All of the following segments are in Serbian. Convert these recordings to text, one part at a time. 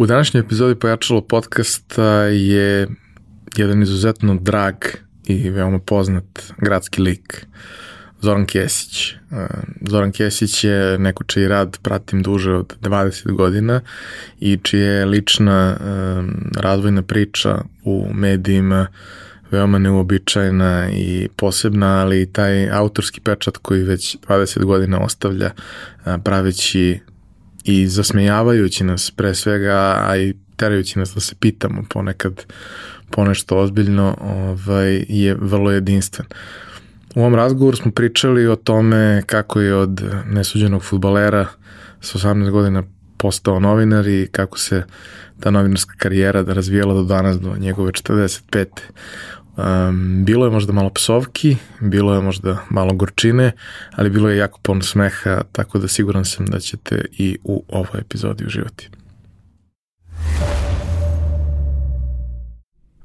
U današnjoj epizodi Pojačalo podcasta je jedan izuzetno drag i veoma poznat gradski lik, Zoran Kesić. Zoran Kesić je neko čiji rad pratim duže od 20 godina i čija je lična razvojna priča u medijima veoma neuobičajena i posebna, ali i taj autorski pečat koji već 20 godina ostavlja praveći i zasmejavajući nas pre svega, a i terajući nas da se pitamo ponekad ponešto ozbiljno, ovaj, je vrlo jedinstven. U ovom razgovoru smo pričali o tome kako je od nesuđenog futbalera sa 18 godina postao novinar i kako se ta novinarska karijera da razvijela do danas, do njegove 45. Um, bilo je možda malo psovki, bilo je možda malo gorčine, ali bilo je jako puno smeha, tako da siguran sam da ćete i u ovoj epizodi uživati.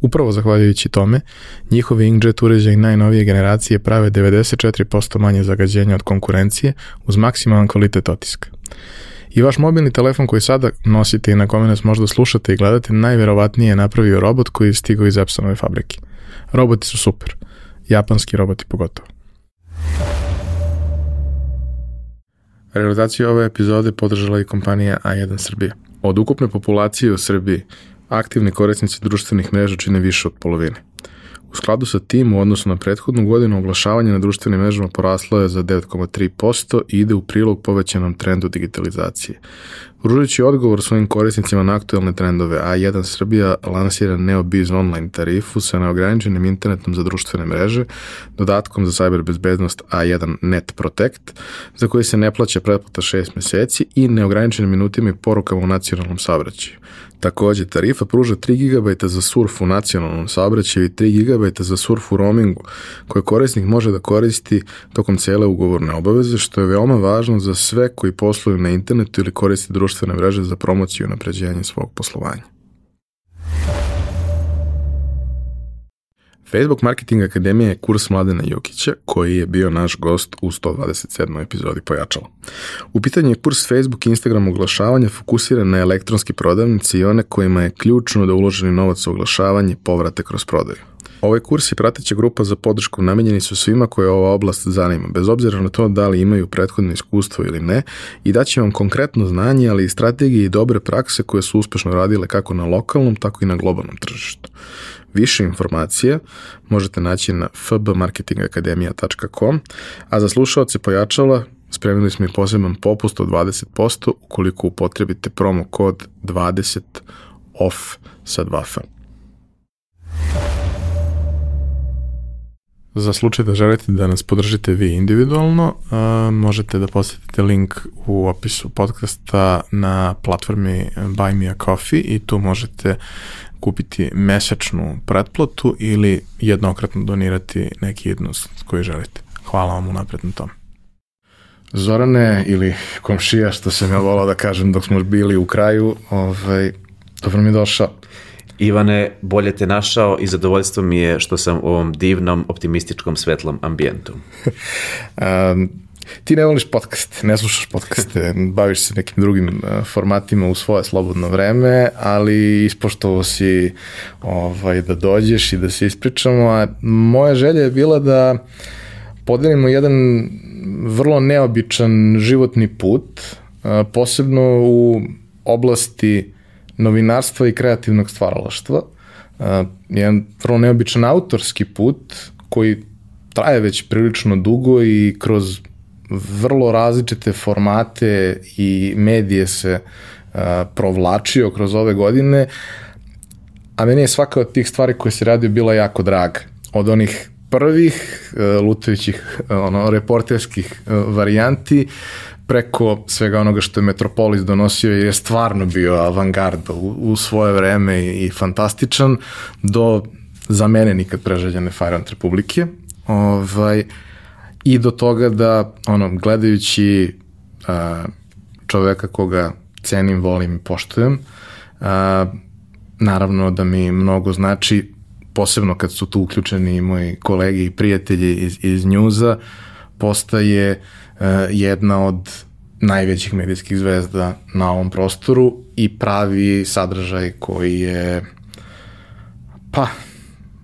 Upravo zahvaljujući tome, njihovi inkjet uređaji najnovije generacije prave 94% manje zagađenja od konkurencije uz maksimalan kvalitet otiska. I vaš mobilni telefon koji sada nosite i na kome nas možda slušate i gledate, najverovatnije je napravio robot koji je stigao iz Epsonove fabrike. Roboti su super. Japanski roboti pogotovo. Realizaciju ove epizode podržala i kompanija A1 Srbija. Od ukupne populacije u Srbiji aktivni korisnici društvenih mreža čine više od polovine. U skladu sa tim, u odnosu na prethodnu godinu, oglašavanje na društvenim mrežama poraslo je za 9,3% i ide u prilog povećanom trendu digitalizacije. Pružujući odgovor svojim korisnicima na aktuelne trendove, A1 Srbija lansira NeoBiz online tarifu sa neograničenim internetom za društvene mreže, dodatkom za cyber bezbednost A1 Net Protect, za koji se ne plaća pretplata 6 meseci i neograničenim minutima i porukama u nacionalnom saobraćaju. Takođe, tarifa pruža 3 GB za surf u nacionalnom saobraćaju i 3 GB za surf u roamingu, koje korisnik može da koristi tokom cele ugovorne obaveze, što je veoma važno za sve koji posluju na internetu ili koriste društvene mreže za promociju i napređenje svog poslovanja. Facebook Marketing Akademija je kurs Mladena Jokića, koji je bio naš gost u 127. epizodi Pojačala. U pitanju je kurs Facebook i Instagram oglašavanja fokusiran na elektronski prodavnici i one kojima je ključno da uloženi novac u oglašavanje povrate kroz prodaju. Ovaj kurs i prateća grupa za podršku namenjeni su svima koje ova oblast zanima, bez obzira na to da li imaju prethodno iskustvo ili ne, i daće vam konkretno znanje, ali i strategije i dobre prakse koje su uspešno radile kako na lokalnom, tako i na globalnom tržištu. Više informacije možete naći na fbmarketingakademija.com, a za slušalce pojačala spremili smo i poseban popust od 20% ukoliko upotrebite promo kod 20 off sa 2F. Za slučaj da želite da nas podržite vi individualno, uh, možete da posetite link u opisu podcasta na platformi Buy Me A Coffee i tu možete kupiti mesečnu pretplatu ili jednokratno donirati neki jednost koji želite. Hvala vam unapred na tom. Zorane ili komšija, što sam ja volao da kažem dok smo bili u kraju, ovaj, dobro mi došao. Ivane, bolje te našao i zadovoljstvo mi je što sam u ovom divnom, optimističkom, svetlom ambijentu. um, ti ne voliš podcast, ne slušaš podcaste, baviš se nekim drugim uh, formatima u svoje slobodno vreme, ali ispoštovo si ovaj, da dođeš i da se ispričamo, a moja želja je bila da podelimo jedan vrlo neobičan životni put, uh, posebno u oblasti novinarstva i kreativnog stvaralaštva. Uh, jedan vrlo neobičan autorski put koji traje već prilično dugo i kroz vrlo različite formate i medije se uh, provlačio kroz ove godine, a meni je svaka od tih stvari koje se radio bila jako draga. Od onih prvih uh, lutajućih ono, reporterskih uh, varijanti preko svega onoga što je Metropolis donosio je stvarno bio avangard u, u svoje vreme i, i fantastičan do za mene nikad preželjene Fajrant Republike. Ovaj, I do toga da, ono, gledajući a, čoveka koga cenim, volim i poštujem, a, naravno da mi mnogo znači, posebno kad su tu uključeni i moji kolegi i prijatelji iz, iz njuza, postaje a, jedna od najvećih medijskih zvezda na ovom prostoru i pravi sadržaj koji je pa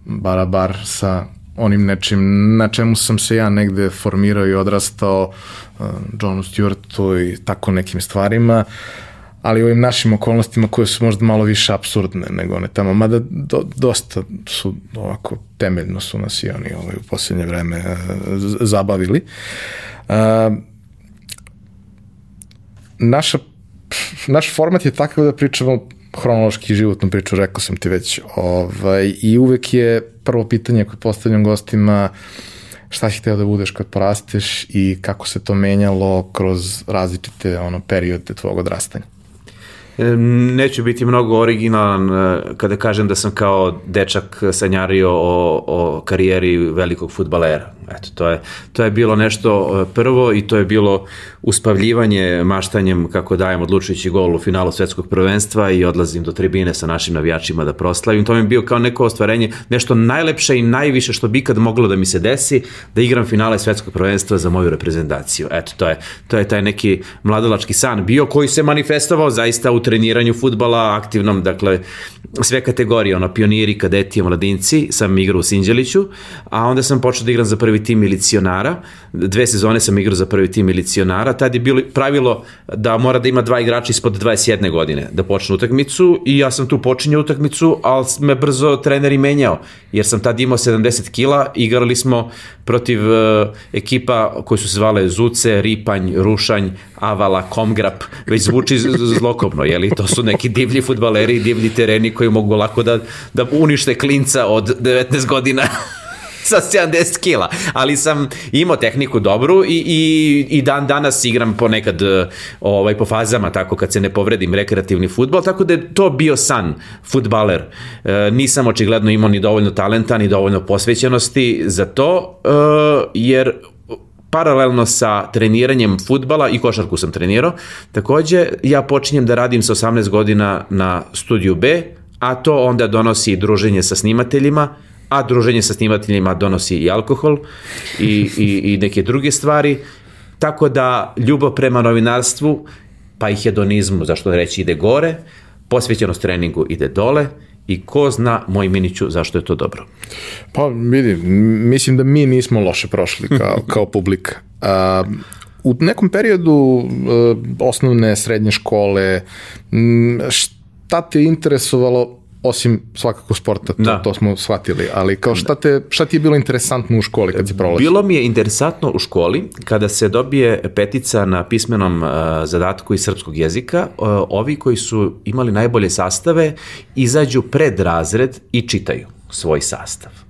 barabar sa onim nečim na čemu sam se ja negde formirao i odrastao uh, Johnu Stewartu i tako nekim stvarima ali ovim našim okolnostima koje su možda malo više absurdne nego one tamo, mada do, dosta su ovako temeljno su nas i oni ovaj, u poslednje vreme uh, zabavili. Uh, naša, naš format je takav da pričamo hronološki životnu priču, rekao sam ti već. Ovaj, I uvek je prvo pitanje koje postavljam gostima šta si hteo da budeš kad porasteš i kako se to menjalo kroz različite ono, periode tvojeg odrastanja. Neću biti mnogo originalan e, kada kažem da sam kao dečak sanjario o, o karijeri velikog futbalera. Eto, to je, to je bilo nešto e, prvo i to je bilo uspavljivanje maštanjem kako dajem odlučujući gol u finalu svetskog prvenstva i odlazim do tribine sa našim navijačima da proslavim. To mi je bio kao neko ostvarenje, nešto najlepše i najviše što bi ikad moglo da mi se desi, da igram finale svetskog prvenstva za moju reprezentaciju. Eto, to je, to je taj neki mladalački san bio koji se manifestovao zaista u treniranju futbala aktivnom, dakle sve kategorije, ono pioniri, kadeti, mladinci, sam igrao u Sinđeliću, a onda sam počeo da igram za prvi tim milicionara, dve sezone sam igrao za prvi tim milicionara, tad je bilo pravilo da mora da ima dva igrača ispod 21 godine da počne utakmicu i ja sam tu počinjao utakmicu, ali me brzo trener i menjao, jer sam tad imao 70 kila, igrali smo protiv uh, ekipa koji su se zvale Zuce, Ripanj, Rušanj, Avala, Komgrap, već zvuči zlokobno, jeli? To su neki divlji futbaleri, divlji tereni koji mogu lako da, da unište klinca od 19 godina sa 70 kila, ali sam imao tehniku dobru i, i, i dan danas igram ponekad ovaj, po fazama, tako kad se ne povredim rekreativni futbol, tako da je to bio san futbaler. E, nisam očigledno imao ni dovoljno talenta, ni dovoljno posvećenosti za to, e, jer paralelno sa treniranjem futbala i košarku sam trenirao. Takođe, ja počinjem da radim sa 18 godina na studiju B, a to onda donosi druženje sa snimateljima, a druženje sa snimateljima donosi i alkohol i, i, i neke druge stvari, tako da ljubav prema novinarstvu, pa i hedonizmu, zašto reći, ide gore, posvećenost treningu ide dole, i ko zna, moj Miniću, zašto je to dobro? Pa vidi, mislim da mi nismo loše prošli kao, kao publika. Uh, u nekom periodu uh, osnovne, srednje škole, šta te interesovalo osim svakako sporta, to, da. to smo shvatili, ali kao šta, te, šta ti je bilo interesantno u školi kad si prolazio? Bilo mi je interesantno u školi kada se dobije petica na pismenom uh, zadatku iz srpskog jezika, uh, ovi koji su imali najbolje sastave izađu pred razred i čitaju svoj sastav.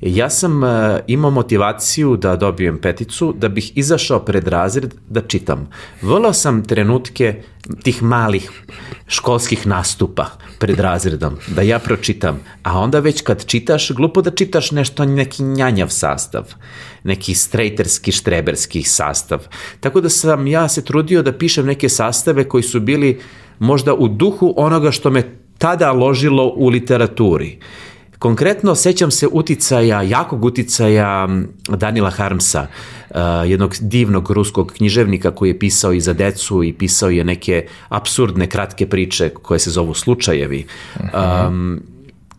Ja sam uh, imao motivaciju da dobijem peticu, da bih izašao pred razred da čitam. Volao sam trenutke tih malih školskih nastupa pred razredom, da ja pročitam, a onda već kad čitaš, glupo da čitaš nešto, neki njanjav sastav, neki strejterski, štreberski sastav. Tako da sam ja se trudio da pišem neke sastave koji su bili možda u duhu onoga što me tada ložilo u literaturi. Konkretno sećam se uticaja, jakog uticaja Danila Harmsa, uh, jednog divnog ruskog književnika koji je pisao i za decu i pisao je neke absurdne kratke priče koje se zovu slučajevi. Um,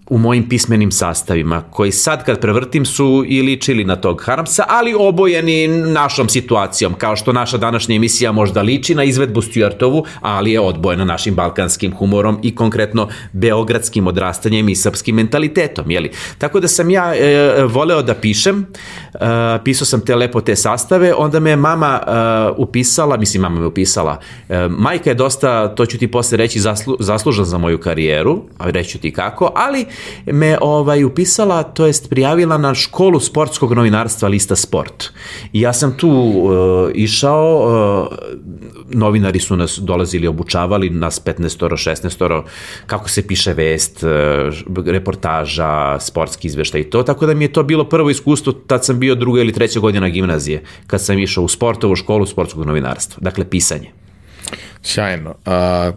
u mojim pismenim sastavima, koji sad kad prevrtim su i ličili na tog Harmsa, ali obojeni našom situacijom, kao što naša današnja emisija možda liči na izvedbu Stuartovu, ali je odbojena našim balkanskim humorom i konkretno beogradskim odrastanjem i srpskim mentalitetom, jeli? Tako da sam ja e, voleo da pišem, e, pisao sam te lepo te sastave, onda me mama e, upisala, mislim mama me upisala, e, majka je dosta, to ću ti posle reći, zaslu, zaslužan za moju karijeru, a reću ti kako, ali me ovaj upisala, to jest prijavila na školu sportskog novinarstva Lista Sport. I ja sam tu uh, išao, uh, novinari su nas dolazili, obučavali nas 15 16 kako se piše vest, uh, reportaža, sportski izveštaj i to, tako da mi je to bilo prvo iskustvo, tad sam bio druga ili treća godina gimnazije, kad sam išao u sportovu školu sportskog novinarstva, dakle pisanje. Sjajno. A,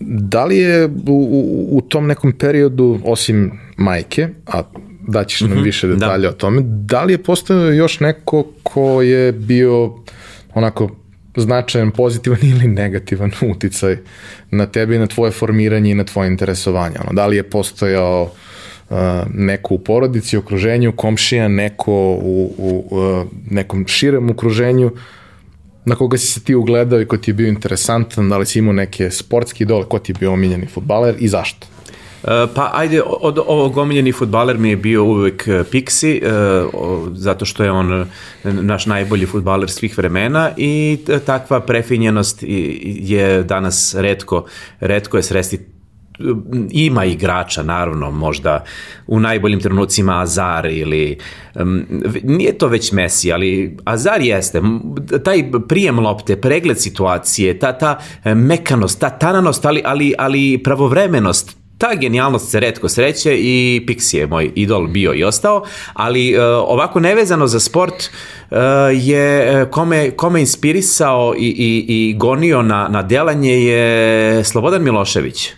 da li je u, u, u tom nekom periodu, osim majke, a daćeš nam mm -hmm, više detalja da. o tome, da li je postao još neko ko je bio onako značajan pozitivan ili negativan uticaj na tebe i na tvoje formiranje i na tvoje interesovanje? Ono, da li je postojao uh, neko u porodici, okruženju, komšija, neko u, u uh, nekom širem okruženju na koga si se ti ugledao i ko ti je bio interesantan, da li si imao neke sportske idole, ko ti je bio omiljeni futbaler i zašto? Uh, pa ajde, od ovog omiljeni futbaler mi je bio uvek uh, Pixi, uh, zato što je on naš najbolji futbaler svih vremena i takva prefinjenost je danas redko, redko je sresti ima igrača naravno možda u najboljim trenucima Azar ili um, nije to već Messi ali Azar jeste taj prijem lopte pregled situacije ta ta mekanost ta tananost ali ali ali pravovremenost ta genijalnost se redko sreće i Pixi je moj idol bio i ostao, ali uh, ovako nevezano za sport uh, je kome, kome inspirisao i, i, i gonio na, na delanje je Slobodan Milošević.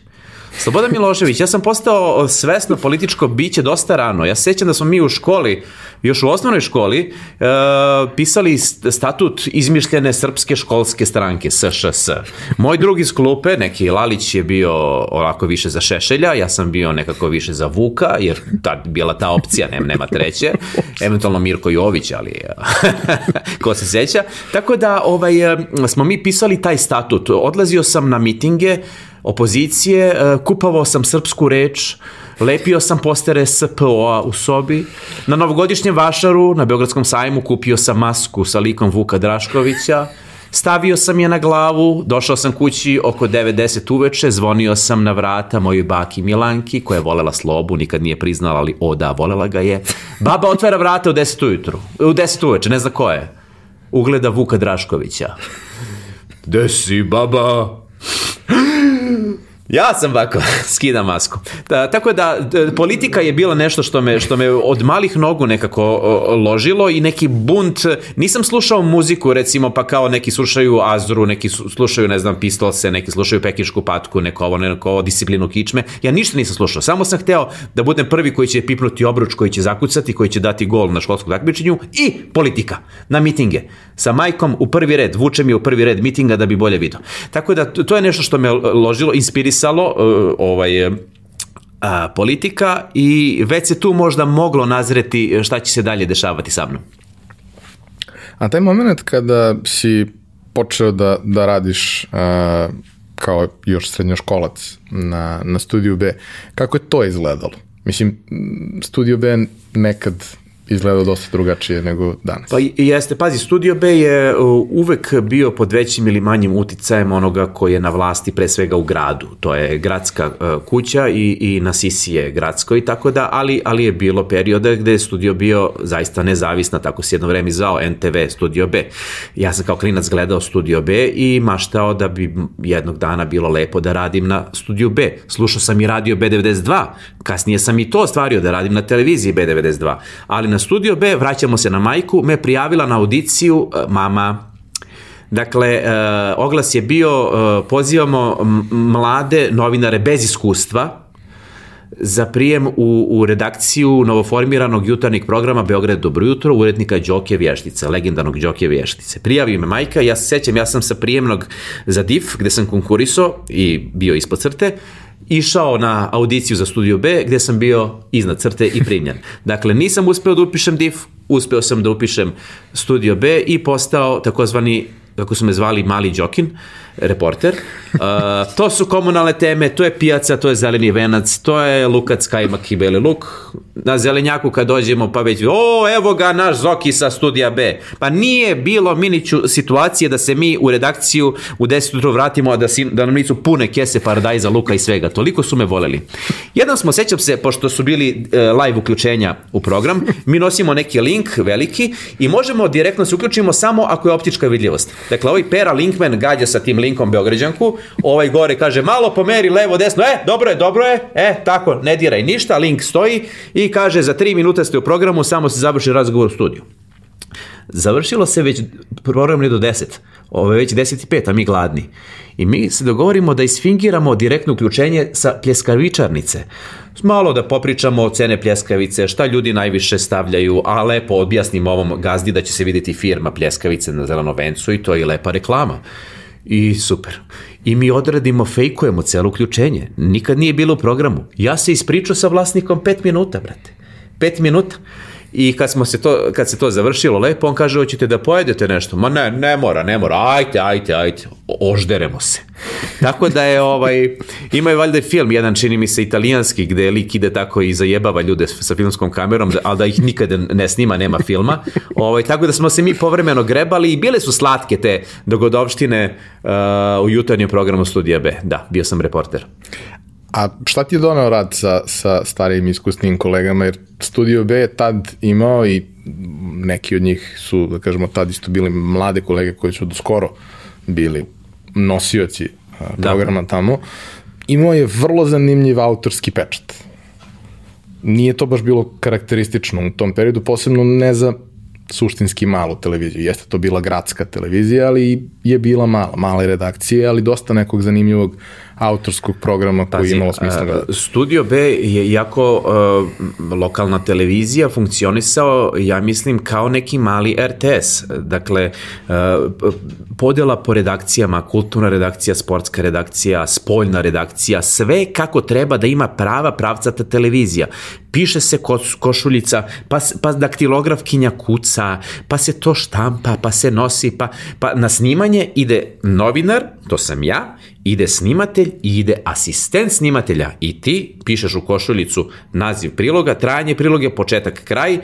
Slobodan Milošević, ja sam postao svesno političko biće dosta rano. Ja se da smo mi u školi, još u osnovnoj školi, uh, pisali statut izmišljene srpske školske stranke, SŠS. Moj drugi iz klupe, neki Lalić je bio ovako više za Šešelja, ja sam bio nekako više za Vuka, jer ta, bila ta opcija, nema, nema treće. Eventualno Mirko Jović, ali ko se seća. Tako da ovaj, smo mi pisali taj statut. Odlazio sam na mitinge, opozicije, e, kupovao sam srpsku reč, lepio sam postere SPO-a u sobi, na novogodišnjem vašaru na Beogradskom sajmu kupio sam masku sa likom Vuka Draškovića, Stavio sam je na glavu, došao sam kući oko 9-10 uveče, zvonio sam na vrata mojoj baki Milanki, koja je volela slobu, nikad nije priznala, ali o da, volela ga je. Baba otvara vrata u 10 ujutru, u 10 uveče, ne zna ko je. Ugleda Vuka Draškovića. Gde si, baba? Ja sam ovako, skidam masku. Da, tako da, politika je bila nešto što me, što me od malih nogu nekako ložilo i neki bunt, nisam slušao muziku recimo pa kao neki slušaju Azru, neki slušaju ne znam Pistolse, neki slušaju Pekišku patku, neko ovo, neko ovo, disciplinu kičme. Ja ništa nisam slušao, samo sam hteo da budem prvi koji će pipnuti obruč, koji će zakucati, koji će dati gol na školskom takmičenju i politika na mitinge. Sa majkom u prvi red, vuče mi u prvi red mitinga da bi bolje video. Tako da to je nešto što me ložilo, inspirisalo inspirisalo e, ovaj, e, a, politika i već se tu možda moglo nazreti šta će se dalje dešavati sa mnom. A taj moment kada si počeo da, da radiš a, kao još srednjoškolac na, na studiju B, kako je to izgledalo? Mislim, studio B nekad izgledao dosta drugačije nego danas. Pa jeste, pazi, Studio B je uvek bio pod većim ili manjim uticajem onoga koji je na vlasti pre svega u gradu. To je gradska uh, kuća i, i na Sisi je gradsko i tako da, ali, ali je bilo perioda gde je Studio bio zaista nezavisna, tako se jedno vreme zvao NTV Studio B. Ja sam kao klinac gledao Studio B i maštao da bi jednog dana bilo lepo da radim na Studio B. Slušao sam i radio B92, kasnije sam i to ostvario da radim na televiziji B92, ali na Studio B, vraćamo se na majku, me prijavila na audiciju e, mama. Dakle, e, oglas je bio, e, pozivamo mlade novinare bez iskustva, za prijem u, u redakciju novoformiranog jutarnjeg programa Beograd dobro jutro, urednika Đoke Vještice, legendarnog Đoke Vještice. Prijavio me majka, ja se sećam, ja sam sa prijemnog za DIF, gde sam konkurisao i bio ispod crte, išao na audiciju za Studio B gde sam bio iznad crte i primljen. Dakle, nisam uspeo da upišem DIF, uspeo sam da upišem Studio B i postao takozvani kako su me zvali Mali Đokin, reporter. Uh, to su komunalne teme, to je pijaca, to je zeleni venac, to je lukac, kajmak i beli luk. Na zelenjaku kad dođemo pa već, o, evo ga naš Zoki sa studija B. Pa nije bilo miniću situacije da se mi u redakciju u 10 ujutru vratimo, a da, si, da nam nisu pune kese paradajza, luka i svega. Toliko su me voleli. Jednom smo, sećam se, pošto su bili uh, live uključenja u program, mi nosimo neki link veliki i možemo direktno se uključimo samo ako je optička vidljivost. Dakle, ovaj Pera Linkman gađa sa tim linkom Beograđanku, ovaj gore kaže malo pomeri levo, desno, e, dobro je, dobro je, e, tako, ne diraj ništa, link stoji i kaže za 3 minuta ste u programu, samo se završi razgovor u studiju. Završilo se već program do 10. Ovo je već 10 i 5, a mi gladni. I mi se dogovorimo da isfingiramo direktno uključenje sa pljeskavičarnice. Malo da popričamo o cene pljeskavice, šta ljudi najviše stavljaju, a lepo objasnimo ovom gazdi da će se vidjeti firma pljeskavice na Zelenovencu i to je lepa reklama. I super. I mi odradimo, fejkujemo celo uključenje. Nikad nije bilo u programu. Ja se ispričao sa vlasnikom 5 minuta, brate. 5 minuta. I kad, smo se to, kad se to završilo lepo, on kaže, hoćete da pojedete nešto? Ma ne, ne mora, ne mora, ajte, ajte, ajte, ožderemo se. Tako da je, ovaj, ima je valjda film, jedan čini mi se italijanski, gde lik ide tako i zajebava ljude sa filmskom kamerom, ali da ih nikada ne snima, nema filma. Ovaj, tako da smo se mi povremeno grebali i bile su slatke te dogodovštine uh, u jutarnjem programu Studija B. Da, bio sam reporter. A šta ti je donao rad sa, sa starijim iskusnim kolegama, jer Studio B je tad imao i neki od njih su, da kažemo, tad isto bili mlade kolege koji su do skoro bili nosioci da. programa da. tamo, imao je vrlo zanimljiv autorski pečat. Nije to baš bilo karakteristično u tom periodu, posebno ne za suštinski malu televiziju. Jeste to bila gradska televizija, ali je bila mala, male redakcije, ali dosta nekog zanimljivog autorskog programa koji Pazi, je imalo smisla gledati. Studio B je jako uh, lokalna televizija funkcionisao, ja mislim, kao neki mali RTS. Dakle, uh, podela po redakcijama, kulturna redakcija, sportska redakcija, spoljna redakcija, sve kako treba da ima prava pravcata televizija. Piše se koš, košuljica, pa, pa daktilografkinja kuca, pa se to štampa, pa se nosi, pa, pa na snimanje ide novinar, to sam ja, ide snimatelj i ide asistent snimatelja. I ti pišeš u košuljicu naziv priloga, trajanje priloga, početak, kraj,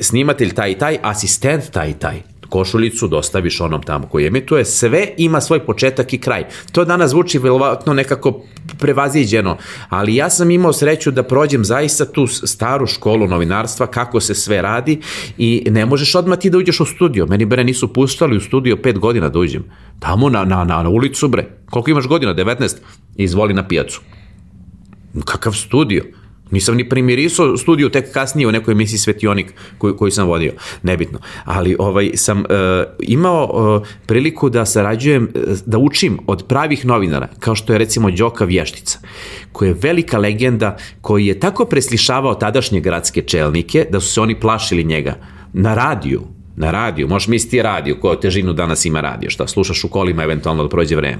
snimatelj taj i taj, asistent taj i taj košuljicu dostaviš onom tamo koji emituje, sve ima svoj početak i kraj. To danas zvuči verovatno nekako prevaziđeno, ali ja sam imao sreću da prođem zaista tu staru školu novinarstva, kako se sve radi i ne možeš odmah ti da uđeš u studio. Meni bre nisu puštali u studio pet godina da uđem. Tamo na, na, na, na ulicu bre. Koliko imaš godina? 19? Izvoli na pijacu. Kakav studio? Nisam ni primirisao studiju tek kasnije u nekoj emisiji Svetionik koju, koju sam vodio, nebitno. Ali ovaj sam uh, imao uh, priliku da sarađujem, uh, da učim od pravih novinara, kao što je recimo Đoka Vještica, koji je velika legenda, koji je tako preslišavao tadašnje gradske čelnike da su se oni plašili njega na radiju, na radiju, možeš misliti radio, koja težinu danas ima radio, šta slušaš u kolima eventualno da prođe vreme.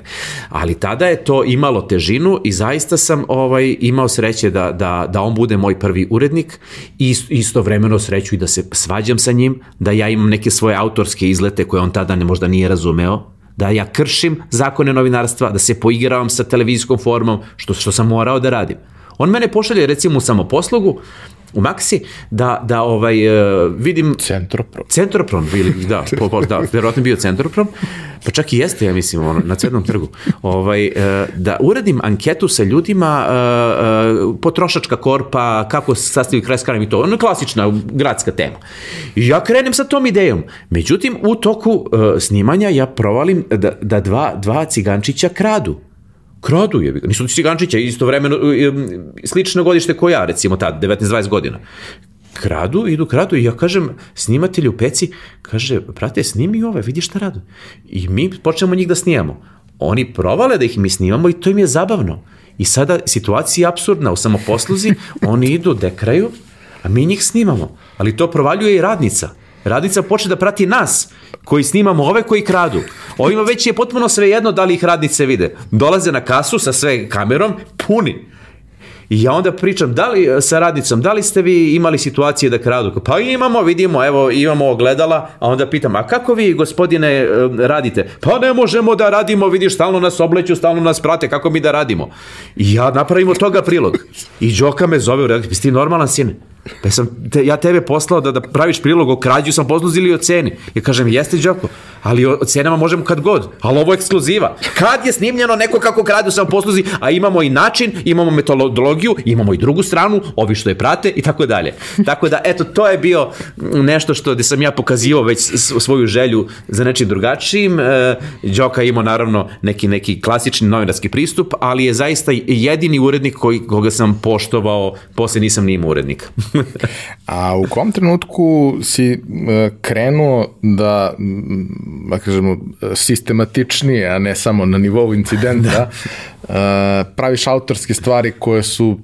Ali tada je to imalo težinu i zaista sam ovaj imao sreće da, da, da on bude moj prvi urednik i istovremeno sreću i da se svađam sa njim, da ja imam neke svoje autorske izlete koje on tada ne, možda nije razumeo, da ja kršim zakone novinarstva, da se poigravam sa televizijskom formom, što, što sam morao da radim. On mene pošalje recimo u samoposlugu u Maxi da, da ovaj, uh, vidim... Centroprom. Centroprom, bili, da, po, po, da, verovatno bio Centroprom, pa čak i jeste, ja mislim, ono, na Cvetnom trgu, ovaj, uh, da uradim anketu sa ljudima, uh, potrošačka korpa, kako se sastavi kraj skanam i to, ono klasična gradska tema. I ja krenem sa tom idejom. Međutim, u toku snimanja ja provalim da, da dva, dva cigančića kradu Kradu je, nisu cigančića, istovremeno, slično godište ko ja, recimo tad, 19-20 godina. Kradu, idu kradu i ja kažem snimatelju peci, kaže, brate, snimi ove, vidi šta radu. I mi počnemo njih da snimamo. Oni provale da ih mi snimamo i to im je zabavno. I sada situacija je absurdna, u samoposluzi oni idu dekraju, a mi njih snimamo. Ali to provaljuje i radnica. Radnica počne da prati nas, koji snimamo ove koji kradu. Ovima već je potpuno sve jedno da li ih radnice vide. Dolaze na kasu sa sve kamerom, puni. I ja onda pričam, da li sa radnicom, da li ste vi imali situacije da kradu? Pa imamo, vidimo, evo, imamo ogledala, a onda pitam, a kako vi, gospodine, e, radite? Pa ne možemo da radimo, vidiš, stalno nas obleću, stalno nas prate, kako mi da radimo? I ja napravim od toga prilog. I Đoka me zove u redakciju, ti normalan sine? Pa sam te, ja tebe poslao da, da praviš prilog o krađu sam posluzili o ceni. Ja kažem, jeste Đoko, ali o, o cenama možemo kad god, ali ovo je ekskluziva. Kad je snimljeno neko kako kradu sam posluzi, a imamo i način, imamo metodologiju, imamo i drugu stranu, ovi što je prate i tako dalje. Tako da, eto, to je bio nešto što gde sam ja pokazivao već svoju želju za nečim drugačijim. E, Đoka imao naravno neki, neki klasični novinarski pristup, ali je zaista jedini urednik koji, koga sam poštovao, posle nisam ni imao urednika. A u kom trenutku si e, krenuo da, da kažemo, sistematičnije, a ne samo na nivou incidenta, da. praviš autorske stvari koje su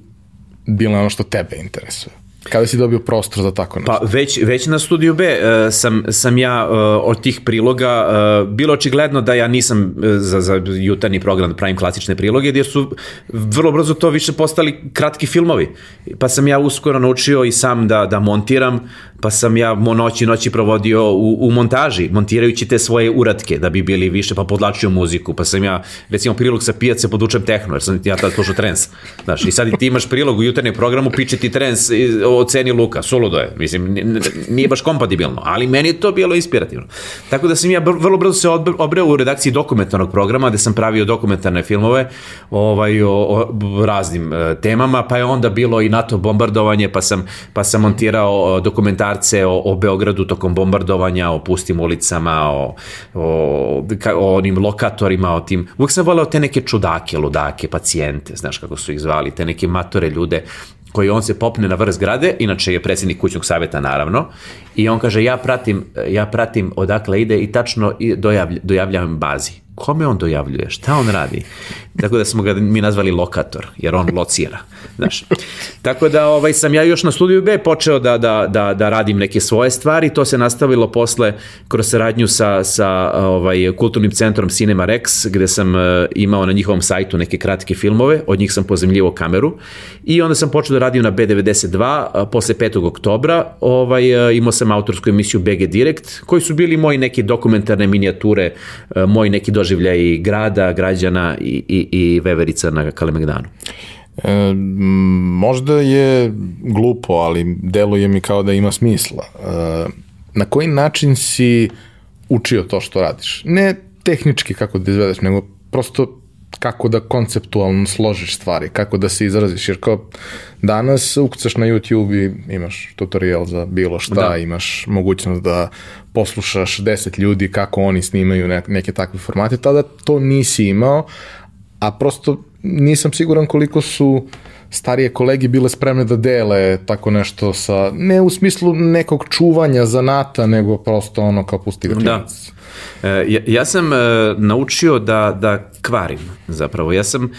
bile ono što tebe interesuje? Kada si dobio prostor za tako nešto? Pa već, već na studiju B uh, sam, sam ja uh, od tih priloga uh, bilo očigledno da ja nisam uh, za, za jutarnji program da pravim klasične priloge, jer su vrlo brzo to više postali kratki filmovi. Pa sam ja uskoro naučio i sam da, da montiram, pa sam ja noći noći provodio u, u montaži, montirajući te svoje uratke da bi bili više, pa podlačio muziku, pa sam ja, recimo prilog sa pijace podučem tehno, jer sam ja tada slušao trens. Znaš, i sad ti imaš prilog u jutarnjem programu, piče ti trens o ceni luka, suludo je, mislim, nije baš kompatibilno, ali meni je to bilo inspirativno. Tako da sam ja vrlo brzo se obreo u redakciji dokumentarnog programa, gde sam pravio dokumentarne filmove ovaj, o, o raznim uh, temama, pa je onda bilo i NATO bombardovanje, pa sam, pa sam montirao dokumentar dokumentarce o, o Beogradu tokom bombardovanja, o pustim ulicama, o, o, o onim lokatorima, o tim... Uvijek sam volao te neke čudake, ludake, pacijente, znaš kako su ih zvali, te neke matore ljude koji on se popne na vrh zgrade, inače je predsjednik kućnog savjeta naravno, i on kaže ja pratim, ja pratim odakle ide i tačno dojavlj, dojavljam bazi kome on dojavljuje, šta on radi. Tako da smo ga mi nazvali lokator, jer on locira. Znaš. Tako da ovaj, sam ja još na studiju B počeo da, da, da, da radim neke svoje stvari, to se nastavilo posle kroz saradnju sa, sa ovaj, kulturnim centrom Cinema Rex, gde sam uh, imao na njihovom sajtu neke kratke filmove, od njih sam pozemljivo kameru i onda sam počeo da radim na B92 uh, posle 5. oktobra, ovaj, uh, imao sam autorsku emisiju BG Direct, koji su bili moji neke dokumentarne minijature, uh, moji neki doživljaj grada, građana i, i, i veverica na Kalemegdanu. E, možda je glupo, ali deluje mi kao da ima smisla. E, na koji način si učio to što radiš? Ne tehnički kako da izvedeš, nego prosto kako da konceptualno složiš stvari, kako da se izraziš, jer kao danas ukucaš na YouTube i imaš tutorial za bilo šta, da. imaš mogućnost da poslušaš deset ljudi kako oni snimaju neke takve formate, tada to nisi imao, a prosto nisam siguran koliko su starije kolegi bile spremne da dele tako nešto sa, ne u smislu nekog čuvanja zanata, nego prosto ono kao pusti ga Da. E, ja, ja sam e, naučio da, da kvarim zapravo. Ja sam e,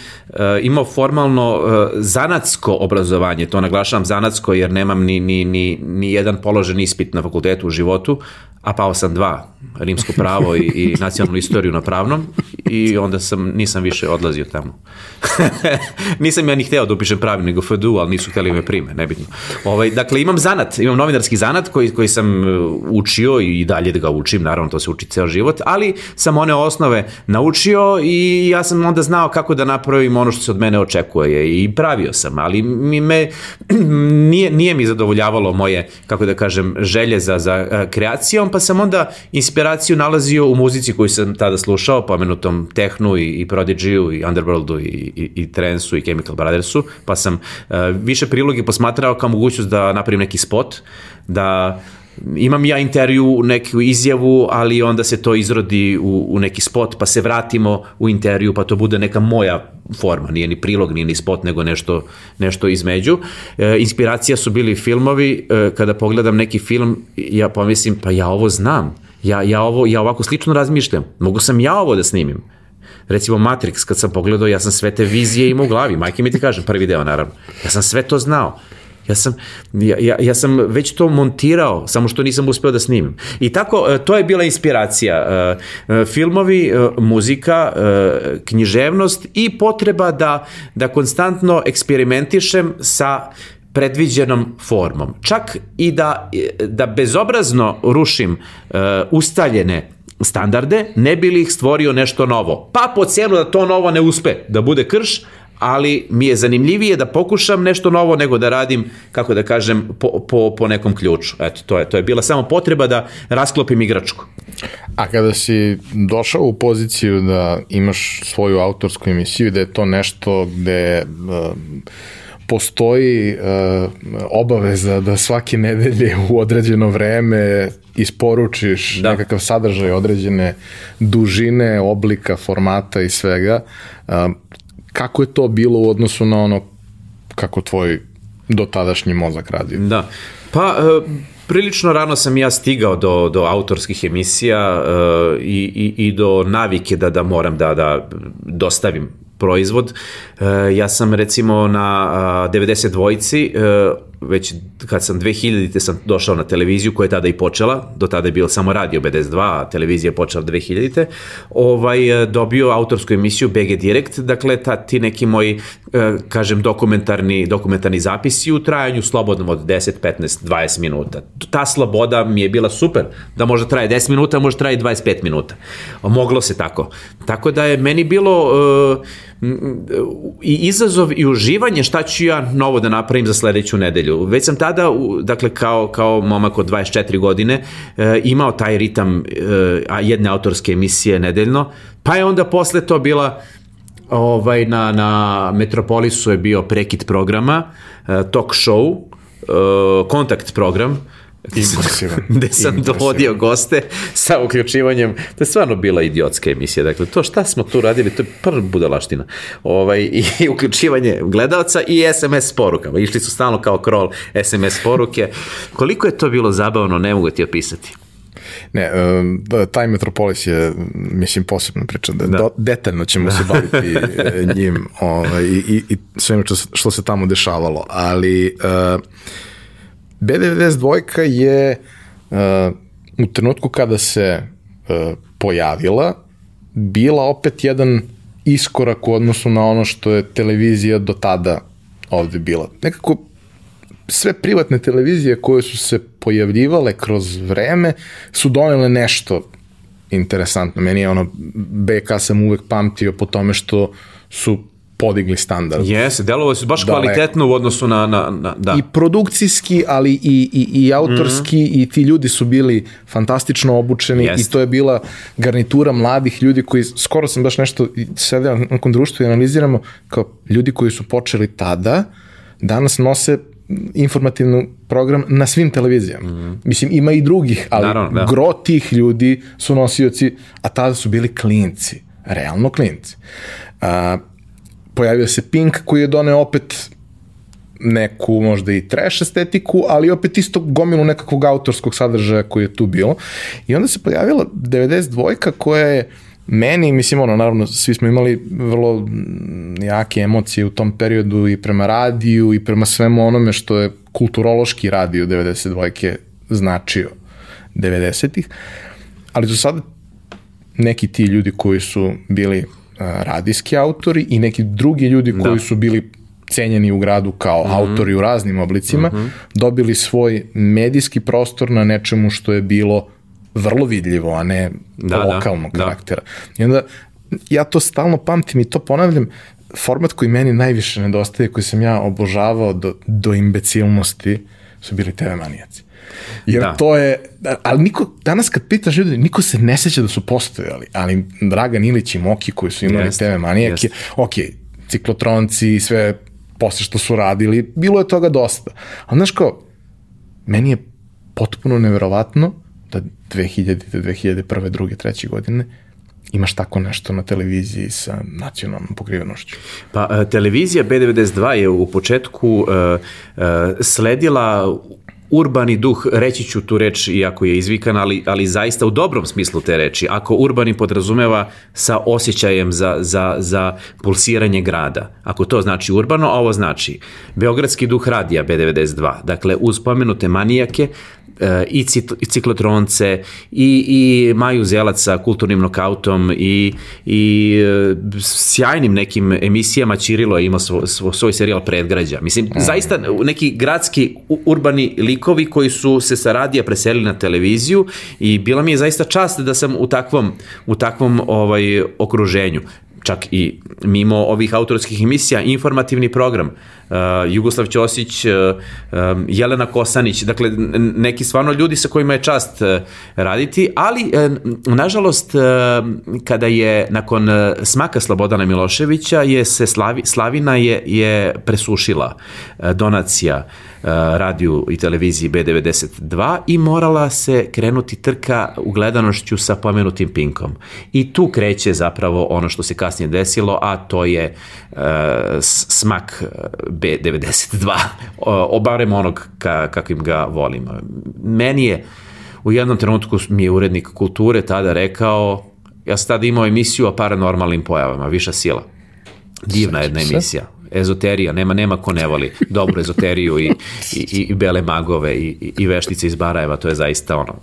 imao formalno zanatsko obrazovanje, to naglašavam zanatsko jer nemam ni, ni, ni, ni jedan položen ispit na fakultetu u životu, a pao sam dva, rimsko pravo i, i nacionalnu istoriju na pravnom i onda sam, nisam više odlazio tamo. nisam ja ni hteo da upišem pravi, nego FDU, ali nisu hteli me prime, nebitno. Ovaj, dakle, imam zanat, imam novinarski zanat koji, koji sam e, učio i dalje da ga učim, naravno to se uči ceo život, ali sam one osnove naučio i ja sam onda znao kako da napravim ono što se od mene očekuje i pravio sam, ali mi me, nije, nije mi zadovoljavalo moje, kako da kažem, želje za, za kreacijom, pa sam onda inspiraciju nalazio u muzici koju sam tada slušao, pomenutom Tehnu i, i Prodigy-u i Underworldu i, i, i Transu i Chemical Brothersu, pa sam uh, više priloge posmatrao kao mogućnost da napravim neki spot, da imam ja intervju, neku izjavu, ali onda se to izrodi u, u neki spot, pa se vratimo u intervju, pa to bude neka moja forma, nije ni prilog, nije ni spot, nego nešto, nešto između. E, inspiracija su bili filmovi, e, kada pogledam neki film, ja pomislim, pa ja ovo znam, ja, ja, ovo, ja ovako slično razmišljam, mogu sam ja ovo da snimim. Recimo Matrix, kad sam pogledao, ja sam sve te vizije imao u glavi, majke mi ti kažem, prvi deo naravno. Ja sam sve to znao Ja sam, ja, ja, ja sam već to montirao, samo što nisam uspeo da snimim. I tako, e, to je bila inspiracija. E, e, filmovi, muzika, književnost i potreba da, da konstantno eksperimentišem sa predviđenom formom. Čak i da, da bezobrazno rušim ustaljene standarde, ne bi li ih stvorio nešto novo. Pa po cijenu da to novo ne uspe, da bude krš, ali mi je zanimljivije da pokušam nešto novo nego da radim, kako da kažem, po, po, po nekom ključu. Eto, to je, to je bila samo potreba da rasklopim igračku. A kada si došao u poziciju da imaš svoju autorsku emisiju, da je to nešto gde uh, postoji uh, obaveza da svake nedelje u određeno vreme isporučiš da. nekakav sadržaj određene dužine, oblika, formata i svega. Uh, kako je to bilo u odnosu na ono kako tvoj dotadašnji mozak radio? Da, pa uh, prilično rano sam ja stigao do, do autorskih emisija uh, i, i, i do navike da, da moram da, da dostavim proizvod. E, ja sam recimo na 92-ci već kad sam 2000-te sam došao na televiziju koja je tada i počela, do tada je bilo samo radio BDS2, a televizija je počela 2000-te, ovaj, dobio autorsku emisiju BG Direct, dakle ta, ti neki moji, e, kažem, dokumentarni, dokumentarni zapisi u trajanju slobodnom od 10, 15, 20 minuta. Ta sloboda mi je bila super, da može traje 10 minuta, može traje 25 minuta. Moglo se tako. Tako da je meni bilo uh, i izazov i uživanje šta ću ja novo da napravim za sledeću nedelju. Već sam tada, dakle, kao, kao momak od 24 godine, e, imao taj ritam e, jedne autorske emisije nedeljno, pa je onda posle to bila ovaj, na, na Metropolisu je bio prekid programa, e, talk show, e, kontakt program. Gde sam dovodio goste sa uključivanjem, to je stvarno bila idiotska emisija, dakle to šta smo tu radili, to je prva budalaština, ovaj, i uključivanje gledalca i SMS porukama, išli su stalno kao krol SMS poruke, koliko je to bilo zabavno, ne mogu ti opisati. Ne, taj Metropolis je, mislim, posebna priča. Da, da. detaljno ćemo da. se baviti e, njim ovaj, i, i, i sveme što, što se tamo dešavalo, ali uh, B92 je uh, u trenutku kada se uh, pojavila bila opet jedan iskorak u odnosu na ono što je televizija do tada ovde bila. Nekako sve privatne televizije koje su se pojavljivale kroz vreme su donele nešto interesantno. Meni je ono, BK sam uvek pamtio po tome što su podigli standard. Jeste, delovali su baš Daleko. kvalitetno u odnosu na, na, na da. I produkcijski, ali i, i, i autorski mm -hmm. i ti ljudi su bili fantastično obučeni Jeste. i to je bila garnitura mladih ljudi koji, skoro sam baš nešto sedeo na nekom društvu i analiziramo kao ljudi koji su počeli tada, danas nose informativnu program na svim televizijama. Mm -hmm. Mislim, ima i drugih, ali Naravno, da. gro tih ljudi su nosioci, a tada su bili klinci, realno klinci. Uh, pojavio se Pink koji je doneo opet neku možda i trash estetiku, ali opet isto gomilu nekakvog autorskog sadržaja koji je tu bilo. I onda se pojavila 92 koja je meni, mislim, ono, naravno, svi smo imali vrlo jake emocije u tom periodu i prema radiju i prema svemu onome što je kulturološki radio 92 značio 90-ih, ali su sada neki ti ljudi koji su bili radijski autori i neki drugi ljudi da. koji su bili cenjeni u gradu kao mm -hmm. autori u raznim oblicima, mm -hmm. dobili svoj medijski prostor na nečemu što je bilo vrlo vidljivo, a ne da, da. lokalnog da, karaktera. Da. I onda ja to stalno pamtim i to ponavljam, format koji meni najviše nedostaje, koji sam ja obožavao do, do imbecilnosti, su bili TV manijaci. Jer da. to je, ali niko, danas kad pitaš ljudi, niko se ne seća da su postojali, ali Dragan Ilić i Moki koji su imali yes. TV manijake, yes. ok, ciklotronci i sve posle što su radili, bilo je toga dosta. Ali znaš kao, meni je potpuno neverovatno da 2000. 2001. druge, treće godine imaš tako nešto na televiziji sa nacionalnom pokrivenošću? Pa, e, televizija B92 je u početku uh, uh, sledila urbani duh, reći ću tu reč iako je izvikan, ali, ali zaista u dobrom smislu te reči. Ako urbani podrazumeva sa osjećajem za, za, za pulsiranje grada, ako to znači urbano, ovo znači Beogradski duh radija B92, dakle uz pomenute manijake, I, i ciklotronce i, i Maju Zelac sa kulturnim nokautom i, i e, sjajnim nekim emisijama Čirilo je imao svoj, svoj serijal predgrađa. Mislim, mm. zaista neki gradski urbani likovi koji su se sa radija preselili na televiziju i bila mi je zaista čast da sam u takvom, u takvom ovaj okruženju čak i mimo ovih autorskih emisija, informativni program, uh, Jugoslav Ćosić, uh, um, Jelena Kosanić, dakle neki stvarno ljudi sa kojima je čast uh, raditi, ali uh, nažalost uh, kada je nakon uh, smaka Slobodana Miloševića je se Slavi, Slavina je, je presušila uh, donacija uh, radiju i televiziji B92 i morala se krenuti trka u gledanošću sa pomenutim Pinkom. I tu kreće zapravo ono što se kasnije desilo, a to je uh, smak eh, B92, obarem onog ka, kakvim ga volim. Meni je u jednom trenutku mi je urednik kulture tada rekao, ja sam tada imao emisiju o paranormalnim pojavama, Viša sila. Divna jedna emisija ezoterija, nema, nema ko ne voli dobru ezoteriju i, i, i bele magove i, i veštice iz Barajeva, to je zaista ono,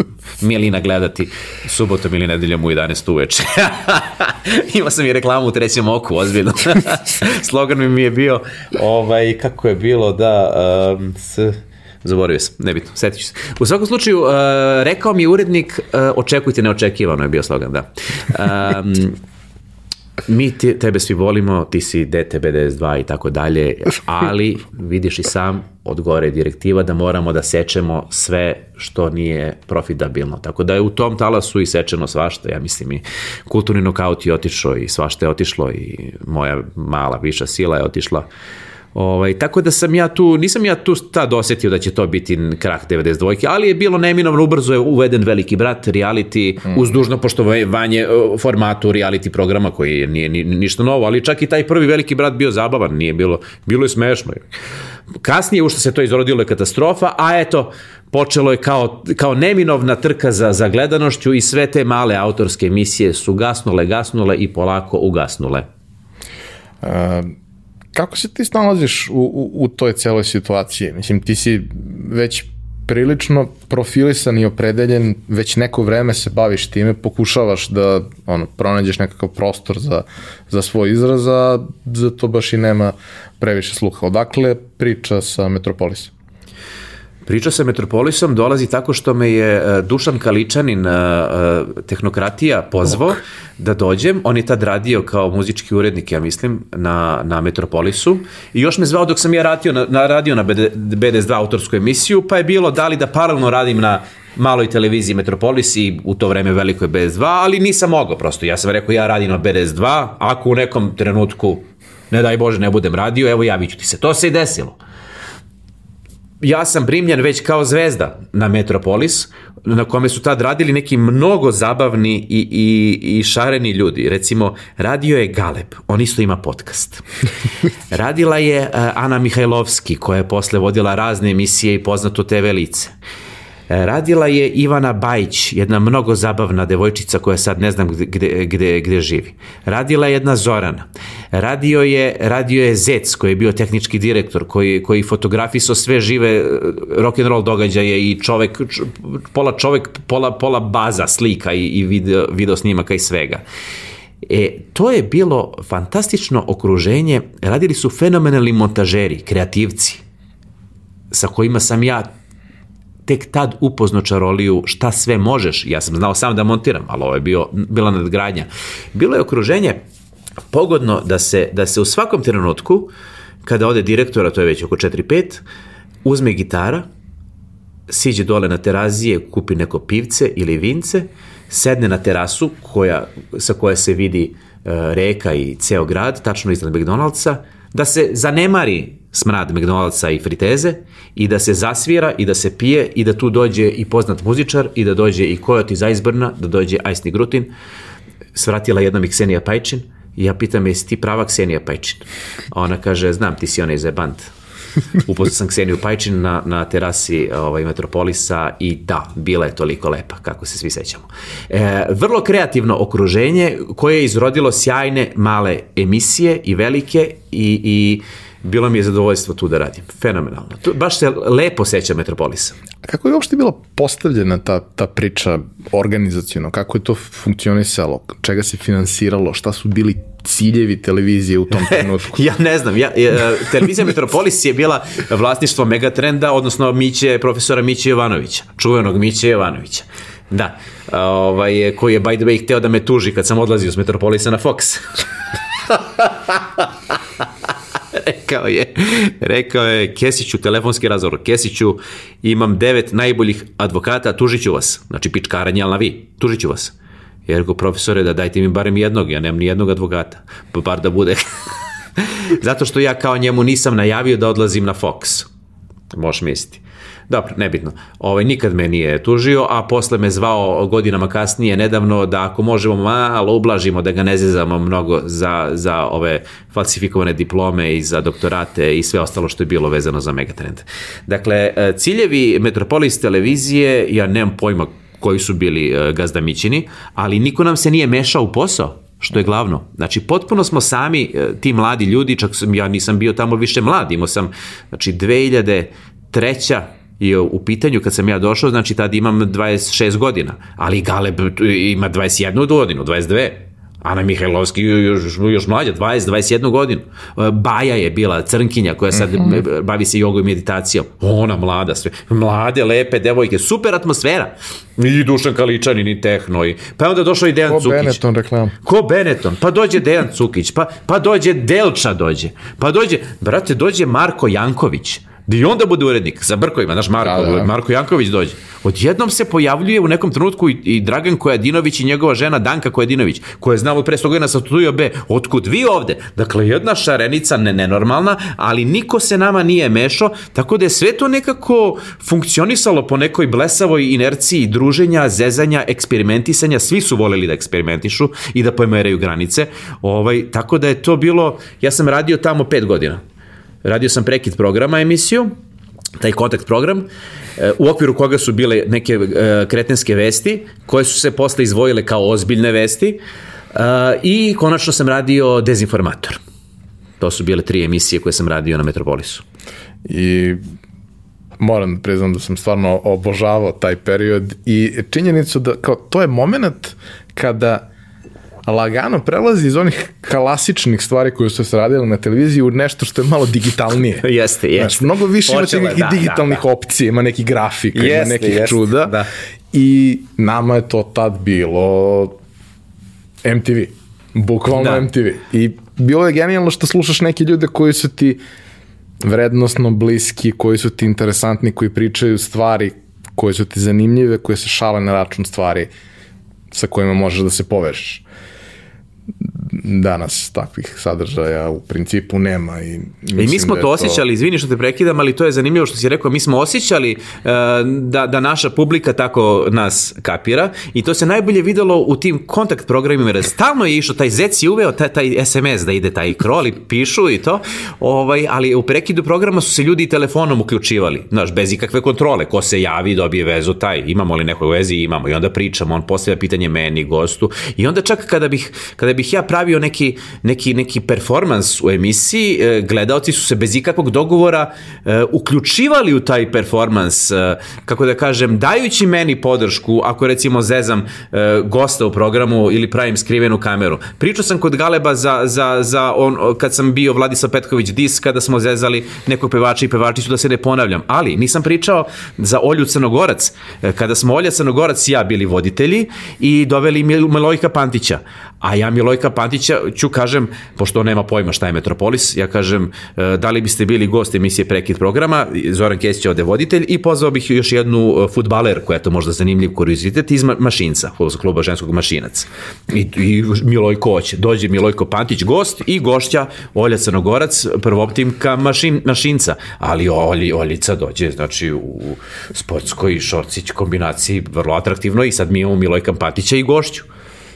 milina gledati subotom ili nedeljom u 11 uveče. Imao sam i reklamu u trećem oku, ozbiljno. Slogan mi je bio, ovaj, kako je bilo, da, um, s, zaboravio sam, nebitno, setit ću se. U svakom slučaju, uh, rekao mi je urednik, uh, očekujte neočekivano je bio slogan, da. Um, mi te, tebe svi volimo, ti si DTB92 i tako dalje, ali vidiš i sam od gore direktiva da moramo da sečemo sve što nije profitabilno. Tako da je u tom talasu i sečeno svašta, ja mislim i kulturni nokaut je otišao i svašta je otišlo i moja mala viša sila je otišla Ovaj, tako da sam ja tu, nisam ja tu tad osetio da će to biti krah 92. Ali je bilo neminovno, ubrzo je uveden veliki brat, reality, mm. uz dužno poštovanje formatu reality programa koji nije ni, ništa novo, ali čak i taj prvi veliki brat bio zabavan, nije bilo, bilo je smešno. Kasnije, u što se to izrodilo je katastrofa, a eto, počelo je kao, kao neminovna trka za, za gledanošću i sve te male autorske emisije su gasnule, gasnule i polako ugasnule. Uh kako se ti snalaziš u, u, u toj celoj situaciji? Mislim, ti si već prilično profilisan i opredeljen, već neko vreme se baviš time, pokušavaš da ono, pronađeš nekakav prostor za, za svoj izraz, a za to baš i nema previše sluha. Odakle priča sa Metropolisom? Priča sa Metropolisom dolazi tako što me je e, Dušan Kaličanin, e, e, tehnokratija, pozvao da dođem. On je tad radio kao muzički urednik, ja mislim, na, na Metropolisu. I još me zvao dok sam ja radio na, na radio na BDS2 autorsku emisiju, pa je bilo da li da paralelno radim na maloj televiziji Metropolis i u to vreme velikoj BS2, ali nisam mogao prosto. Ja sam rekao ja radim na BDS2, ako u nekom trenutku ne daj Bože ne budem radio, evo javit ću ti se. To se i desilo ja sam primljen već kao zvezda na Metropolis, na kome su tad radili neki mnogo zabavni i, i, i šareni ljudi. Recimo, radio je Galeb, on isto ima podcast. Radila je uh, Ana Mihajlovski, koja je posle vodila razne emisije i poznato TV lice. Radila je Ivana Bajić, jedna mnogo zabavna devojčica koja sad ne znam gde, gde, gde živi. Radila je jedna Zorana. Radio je, radio je Zec, koji je bio tehnički direktor, koji, koji fotografisao sve žive eh, rock and roll događaje i čovek, pola čovek, pola, pola baza slika i, i video, video snimaka i svega. E, to je bilo fantastično okruženje, radili su fenomenalni montažeri, kreativci, sa kojima sam ja tek tad upozno čaroliju šta sve možeš. Ja sam znao sam da montiram, ali ovo je bio, bila nadgradnja. Bilo je okruženje pogodno da se, da se u svakom trenutku, kada ode direktora, to je već oko 4-5, uzme gitara, siđe dole na terazije, kupi neko pivce ili vince, sedne na terasu koja, sa koje se vidi uh, reka i ceo grad, tačno iznad McDonald'sa, da se zanemari smrad McDonald'sa i friteze i da se zasvira i da se pije i da tu dođe i poznat muzičar i da dođe i Kojot iz Iceburna, da dođe Ajsni Grutin. Svratila jednom i Ksenija Pajčin i ja pitam jesi ti prava Ksenija Pajčin? A ona kaže znam ti si ona iz Ebant. Upoznao sam Kseniju Pajčin na, na terasi ovaj, Metropolisa i da, bila je toliko lepa, kako se svi sećamo. E, vrlo kreativno okruženje koje je izrodilo sjajne male emisije i velike i, i bilo mi je zadovoljstvo tu da radim. Fenomenalno. Tu, baš se lepo seća Metropolisa. A kako je uopšte bila postavljena ta, ta priča organizacijno? Kako je to funkcionisalo? Čega se finansiralo? Šta su bili ciljevi televizije u tom trenutku? ja ne znam, ja, ja, televizija Metropolis je bila vlasništvo Megatrenda, odnosno Miće, profesora Miće Jovanovića, čuvenog Miće Jovanovića. Da, ovaj, koji je by the way hteo da me tuži kad sam odlazio s Metropolisa na Fox. rekao je, rekao je Kesiću, telefonski razgovor, Kesiću, imam devet najboljih advokata, tužit ću vas. Znači, pičkaranje, ali na vi, tužit ću vas. Ja rekao, profesore, da dajte mi barem jednog, ja nemam ni jednog advokata, pa bar da bude. Zato što ja kao njemu nisam najavio da odlazim na Fox. Možeš misliti. Dobro, nebitno. Ovaj, nikad me nije tužio, a posle me zvao godinama kasnije, nedavno, da ako možemo malo ublažimo, da ga ne zezamo mnogo za, za ove falsifikovane diplome i za doktorate i sve ostalo što je bilo vezano za Megatrend. Dakle, e, ciljevi Metropolis televizije, ja nemam pojma koji su bili e, gazdamićini, ali niko nam se nije mešao u posao što je glavno. Znači, potpuno smo sami, e, ti mladi ljudi, čak sam, ja nisam bio tamo više mlad, imao sam, znači, 2003 i u pitanju kad sam ja došao, znači tad imam 26 godina, ali Galeb ima 21 godinu, 22. Ana Mihajlovski još, još mlađa, 20-21 godinu. Baja je bila crnkinja koja sad mm -hmm. bavi se jogom i meditacijom. Ona mlada, sve. Mlade, lepe devojke, super atmosfera. I Dušan Kaličanin i Tehno. I, pa onda došao i Dejan Ko Cukić. Ko Benetton reklam. Ko Benetton? Pa dođe Dejan Cukić, pa, pa dođe Delča dođe. Pa dođe, brate, dođe Marko Janković Da i onda bude urednik sa brkovima, znaš, Marko, da, da. Marko Janković dođe. Odjednom se pojavljuje u nekom trenutku i, i Dragan Kojadinović i njegova žena Danka Kojadinović, koja je znala pre 100 godina sa Tutujo B. Otkud vi ovde? Dakle, jedna šarenica ne, nenormalna, ali niko se nama nije mešao, tako da je sve to nekako funkcionisalo po nekoj blesavoj inerciji druženja, zezanja, eksperimentisanja. Svi su voleli da eksperimentišu i da pomeraju granice. Ovaj, tako da je to bilo, ja sam radio tamo pet godina radio sam prekid programa emisiju, taj kontakt program, e, u okviru koga su bile neke e, kretenske vesti, koje su se posle izvojile kao ozbiljne vesti e, i konačno sam radio dezinformator. To su bile tri emisije koje sam radio na Metropolisu. I moram da priznam da sam stvarno obožavao taj period i činjenicu da kao, to je moment kada lagano prelazi iz onih klasičnih stvari koje su se radile na televiziji u nešto što je malo digitalnije. jeste, jeste. Znaš, mnogo više ima nekih da, digitalnih da, da. opcija, ima nekih grafika, jeste, ima nekih jeste, čuda. Da. I nama je to tad bilo MTV. Bukvalno da. MTV. I bilo je genijalno što slušaš neke ljude koji su ti vrednostno bliski, koji su ti interesantni, koji pričaju stvari koje su ti zanimljive, koje se šale na račun stvari sa kojima možeš da se povežeš danas takvih sadržaja u principu nema. I, I mi smo da to osjećali, izvini što te prekidam, ali to je zanimljivo što si rekao, mi smo osjećali uh, da, da naša publika tako nas kapira i to se najbolje videlo u tim kontakt programima, jer stalno je išao, taj Zec je uveo taj, taj SMS da ide taj kroli, pišu i to, ovaj, ali u prekidu programa su se ljudi telefonom uključivali, znaš, bez ikakve kontrole, ko se javi, dobije vezu, taj, imamo li nekoj vezi, imamo, i onda pričamo, on postavlja pitanje meni, gostu, i onda čak kada bih, kada bih ja pravio neki, neki, neki performans u emisiji, e, gledalci su se bez ikakvog dogovora e, uključivali u taj performans, e, kako da kažem, dajući meni podršku, ako recimo zezam gosta u programu ili pravim skrivenu kameru. Pričao sam kod Galeba za, za, za on, kad sam bio Vladislav Petković Dis, kada smo zezali nekog pevača i pevačicu, da se ne ponavljam. Ali nisam pričao za Olju Crnogorac, kada smo Olja Crnogorac i ja bili voditelji i doveli Milojka Pantića. A ja Milojka Pantića ću kažem, pošto on nema pojma šta je Metropolis, ja kažem e, da li biste bili gost emisije Prekid programa, Zoran Kesić je ovde voditelj i pozvao bih još jednu e, futbaler koja je to možda zanimljiv kuriozitet iz Mašinca, kluba ženskog Mašinac. I, i Milojko hoće. Dođe Milojko Pantić gost i gošća Olja Crnogorac, prvoptimka mašin, Mašinca. Ali Olji, Oljica dođe, znači u sportskoj šorcić kombinaciji vrlo atraktivno i sad mi imamo Milojka Pantića i gošću.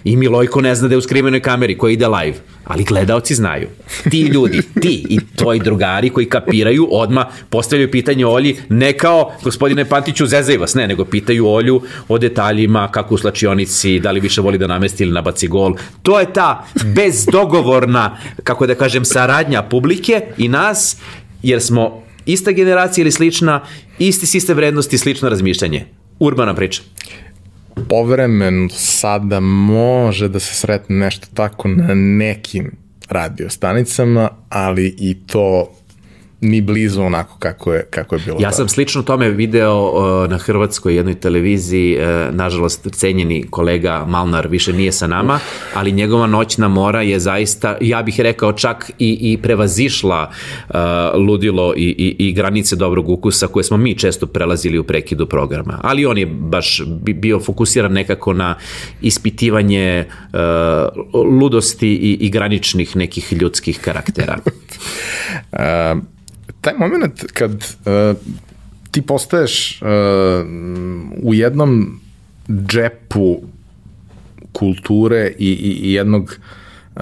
I Milojko ne zna da je u skrivenoj kameri koja ide live, ali gledaoci znaju. Ti ljudi, ti i tvoji drugari koji kapiraju, odma postavljaju pitanje Olji, ne kao gospodine Pantiću zezaj vas, ne, nego pitaju Olju o detaljima, kako u slačionici, da li više voli da namesti ili nabaci gol. To je ta bezdogovorna, kako da kažem, saradnja publike i nas, jer smo ista generacija ili slična, isti sistem vrednosti, slično razmišljanje. Urbana priča povremeno sada može da se sretne nešto tako na nekim radio stanicama, ali i to ni blizu onako kako je, kako je bilo. Ja sam slično tome video uh, na Hrvatskoj jednoj televiziji, uh, nažalost cenjeni kolega Malnar više nije sa nama, ali njegova noćna mora je zaista, ja bih rekao čak i, i prevazišla uh, ludilo i, i, i granice dobrog ukusa koje smo mi često prelazili u prekidu programa. Ali on je baš bio fokusiran nekako na ispitivanje uh, ludosti i, i graničnih nekih ljudskih karaktera. uh, taj moment kad uh, ti postaješ uh, u jednom džepu kulture i, i, i jednog uh,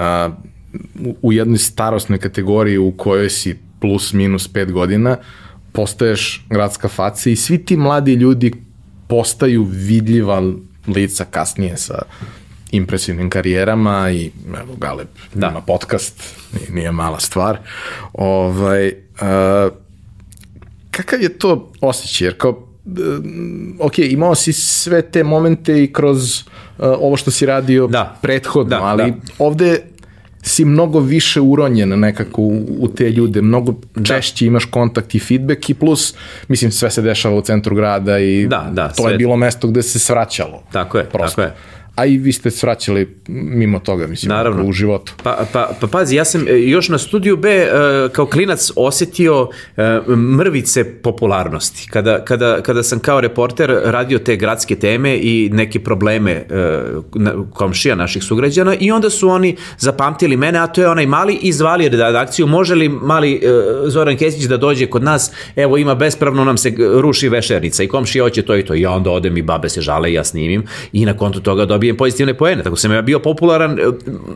u jednoj starosnoj kategoriji u kojoj si plus minus 5 godina postaješ gradska faca i svi ti mladi ljudi postaju vidljiva lica kasnije sa impresivnim karijerama i evo Galeb da. ima podcast, nije, nije mala stvar. Ovaj, uh, kakav je to osjećaj? Jer kao, uh, ok, imao si sve te momente i kroz uh, ovo što si radio da. prethodno, da, ali da. ovde si mnogo više uronjen nekako u, u te ljude, mnogo da. češće imaš kontakt i feedback i plus, mislim, sve se dešava u centru grada i da, da, to sve... je bilo mesto gde se svraćalo. Tako je, prosto. tako je a i vi ste svraćali mimo toga, mislim, Naravno. u životu. Pa, pa, pa pazi, ja sam e, još na studiju B e, kao klinac osetio e, mrvice popularnosti. Kada, kada, kada sam kao reporter radio te gradske teme i neke probleme komšija naših sugrađana i onda su oni zapamtili mene, a to je onaj mali i zvali redakciju, može li mali Zoran Kesić da dođe kod nas, evo ima bespravno nam se ruši vešernica i komšija hoće to i to. I onda odem i babe se žale i ja snimim i na kontu toga dobijem dobijem pozitivne poene, tako sam ja bio popularan, e,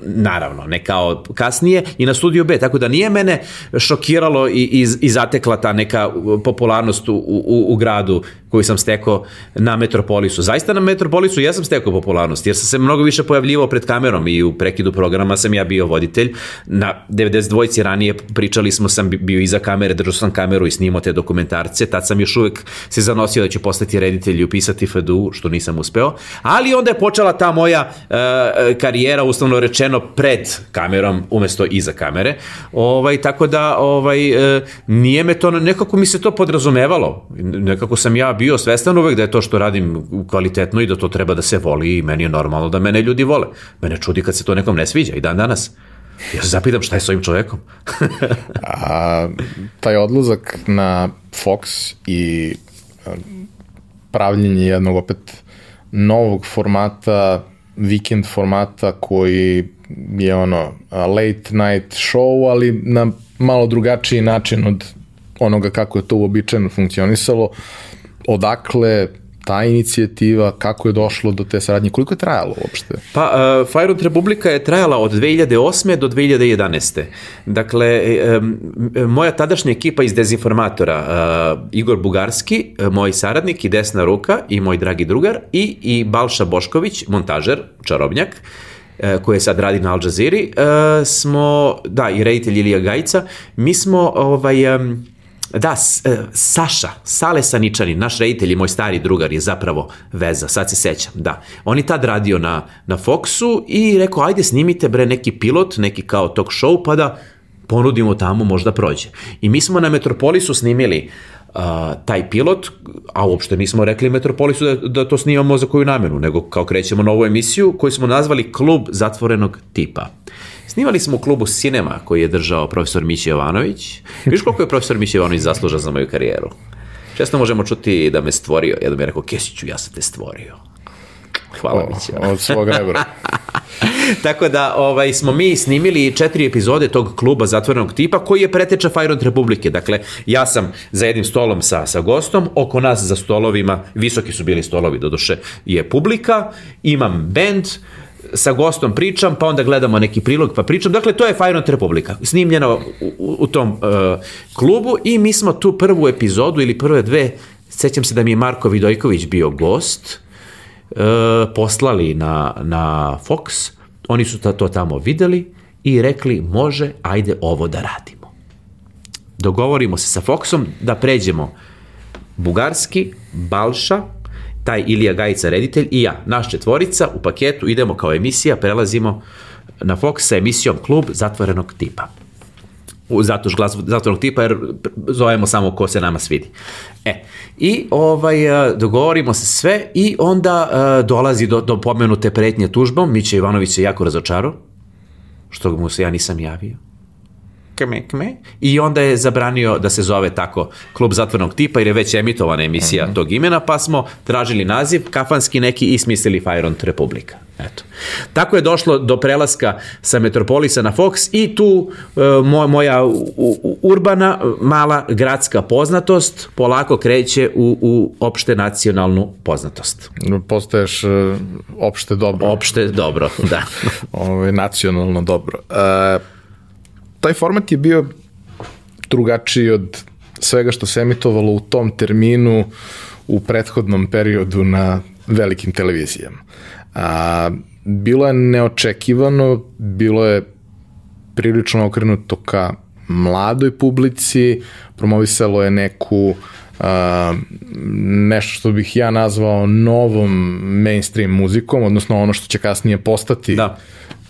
naravno, ne kao kasnije, i na studiju B, tako da nije mene šokiralo i, i, i zatekla ta neka popularnost u, u, u gradu koju sam stekao na Metropolisu. Zaista na Metropolisu ja sam stekao popularnost, jer sam se mnogo više pojavljivao pred kamerom i u prekidu programa sam ja bio voditelj. Na 92-ci ranije pričali smo, sam bio iza kamere, držao sam kameru i snimao te dokumentarce, tad sam još uvek se zanosio da ću postati reditelj i upisati FDU, što nisam uspeo, ali onda je počela ta moja uh, karijera, uslovno rečeno, pred kamerom, umesto iza kamere, ovaj, tako da ovaj, uh, nije me to, nekako mi se to podrazumevalo, nekako sam ja bio svestan uvek da je to što radim kvalitetno i da to treba da se voli i meni je normalno da mene ljudi vole. Mene čudi kad se to nekom ne sviđa i dan danas. Ja se zapitam šta je s ovim čovekom. A, taj odlazak na Fox i pravljenje jednog opet novog formata, weekend formata koji je ono late night show, ali na malo drugačiji način od onoga kako je to uobičajeno funkcionisalo. Odakle ta inicijativa, kako je došlo do te saradnje, koliko je trajalo uopšte? Pa, uh, Fire Republika je trajala od 2008. do 2011. Dakle, um, moja tadašnja ekipa iz Dezinformatora, uh, Igor Bugarski, moj saradnik i desna ruka i moj dragi drugar i, i Balša Bošković, montažer, čarobnjak, koje sad radi na Al Jazeera, uh, smo, da, i reditelj Ilija Gajica, mi smo ovaj, Da, e, Saša, Sale Saničani, naš reditelj i moj stari drugar je zapravo veza, sad se sećam, da. On je tad radio na, na Foxu i rekao, ajde snimite bre neki pilot, neki kao talk show, pa da ponudimo tamo, možda prođe. I mi smo na Metropolisu snimili uh, taj pilot, a uopšte nismo rekli Metropolisu da, da to snimamo za koju namenu, nego kao krećemo novu emisiju koju smo nazvali Klub zatvorenog tipa. Snimali smo u klubu Cinema koji je držao profesor Mići Jovanović. Viš koliko je profesor Mići Jovanović zaslužan za moju karijeru? Često možemo čuti da me stvorio. Jedan mi je rekao, Kesiću, ja sam te stvorio. Hvala Mići. Od svog rebra. Tako da ovaj, smo mi snimili četiri epizode tog kluba zatvorenog tipa koji je preteča Fajront Republike. Dakle, ja sam za jednim stolom sa, sa gostom, oko nas za stolovima, visoki su bili stolovi, doduše, je publika, imam band, sa gostom pričam, pa onda gledamo neki prilog pa pričam. Dakle, to je Fajront Republika, snimljeno u, u, tom uh, klubu i mi smo tu prvu epizodu ili prve dve, sećam se da mi je Marko Vidojković bio gost, uh, poslali na, na Fox, oni su to tamo videli i rekli, može, ajde ovo da radimo. Dogovorimo se sa Foxom da pređemo Bugarski, Balša, taj Ilija Gajica reditelj i ja, naš četvorica u paketu idemo kao emisija, prelazimo na Fox sa emisijom Klub zatvorenog tipa. U, što glas zatvorenog tipa jer zovemo samo ko se nama svidi. E, i ovaj, dogovorimo se sve i onda uh, dolazi do, do pomenute pretnje tužbom, Miće Ivanović je jako razočarao, što mu se ja nisam javio kme, kme, i onda je zabranio da se zove tako klub zatvornog tipa jer je već emitovana emisija mm -hmm. tog imena, pa smo tražili naziv kafanski neki i smislili Fajront Republika. Eto. Tako je došlo do prelaska sa Metropolisa na Fox i tu uh, moj, moja u, u, urbana, mala gradska poznatost polako kreće u, u opšte nacionalnu poznatost. Postaješ uh, opšte dobro. Opšte dobro, da. Ove, nacionalno dobro. Uh, taj format je bio drugačiji od svega što se emitovalo u tom terminu u prethodnom periodu na velikim televizijama. A, bilo je neočekivano, bilo je prilično okrenuto ka mladoj publici, promovisalo je neku a, nešto što bih ja nazvao novom mainstream muzikom, odnosno ono što će kasnije postati da.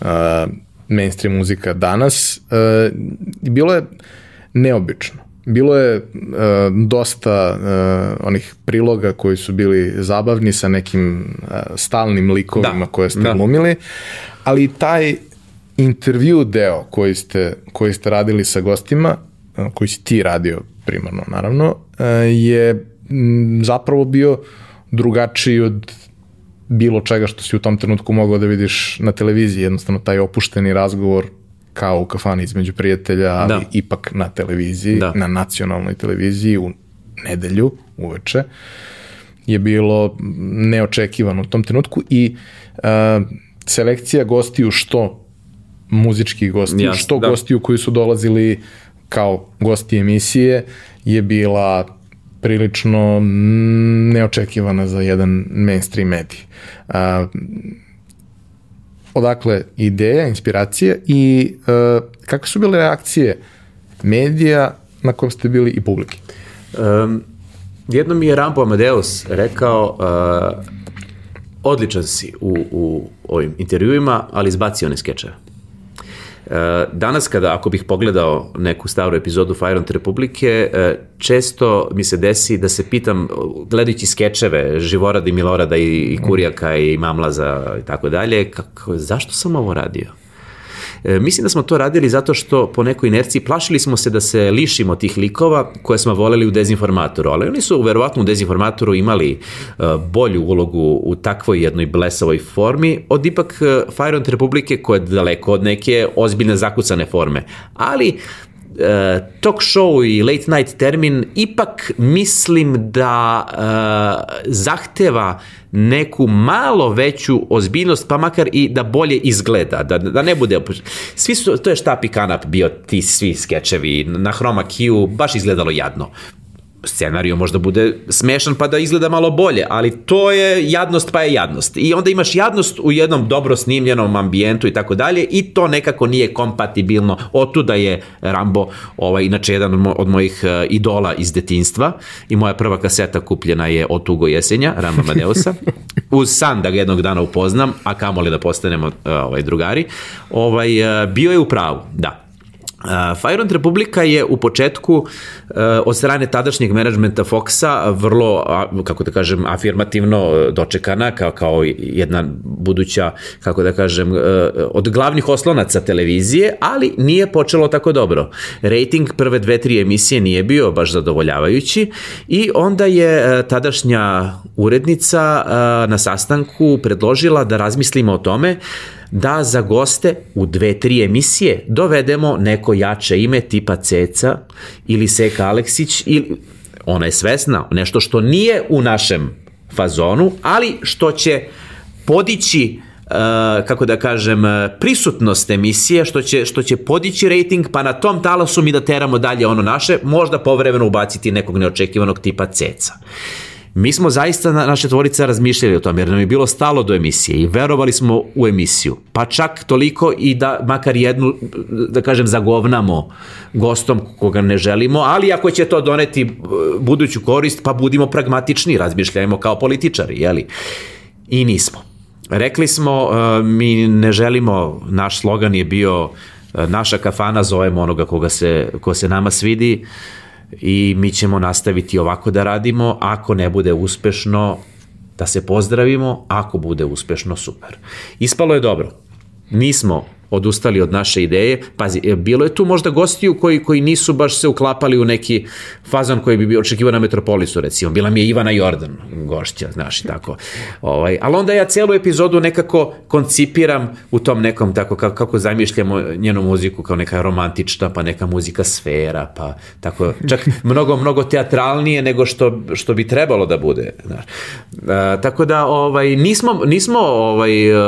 a, mainstream muzika danas, uh, bilo je neobično. Bilo je uh, dosta uh, onih priloga koji su bili zabavni sa nekim uh, stalnim likovima da. koje ste da. glumili, ali taj intervju deo koji ste, koji ste radili sa gostima, uh, koji si ti radio primarno naravno, uh, je m, zapravo bio drugačiji od bilo čega što si u tom trenutku mogao da vidiš na televiziji, jednostavno taj opušteni razgovor kao u kafani između prijatelja, ali da. ipak na televiziji, da. na nacionalnoj televiziji u nedelju uveče je bilo neočekivano u tom trenutku i uh, selekcija gostiju što muzičkih gostiju, Jasne, što da. gostiju koji su dolazili kao gosti emisije je bila prilično neočekivana za jedan mainstream medij. A, odakle ideja, inspiracija i a, kakve su bile reakcije medija na kom ste bili i publike? Um, jedno mi je Rambo Amadeus rekao uh, odličan si u, u ovim intervjuima, ali izbacio one skečeve. E, danas kada, ako bih pogledao neku staru epizodu Fire on Republike, e, često mi se desi da se pitam, gledajući skečeve Živorada i Milorada i, i Kurjaka i Mamlaza i tako dalje, kako, zašto sam ovo radio? E, mislim da smo to radili zato što po nekoj inerciji plašili smo se da se lišimo tih likova koje smo voleli u dezinformatoru, ali oni su verovatno u dezinformatoru imali e, bolju ulogu u takvoj jednoj blesavoj formi od ipak e, Fire on Republike koje je daleko od neke ozbiljne zakucane forme. Ali talk show i late night termin ipak mislim da uh, zahteva neku malo veću ozbiljnost, pa makar i da bolje izgleda, da, da ne bude... Svi su, to je štap i kanap bio ti svi skečevi na Chroma Q, baš izgledalo jadno scenario možda bude smešan pa da izgleda malo bolje, ali to je jadnost pa je jadnost. I onda imaš jadnost u jednom dobro snimljenom ambijentu i tako dalje i to nekako nije kompatibilno. Otuda je Rambo, ovaj, inače jedan od mojih uh, idola iz detinstva i moja prva kaseta kupljena je od Tugo Jesenja, Rambo Madeusa, uz san da ga jednog dana upoznam, a kamoli da postanemo uh, ovaj, drugari. Ovaj, uh, bio je u pravu, da Uh, Fire Republika je u početku uh, od strane tadašnjeg menadžmenta Foxa vrlo, kako da kažem, afirmativno dočekana kao, kao jedna buduća, kako da kažem, uh, od glavnih oslonaca televizije, ali nije počelo tako dobro. Rating prve dve, tri emisije nije bio baš zadovoljavajući i onda je tadašnja urednica na sastanku predložila da razmislimo o tome da za goste u dve, tri emisije dovedemo neko jače ime tipa Ceca ili Seka Aleksić ili ona je svesna, nešto što nije u našem fazonu, ali što će podići kako da kažem, prisutnost emisije, što će, što će podići rating, pa na tom talasu mi da teramo dalje ono naše, možda povremeno ubaciti nekog neočekivanog tipa ceca. Mi smo zaista na naše tvorice razmišljali o tome, jer nam je bilo stalo do emisije i verovali smo u emisiju. Pa čak toliko i da makar jednu, da kažem, zagovnamo gostom koga ne želimo, ali ako će to doneti e, buduću korist, pa budimo pragmatični, razmišljajmo kao političari, jeli? I nismo. Rekli smo, e, mi ne želimo, naš slogan je bio e, naša kafana zovemo onoga koga se, ko se nama svidi, i mi ćemo nastaviti ovako da radimo, ako ne bude uspešno, da se pozdravimo, ako bude uspešno, super. Ispalo je dobro. Nismo odustali od naše ideje. Pazi, e, bilo je tu možda gostiju koji, koji nisu baš se uklapali u neki fazon koji bi bio očekivao na Metropolisu, recimo. Bila mi je Ivana Jordan gošća, znaš, i tako. Ovaj, ali onda ja celu epizodu nekako koncipiram u tom nekom, tako, kako, kako zamišljamo njenu muziku kao neka romantična, pa neka muzika sfera, pa tako, čak mnogo, mnogo teatralnije nego što, što bi trebalo da bude. Znaš. E, tako da, ovaj, nismo, nismo ovaj, uh,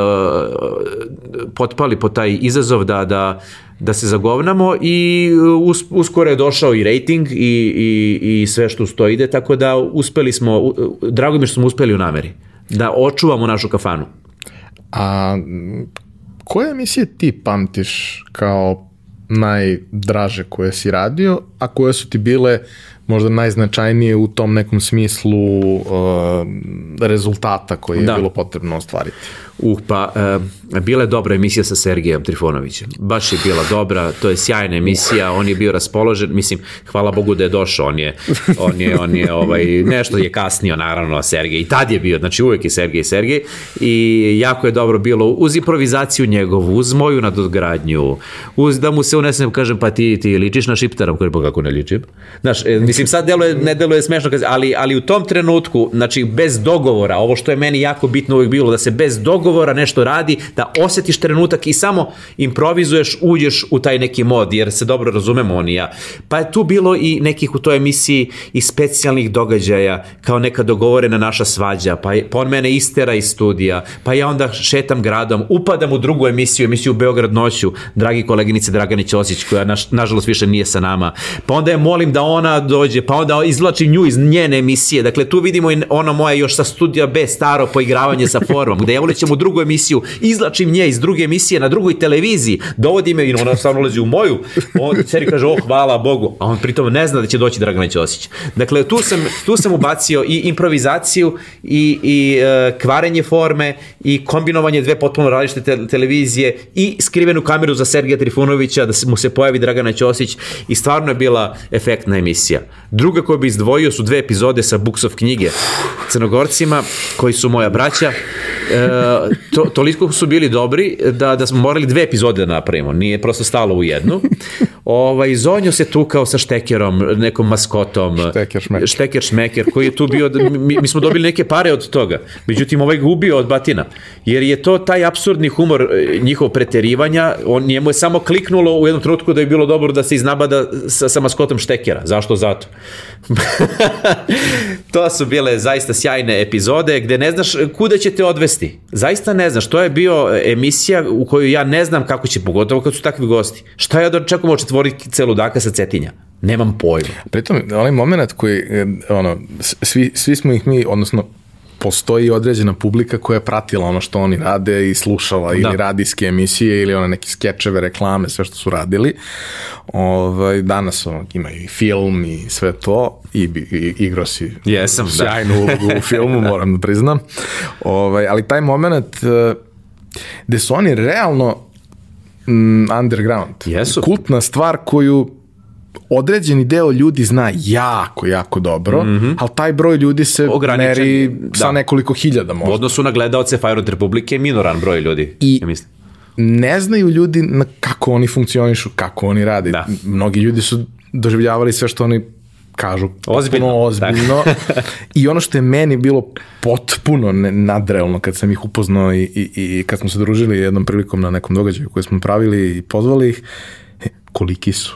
potpali po taj taj izazov da, da, da se zagovnamo i uh, us, uskoro je došao i rating i, i, i sve što to ide, tako da uspeli smo, drago mi što smo uspeli u nameri, da očuvamo našu kafanu. A koje emisije ti pamtiš kao najdraže koje si radio, a koje su ti bile možda najznačajnije u tom nekom smislu uh, rezultata koji je da. bilo potrebno ostvariti? Uh, pa, e, bila je dobra emisija sa Sergejem Trifonovićem. Baš je bila dobra, to je sjajna emisija, on je bio raspoložen, mislim, hvala Bogu da je došao, on je, on je, on je ovaj, nešto je kasnio, naravno, Sergej, i tad je bio, znači uvek je Sergej Sergej, i jako je dobro bilo uz improvizaciju njegovu, uz moju nadogradnju, uz da mu se unesem, kažem, pa ti, ti ličiš na šiptarom, koji pa kako ne ličim. Znaš, e, mislim, sad deluje, ne deluje smešno, ali, ali u tom trenutku, znači, bez dogovora, ovo što je meni jako bitno uvek bilo, da se bez dogovora dogovora nešto radi, da osetiš trenutak i samo improvizuješ, uđeš u taj neki mod, jer se dobro razumemo on i ja. Pa je tu bilo i nekih u toj emisiji i specijalnih događaja, kao neka dogovorena naša svađa, pa, je, pa on mene istera iz studija, pa ja onda šetam gradom, upadam u drugu emisiju, emisiju Beograd noću, dragi koleginice Dragani Ćosić, koja naš, nažalost više nije sa nama, pa onda je molim da ona dođe, pa onda izvlačim nju iz njene emisije, dakle tu vidimo i ono moje još sa studija B staro poigravanje sa formom, gde ja ulećem u drugu emisiju, izlačim nje iz druge emisije na drugoj televiziji, dovodi me i ona stvarno ulazi u moju, on seri kaže, oh, hvala Bogu, a on pritom ne zna da će doći Dragana Ćosić. Dakle, tu sam, tu sam ubacio i improvizaciju i, i uh, kvarenje forme i kombinovanje dve potpuno različite te, televizije i skrivenu kameru za Sergeja Trifunovića da mu se pojavi Dragana Ćosić i stvarno je bila efektna emisija. Druga koju bi izdvojio su dve epizode sa Buksov knjige crnogorcima koji su moja braća. E, to, toliko su bili dobri da, da smo morali dve epizode da napravimo, nije prosto stalo u jednu. Ovaj, Zonjo se tukao sa Štekerom, nekom maskotom. Šteker šmeker. Šteker šmeker, koji je tu bio, mi, mi smo dobili neke pare od toga. Međutim, ovaj gubio od batina. Jer je to taj absurdni humor e, njihov preterivanja, on, njemu je samo kliknulo u jednom trenutku da je bilo dobro da se iznabada sa, sa maskotom Štekera. Zašto? Zato. to su bile zaista sjajne epizode gde ne znaš kuda će te odvesti. Zaista ne znaš, to je bio emisija u kojoj ja ne znam kako će, pogotovo kad su takvi gosti. Šta ja dočekam od četvorice ludaka sa Cetinja? Nemam pojma. Pritom, onaj moment koji, e, ono, svi, svi smo ih mi, odnosno, postoji određena publika koja je pratila ono što oni rade i slušala ili da. radijske emisije ili one neke skečeve, reklame, sve što su radili. Ovaj, danas ono, imaju i film i sve to i, i igro si Jesam, da. sjajnu da. ulogu u filmu, moram da priznam. Ovaj, ali taj moment uh, gde su oni realno mm, underground. Jesu. Kultna stvar koju određeni deo ljudi zna jako, jako dobro, mm -hmm. ali taj broj ljudi se Ograničen, meri da. sa nekoliko hiljada možda. U odnosu na gledalce Fajrod Republike je minoran broj ljudi, I ja mislim. ne znaju ljudi na kako oni funkcionišu, kako oni rade. Da. Mnogi ljudi su doživljavali sve što oni kažu ozbiljno, ozbiljno. I ono što je meni bilo potpuno nadrealno kad sam ih upoznao i, i, i kad smo se družili jednom prilikom na nekom događaju koji smo pravili i pozvali ih, koliki su.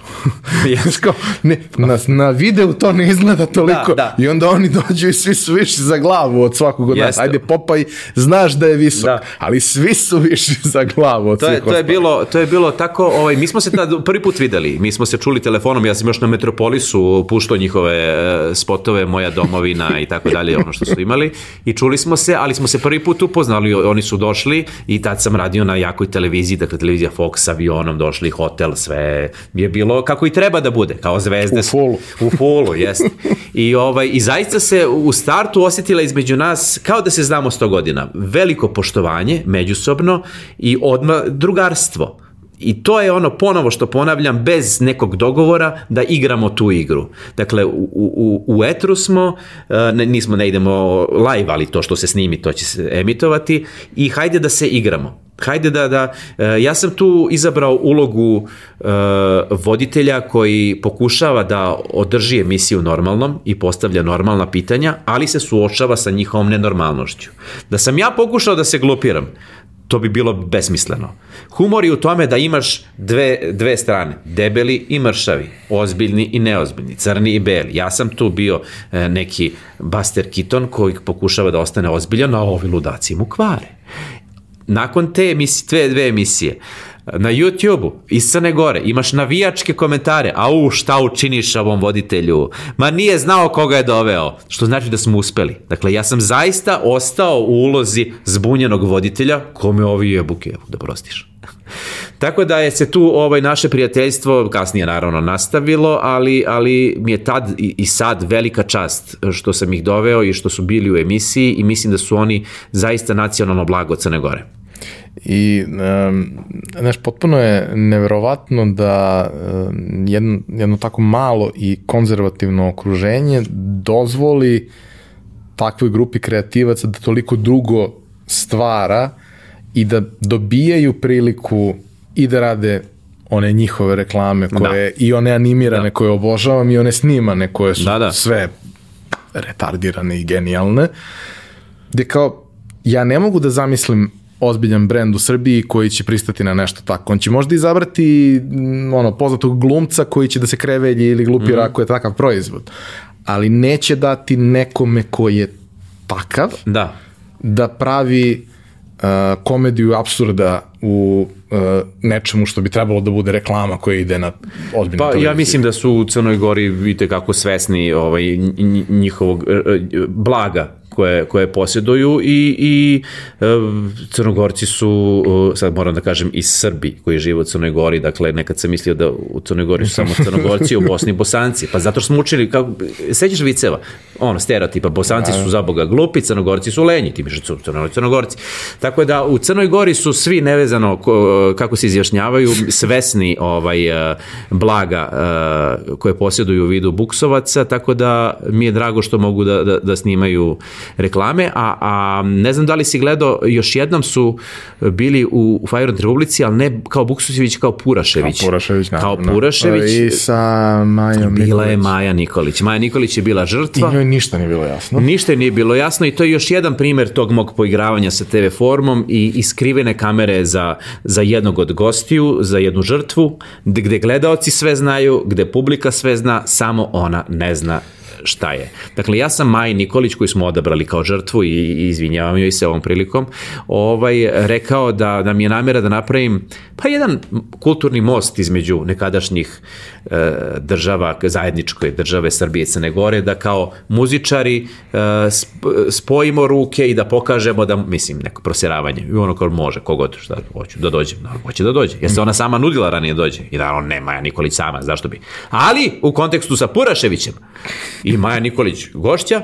Kao, ne, na, na videu to ne izgleda toliko. Da, da. I onda oni dođu i svi su viši za glavu od svakog od nas. Ajde, Popaj, znaš da je visok, Da. ali svi su viši za glavu od To je, to je bilo to je bilo tako, ovaj mi smo se tad prvi put videli. Mi smo se čuli telefonom, ja sam još na Metropolisu puštao njihove e, spotove Moja domovina i tako dalje, ono što su imali i čuli smo se, ali smo se prvi put upoznali, oni su došli i tad sam radio na jakoj televiziji, dakle televizija Fox s avionom došli, hotel, sve je bilo kako i treba da bude, kao zvezde. U fullu. U fullu, jeste. I, ovaj, I zaista se u startu osjetila između nas kao da se znamo 100 godina. Veliko poštovanje, međusobno i odma drugarstvo. I to je ono ponovo što ponavljam, bez nekog dogovora da igramo tu igru. Dakle, u, u, u etru smo, e, ne, nismo, ne idemo live, ali to što se snimi, to će se emitovati i hajde da se igramo. Hajde da, da, e, ja sam tu izabrao ulogu e, voditelja koji pokušava da održi emisiju normalnom i postavlja normalna pitanja, ali se suočava sa njihovom nenormalnošću. Da sam ja pokušao da se glupiram, to bi bilo besmisleno. Humor je u tome da imaš dve, dve strane, debeli i mršavi, ozbiljni i neozbiljni, crni i beli. Ja sam tu bio e, neki Buster Keaton koji pokušava da ostane ozbiljan, a ovi ludaci mu kvare. Nakon te emisije, dve, dve emisije, na YouTube-u iz Crne Gore imaš navijačke komentare, au šta učiniš ovom voditelju, ma nije znao koga je doveo, što znači da smo uspeli. Dakle, ja sam zaista ostao u ulozi zbunjenog voditelja, kome ovi jebuke, da prostiš. Tako da je se tu ovaj naše prijateljstvo kasnije naravno nastavilo, ali, ali mi je tad i, i sad velika čast što sam ih doveo i što su bili u emisiji i mislim da su oni zaista nacionalno blago Crne Gore. I, um, znaš, potpuno je neverovatno da um, jedno, jedno tako malo i konzervativno okruženje dozvoli takvoj grupi kreativaca da toliko drugo stvara i da dobijaju priliku i da rade one njihove reklame koje, da. i one animirane da. koje obožavam i one snimane koje su Da, da. sve retardirane i genijalne gde kao ja ne mogu da zamislim ozbiljan brend u Srbiji koji će pristati na nešto tako. On će možda izabrati mm, ono, poznatog glumca koji će da se krevelji ili glupira mm. ako je takav proizvod. Ali neće dati nekome koji je takav Da. da pravi uh, komediju absurda u nečemu što bi trebalo da bude reklama koja ide na ozbiljnu Pa televiziju. ja mislim da su u Crnoj Gori vidite kako svesni ovaj, nj- njihovog e, e, blaga koje, koje posjeduju i, i e, Crnogorci su, e, sad moram da kažem, i Srbi koji žive u Crnoj Gori, dakle nekad sam mislio da u Crnoj Gori su samo Crnogorci, u Bosni Bosanci, pa zato što smo učili, kako, sećaš viceva, ono, stereotipa, Bosanci su za Boga glupi, Crnogorci su lenji, ti miš su Crnogorci, Crnogorci. Tako da u Crnoj Gori su svi nevezano ko- kako se izjašnjavaju, svesni ovaj, e, blaga e, koje posjeduju u vidu buksovaca, tako da mi je drago što mogu da, da, da snimaju reklame, a, a ne znam da li si gledao, još jednom su bili u, u Fajront Republici, ali ne kao Buksović, kao Purašević. Kao Purašević, Kao naravno. Purašević, I sa Majom bila je Nikolić. Maja Nikolić. Maja Nikolić je bila I žrtva. njoj ništa nije bilo jasno. Ništa je nije bilo jasno i to je još jedan primer tog mog poigravanja sa TV formom i, i skrivene kamere za, za jednog od gostiju, za jednu žrtvu, gde, gde gledaoci sve znaju, gde publika sve zna, samo ona ne zna šta je. Dakle, ja sam Maj Nikolić koji smo odabrali kao žrtvu i, i izvinjavam joj se ovom prilikom, ovaj, rekao da, da mi je namjera da napravim pa jedan kulturni most između nekadašnjih e, država, zajedničke države Srbije i Crne Gore, da kao muzičari e, sp- spojimo ruke i da pokažemo da, mislim, neko prosjeravanje. I ono kao može, kogod, šta, hoću da dođe, naravno, hoće da dođe. Jer se ona sama nudila ranije dođe. I naravno, ne Maja Nikolić sama, zašto bi. Ali, u kontekstu sa Puraševićem i Maja Nikolić gošća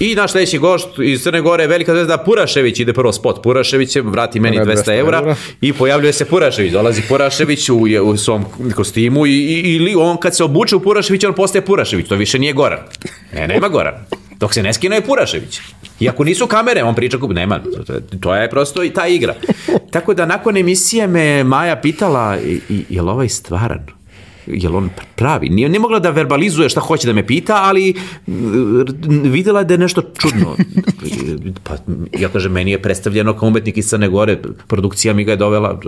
i naš sledeći gošt iz Crne Gore, velika zvezda Purašević, ide prvo spot Puraševićem, vrati meni Ne, 200 200 eura eura. i pojavljuje se Purašević, dolazi Purašević u, u svom kostimu i, i, ili on kad se obuče u Purašević, on postaje Purašević, to više nije Goran. Ne, nema Goran. Dok se ne skine je Purašević. I ako nisu kamere, on priča kup, nema, to, je prosto i ta igra. Tako da nakon emisije me Maja pitala, i, i, je li ovaj stvaran? Je on pravi? Nije, nije mogla da verbalizuje šta hoće da me pita, ali mm, videla je da je nešto čudno. Pa, ja kažem, meni je predstavljeno kao umetnik iz Crne Gore, produkcija mi ga je dovela.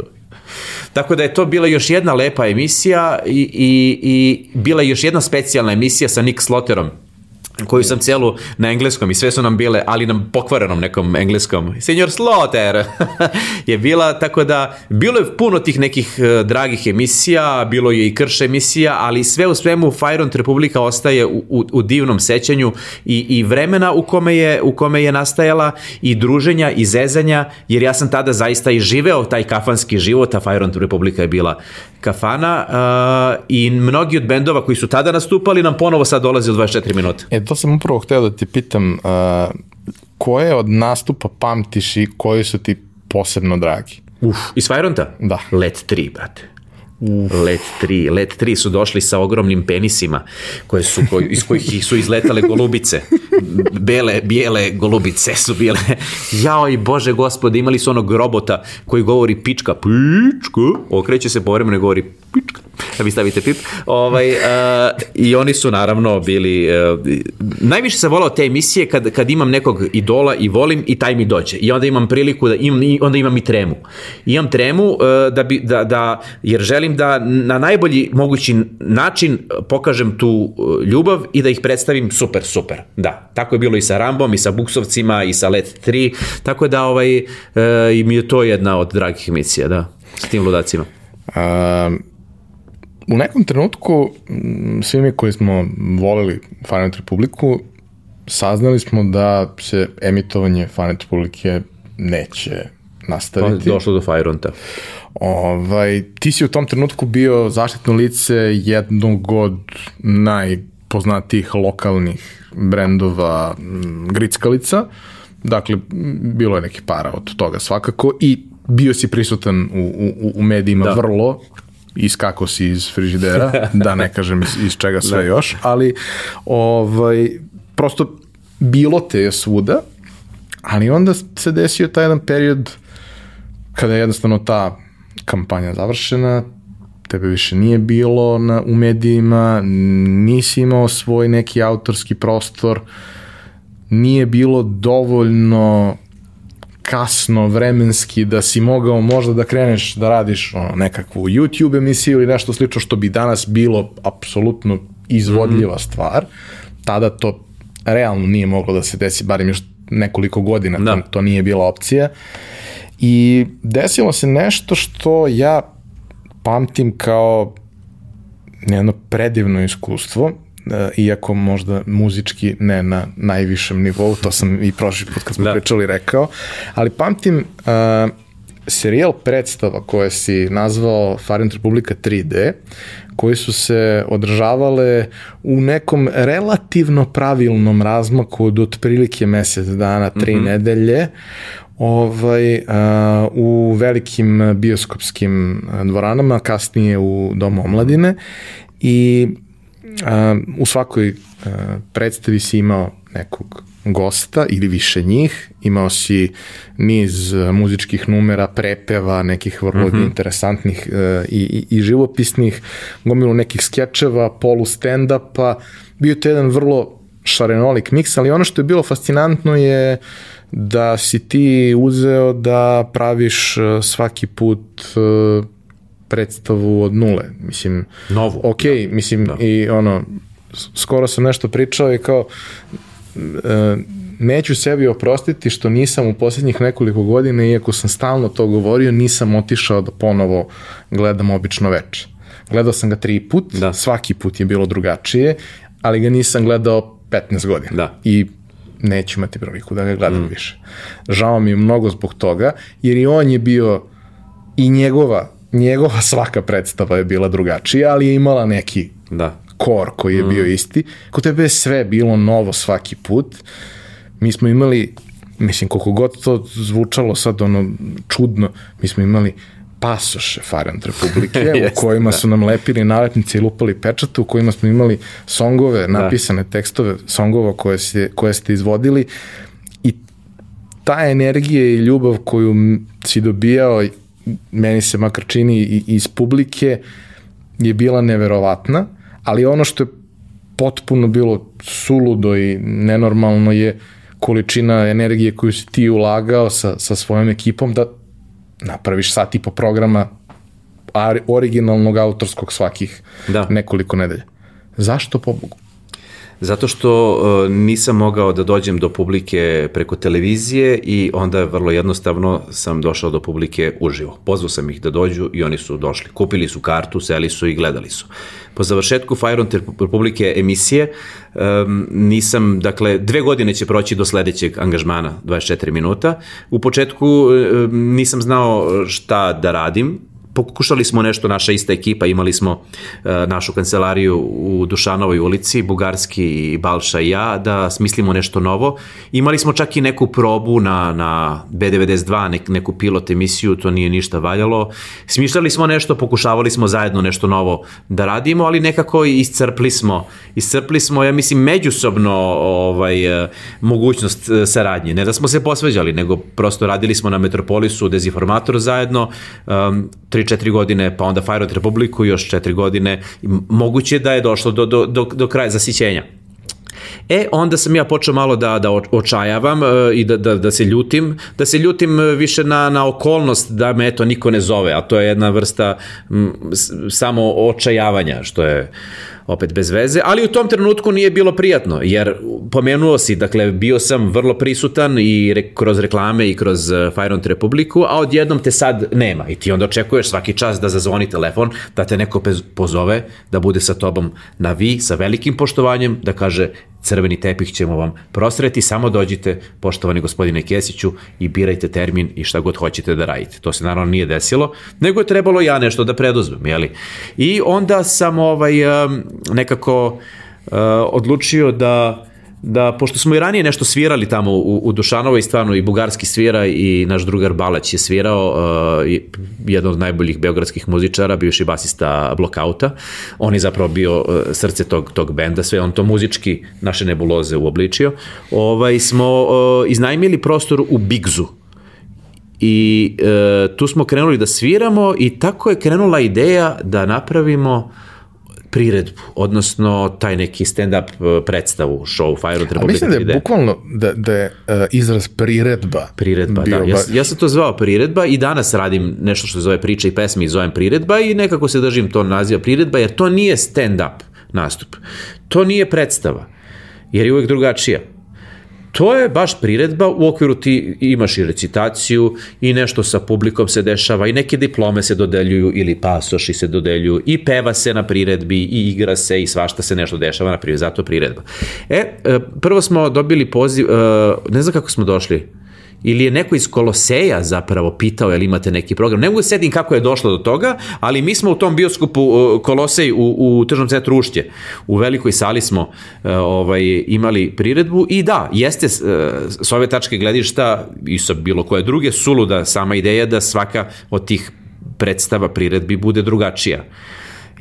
Tako da je to bila još jedna lepa emisija i, i, i bila je još jedna specijalna emisija sa Nick Slotterom koju sam celu na engleskom i sve su nam bile, ali nam pokvarenom nekom engleskom. Senior Slaughter je bila, tako da bilo je puno tih nekih uh, dragih emisija, bilo je i krš emisija, ali sve u svemu Fajront Republika ostaje u, u, u divnom sećanju i, i vremena u kome, je, u kome je nastajala i druženja i zezanja, jer ja sam tada zaista i živeo taj kafanski život, a Fajront Republika je bila kafana uh, i mnogi od bendova koji su tada nastupali nam ponovo sad dolaze u 24 minuta. E, to sam upravo hteo da ti pitam, uh, koje od nastupa pamtiš i koji su ti posebno dragi? Uf, iz Fajronta? Da. Let 3, brate. Uf. Let 3. Let 3 su došli sa ogromnim penisima koje su, koji, iz kojih su izletale golubice. Bele, bijele golubice su bile. Jao i bože gospode, imali su onog robota koji govori pička, pička, okreće se povremeno i govori pička da vi stavite pip. Ovaj, uh, I oni su naravno bili... Uh, najviše sam volao te emisije kad, kad imam nekog idola i volim i taj mi dođe. I onda imam priliku da imam, onda imam i tremu. Imam tremu uh, da bi, da, da, jer želim da na najbolji mogući način pokažem tu ljubav i da ih predstavim super, super. Da, tako je bilo i sa Rambom, i sa Buksovcima, i sa Let 3, tako da ovaj, i mi je to jedna od dragih emisija, da, sa tim ludacima. Um, u nekom trenutku svi mi koji smo voleli Fanet Republiku saznali smo da se emitovanje Fanet Republike neće nastaviti. Pa, došlo do Fajronta. Ovaj, ti si u tom trenutku bio zaštitno lice jednog od najpoznatijih lokalnih brendova Grickalica. Dakle, bilo je neki para od toga svakako i bio si prisutan u, u, u medijima da. vrlo iskako si iz frižidera, da ne kažem iz, iz čega sve da. još, ali ovaj, prosto bilo te je svuda, ali onda se desio taj jedan period kada je jednostavno ta kampanja završena, tebe više nije bilo na, u medijima, nisi imao svoj neki autorski prostor, nije bilo dovoljno kasno vremenski da si mogao možda da kreneš da radiš ono, nekakvu YouTube emisiju ili nešto slično što bi danas bilo apsolutno izvodljiva mm. stvar, tada to realno nije moglo da se desi, barim još nekoliko godina, da. to, to nije bila opcija. I desilo se nešto što ja pamtim kao jedno predivno iskustvo, E, iako možda muzički ne na najvišem nivou, to sam i prošli put kad smo da. pričali rekao, ali pamtim uh, serijal predstava koje si nazvao Farent Republika 3D, koji su se održavale u nekom relativno pravilnom razmaku od otprilike mesec dana, tri mm -hmm. nedelje, ovaj, uh, u velikim bioskopskim dvoranama, kasnije u Domu omladine. I u svakoj predstavi si imao nekog gosta ili više njih, imao si niz muzičkih numera, prepeva, nekih vrlo mm -hmm. interesantnih i, i, i živopisnih, gomilu nekih skečeva, polu stand-upa, bio to jedan vrlo šarenolik miks, ali ono što je bilo fascinantno je da si ti uzeo da praviš svaki put predstavu od nule. Mislim, Novu. Ok, da. mislim, da. i ono, skoro sam nešto pričao i kao, e, neću sebi oprostiti što nisam u posljednjih nekoliko godina, iako sam stalno to govorio, nisam otišao da ponovo gledam obično veče. Gledao sam ga tri put, da. svaki put je bilo drugačije, ali ga nisam gledao 15 godina. Da. I neću imati priliku da ga gledam mm. više. Žao mi je mnogo zbog toga, jer i on je bio i njegova njegova svaka predstava je bila drugačija, ali je imala neki da. kor koji je mm. bio isti. Kod tebe je sve bilo novo svaki put. Mi smo imali, mislim, koliko god to zvučalo sad ono čudno, mi smo imali pasoše Farent Republike u kojima da. su nam lepili nalepnice i lupali pečate, u kojima smo imali songove, da. napisane da. tekstove songova koje, ste, koje ste izvodili i ta energija i ljubav koju si dobijao meni se makar čini iz publike je bila neverovatna, ali ono što je potpuno bilo suludo i nenormalno je količina energije koju si ti ulagao sa, sa svojom ekipom da napraviš sat i po programa originalnog autorskog svakih Da. nekoliko nedelja. Zašto pobogu? Zato što uh, nisam mogao da dođem do publike preko televizije i onda vrlo jednostavno sam došao do publike uživo. Pozvao sam ih da dođu i oni su došli. Kupili su kartu, seli su i gledali su. Po završetku Fire on Republike emisije um, nisam, dakle, dve godine će proći do sledećeg angažmana, 24 minuta. U početku um, nisam znao šta da radim, pokušali smo nešto, naša ista ekipa, imali smo uh, našu kancelariju u Dušanovoj ulici, Bugarski i Balša i ja, da smislimo nešto novo. Imali smo čak i neku probu na, na B92, nek, neku pilot emisiju, to nije ništa valjalo. Smišljali smo nešto, pokušavali smo zajedno nešto novo da radimo, ali nekako iscrpli smo, iscrpli smo, ja mislim, međusobno ovaj, uh, mogućnost uh, saradnje. Ne da smo se posveđali, nego prosto radili smo na Metropolisu, Dezinformator zajedno, um, 3-4 godine, pa onda Fire od Republiku, još 4 godine. Moguće da je došlo do, do, do, do kraja zasićenja. E, onda sam ja počeo malo da, da očajavam e, i da, da, da se ljutim, da se ljutim više na, na okolnost da me eto niko ne zove, a to je jedna vrsta m, samo očajavanja, što je opet bez veze, ali u tom trenutku nije bilo prijatno, jer pomenuo si, dakle, bio sam vrlo prisutan i re, kroz reklame i kroz Fire on Republiku, a odjednom te sad nema i ti onda očekuješ svaki čas da zazvoni telefon, da te neko pozove, da bude sa tobom na vi, sa velikim poštovanjem, da kaže crveni tepih ćemo vam prosreti, samo dođite, poštovani gospodine Kesiću, i birajte termin i šta god hoćete da radite. To se naravno nije desilo, nego je trebalo ja nešto da preduzmem, jeli? I onda sam ovaj, nekako uh, odlučio da da, pošto smo i ranije nešto svirali tamo u, u Dušanovoj, stvarno i bugarski svira i naš drugar Balać je svirao, uh, jedan od najboljih beogradskih muzičara, bivši basista Blokauta. On je zapravo bio uh, srce tog, tog benda, sve on to muzički naše nebuloze uobličio. Ovaj, smo uh, iznajmili prostor u Bigzu, i uh, tu smo krenuli da sviramo i tako je krenula ideja da napravimo priredbu, odnosno taj neki stand-up uh, predstavu, show Fire od Republike. Mislim da je ide. bukvalno da, da je uh, izraz priredba. Priredba, da. Ja, ja sam to zvao priredba i danas radim nešto što se zove priča i pesmi i zovem priredba i nekako se držim to naziva priredba, jer to nije stand-up nastup. To nije predstava, jer je uvek drugačija to je baš priredba, u okviru ti imaš i recitaciju i nešto sa publikom se dešava i neke diplome se dodeljuju ili pasoši se dodeljuju i peva se na priredbi i igra se i svašta se nešto dešava na priredbi, zato priredba. E, prvo smo dobili poziv, ne znam kako smo došli, ili je neko iz Koloseja zapravo pitao je li imate neki program. Ne mogu da sedim kako je došlo do toga, ali mi smo u tom bioskopu Kolosej u, u tržnom centru Ušće. U velikoj sali smo ovaj, imali priredbu i da, jeste s ove tačke gledišta i sa bilo koje druge suluda sama ideja da svaka od tih predstava priredbi bude drugačija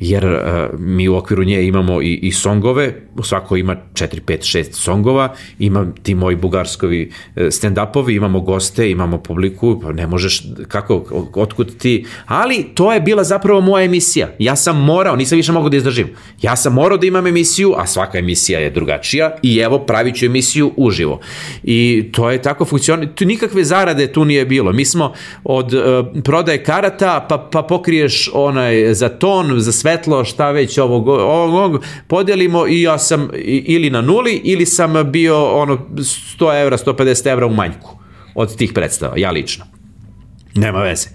jer uh, mi u okviru nje imamo i, i songove, svako ima 4, 5, 6 songova, ima ti moji bugarskovi stand-upovi, imamo goste, imamo publiku, pa ne možeš, kako, otkud ti, ali to je bila zapravo moja emisija. Ja sam morao, nisam više mogao da izdržim. Ja sam morao da imam emisiju, a svaka emisija je drugačija i evo pravit ću emisiju uživo. I to je tako funkcionalno, nikakve zarade tu nije bilo. Mi smo od uh, prodaje karata, pa, pa pokriješ onaj za ton, za sve svetlo, šta već ovog, ovog, podelimo i ja sam ili na nuli ili sam bio ono 100 evra, 150 evra u manjku od tih predstava, ja lično. Nema veze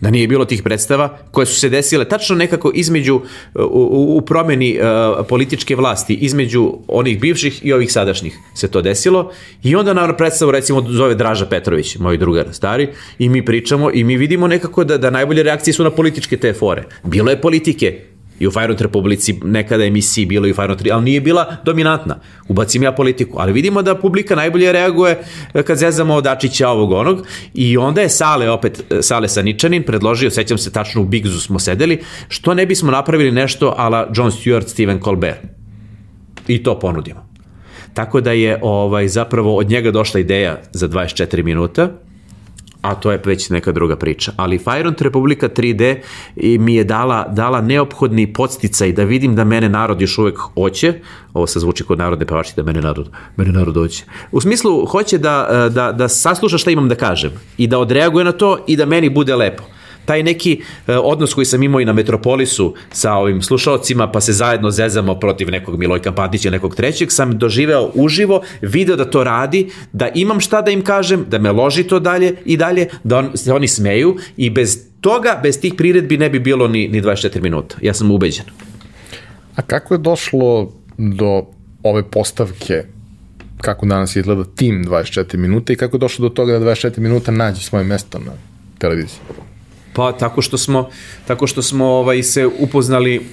da nije bilo tih predstava koje su se desile tačno nekako između u, u promeni uh, političke vlasti između onih bivših i ovih sadašnjih se to desilo i onda na predstavu recimo zove Draža Petrović, moj drugar stari i mi pričamo i mi vidimo nekako da, da najbolje reakcije su na političke te fore. Bilo je politike, I u Fajront Republici nekada emisiji bilo i u Fajront ali nije bila dominantna. Ubacim ja politiku, ali vidimo da publika najbolje reaguje e, kad zezamo od Dačića ovog onog i onda je Sale, opet e, Sale Saničanin predložio, sećam se tačno u Bigzu smo sedeli, što ne bismo napravili nešto ala John Stewart, Stephen Colbert. I to ponudimo. Tako da je ovaj zapravo od njega došla ideja za 24 minuta a to je već neka druga priča. Ali Firont Republika 3D mi je dala, dala neophodni podsticaj da vidim da mene narod još uvek hoće, ovo se zvuči kod narodne pevači da mene narod, mene narod hoće. U smislu, hoće da, da, da sasluša šta imam da kažem i da odreaguje na to i da meni bude lepo taj neki uh, odnos koji sam imao i na Metropolisu sa ovim slušalcima, pa se zajedno zezamo protiv nekog Milojka Patića, nekog trećeg, sam doživeo uživo, video da to radi, da imam šta da im kažem, da me loži to dalje i dalje, da on, se oni smeju i bez toga, bez tih priredbi ne bi bilo ni, ni 24 minuta. Ja sam ubeđen. A kako je došlo do ove postavke kako danas izgleda tim 24 minuta i kako je došlo do toga da 24 minuta nađe svoje mesto na televiziji? Pa tako što smo, tako što smo ovaj, se upoznali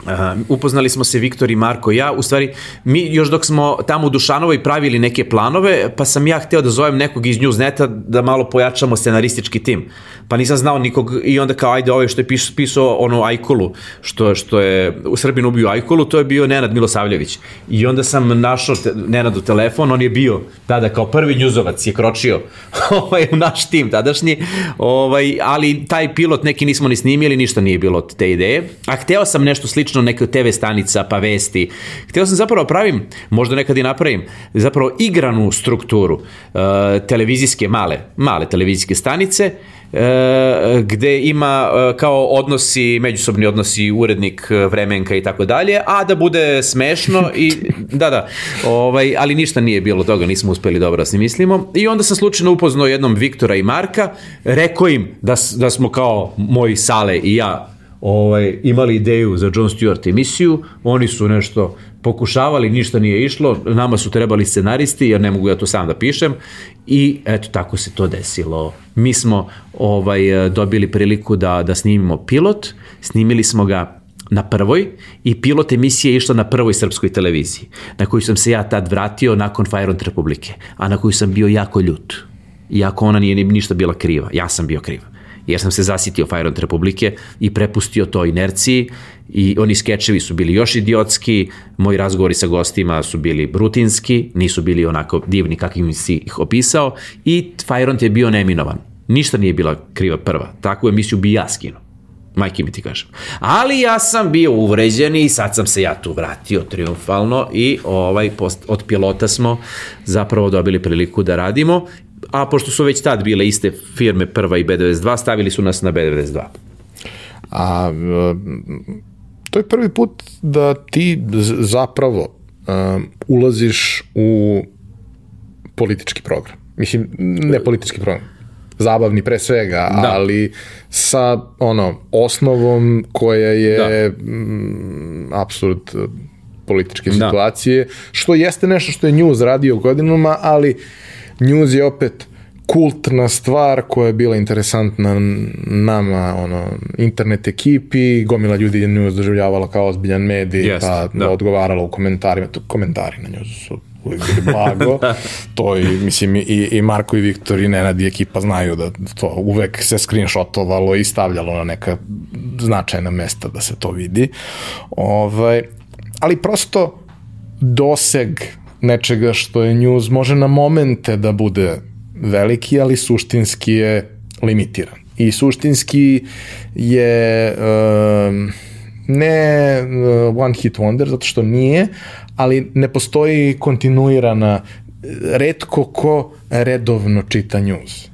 Uh, upoznali smo se Viktor i Marko i ja, u stvari mi još dok smo tamo u Dušanovoj pravili neke planove, pa sam ja hteo da zovem nekog iz Newsneta da malo pojačamo scenaristički tim. Pa nisam znao nikog i onda kao ajde ovaj što je pisao, pisao ono Ajkulu, što, što je u Srbinu ubio Ajkulu, to je bio Nenad Milosavljević. I onda sam našao te, Nenadu telefon, on je bio tada kao prvi njuzovac je kročio ovaj, u naš tim tadašnji, ovaj, ali taj pilot neki nismo ni snimili, ništa nije bilo od te ideje. A hteo sam nešto slično slično neke TV stanica pa vesti. Hteo sam zapravo pravim, možda nekad i napravim, zapravo igranu strukturu uh, televizijske male, male televizijske stanice e, gde ima e, kao odnosi, međusobni odnosi urednik, vremenka i tako dalje, a da bude smešno i da, da, ovaj, ali ništa nije bilo toga, nismo uspeli dobro da mislimo i onda sam slučajno upoznao jednom Viktora i Marka, rekao im da, da smo kao moji Sale i ja ovaj, imali ideju za John Stewart emisiju, oni su nešto pokušavali, ništa nije išlo, nama su trebali scenaristi, jer ne mogu ja to sam da pišem, i eto, tako se to desilo. Mi smo ovaj, dobili priliku da, da snimimo pilot, snimili smo ga na prvoj i pilot emisije je išla na prvoj srpskoj televiziji, na koju sam se ja tad vratio nakon Fajront Republike, a na koju sam bio jako ljut. Iako ona nije ništa bila kriva, ja sam bio kriv jer sam se zasitio Fajront Republike i prepustio to inerciji i oni skečevi su bili još idiotski, moji razgovori sa gostima su bili rutinski, nisu bili onako divni kakvim si ih opisao i Fajront je bio neminovan. Ništa nije bila kriva prva. Takvu emisiju bi ja skinuo. Majke mi ti kažem. Ali ja sam bio uvređen i sad sam se ja tu vratio triumfalno i ovaj post, od pilota smo zapravo dobili priliku da radimo a pošto su već tad bile iste firme prva i B92, stavili su nas na B92. A to je prvi put da ti zapravo um, ulaziš u politički program. Mislim, ne politički program, zabavni pre svega, da. ali sa ono osnovom koja je da. m, absurd političke da. situacije, da. što jeste nešto što je News radio godinama, ali News je opet kultna stvar koja je bila interesantna nama, ono, internet ekipi, gomila ljudi je News doživljavala kao ozbiljan medij, yes, pa da. odgovarala u komentarima, to komentari na News su uvijek bili blago, to i, mislim, i, i Marko i Viktor i Nenad i ekipa znaju da to uvek se screenshotovalo i stavljalo na neka značajna mesta da se to vidi. Ovaj, ali prosto doseg nečega što je news može na momente da bude veliki, ali suštinski je limitiran. I suštinski je uh, ne uh, one hit wonder, zato što nije, ali ne postoji kontinuirana, redko ko redovno čita news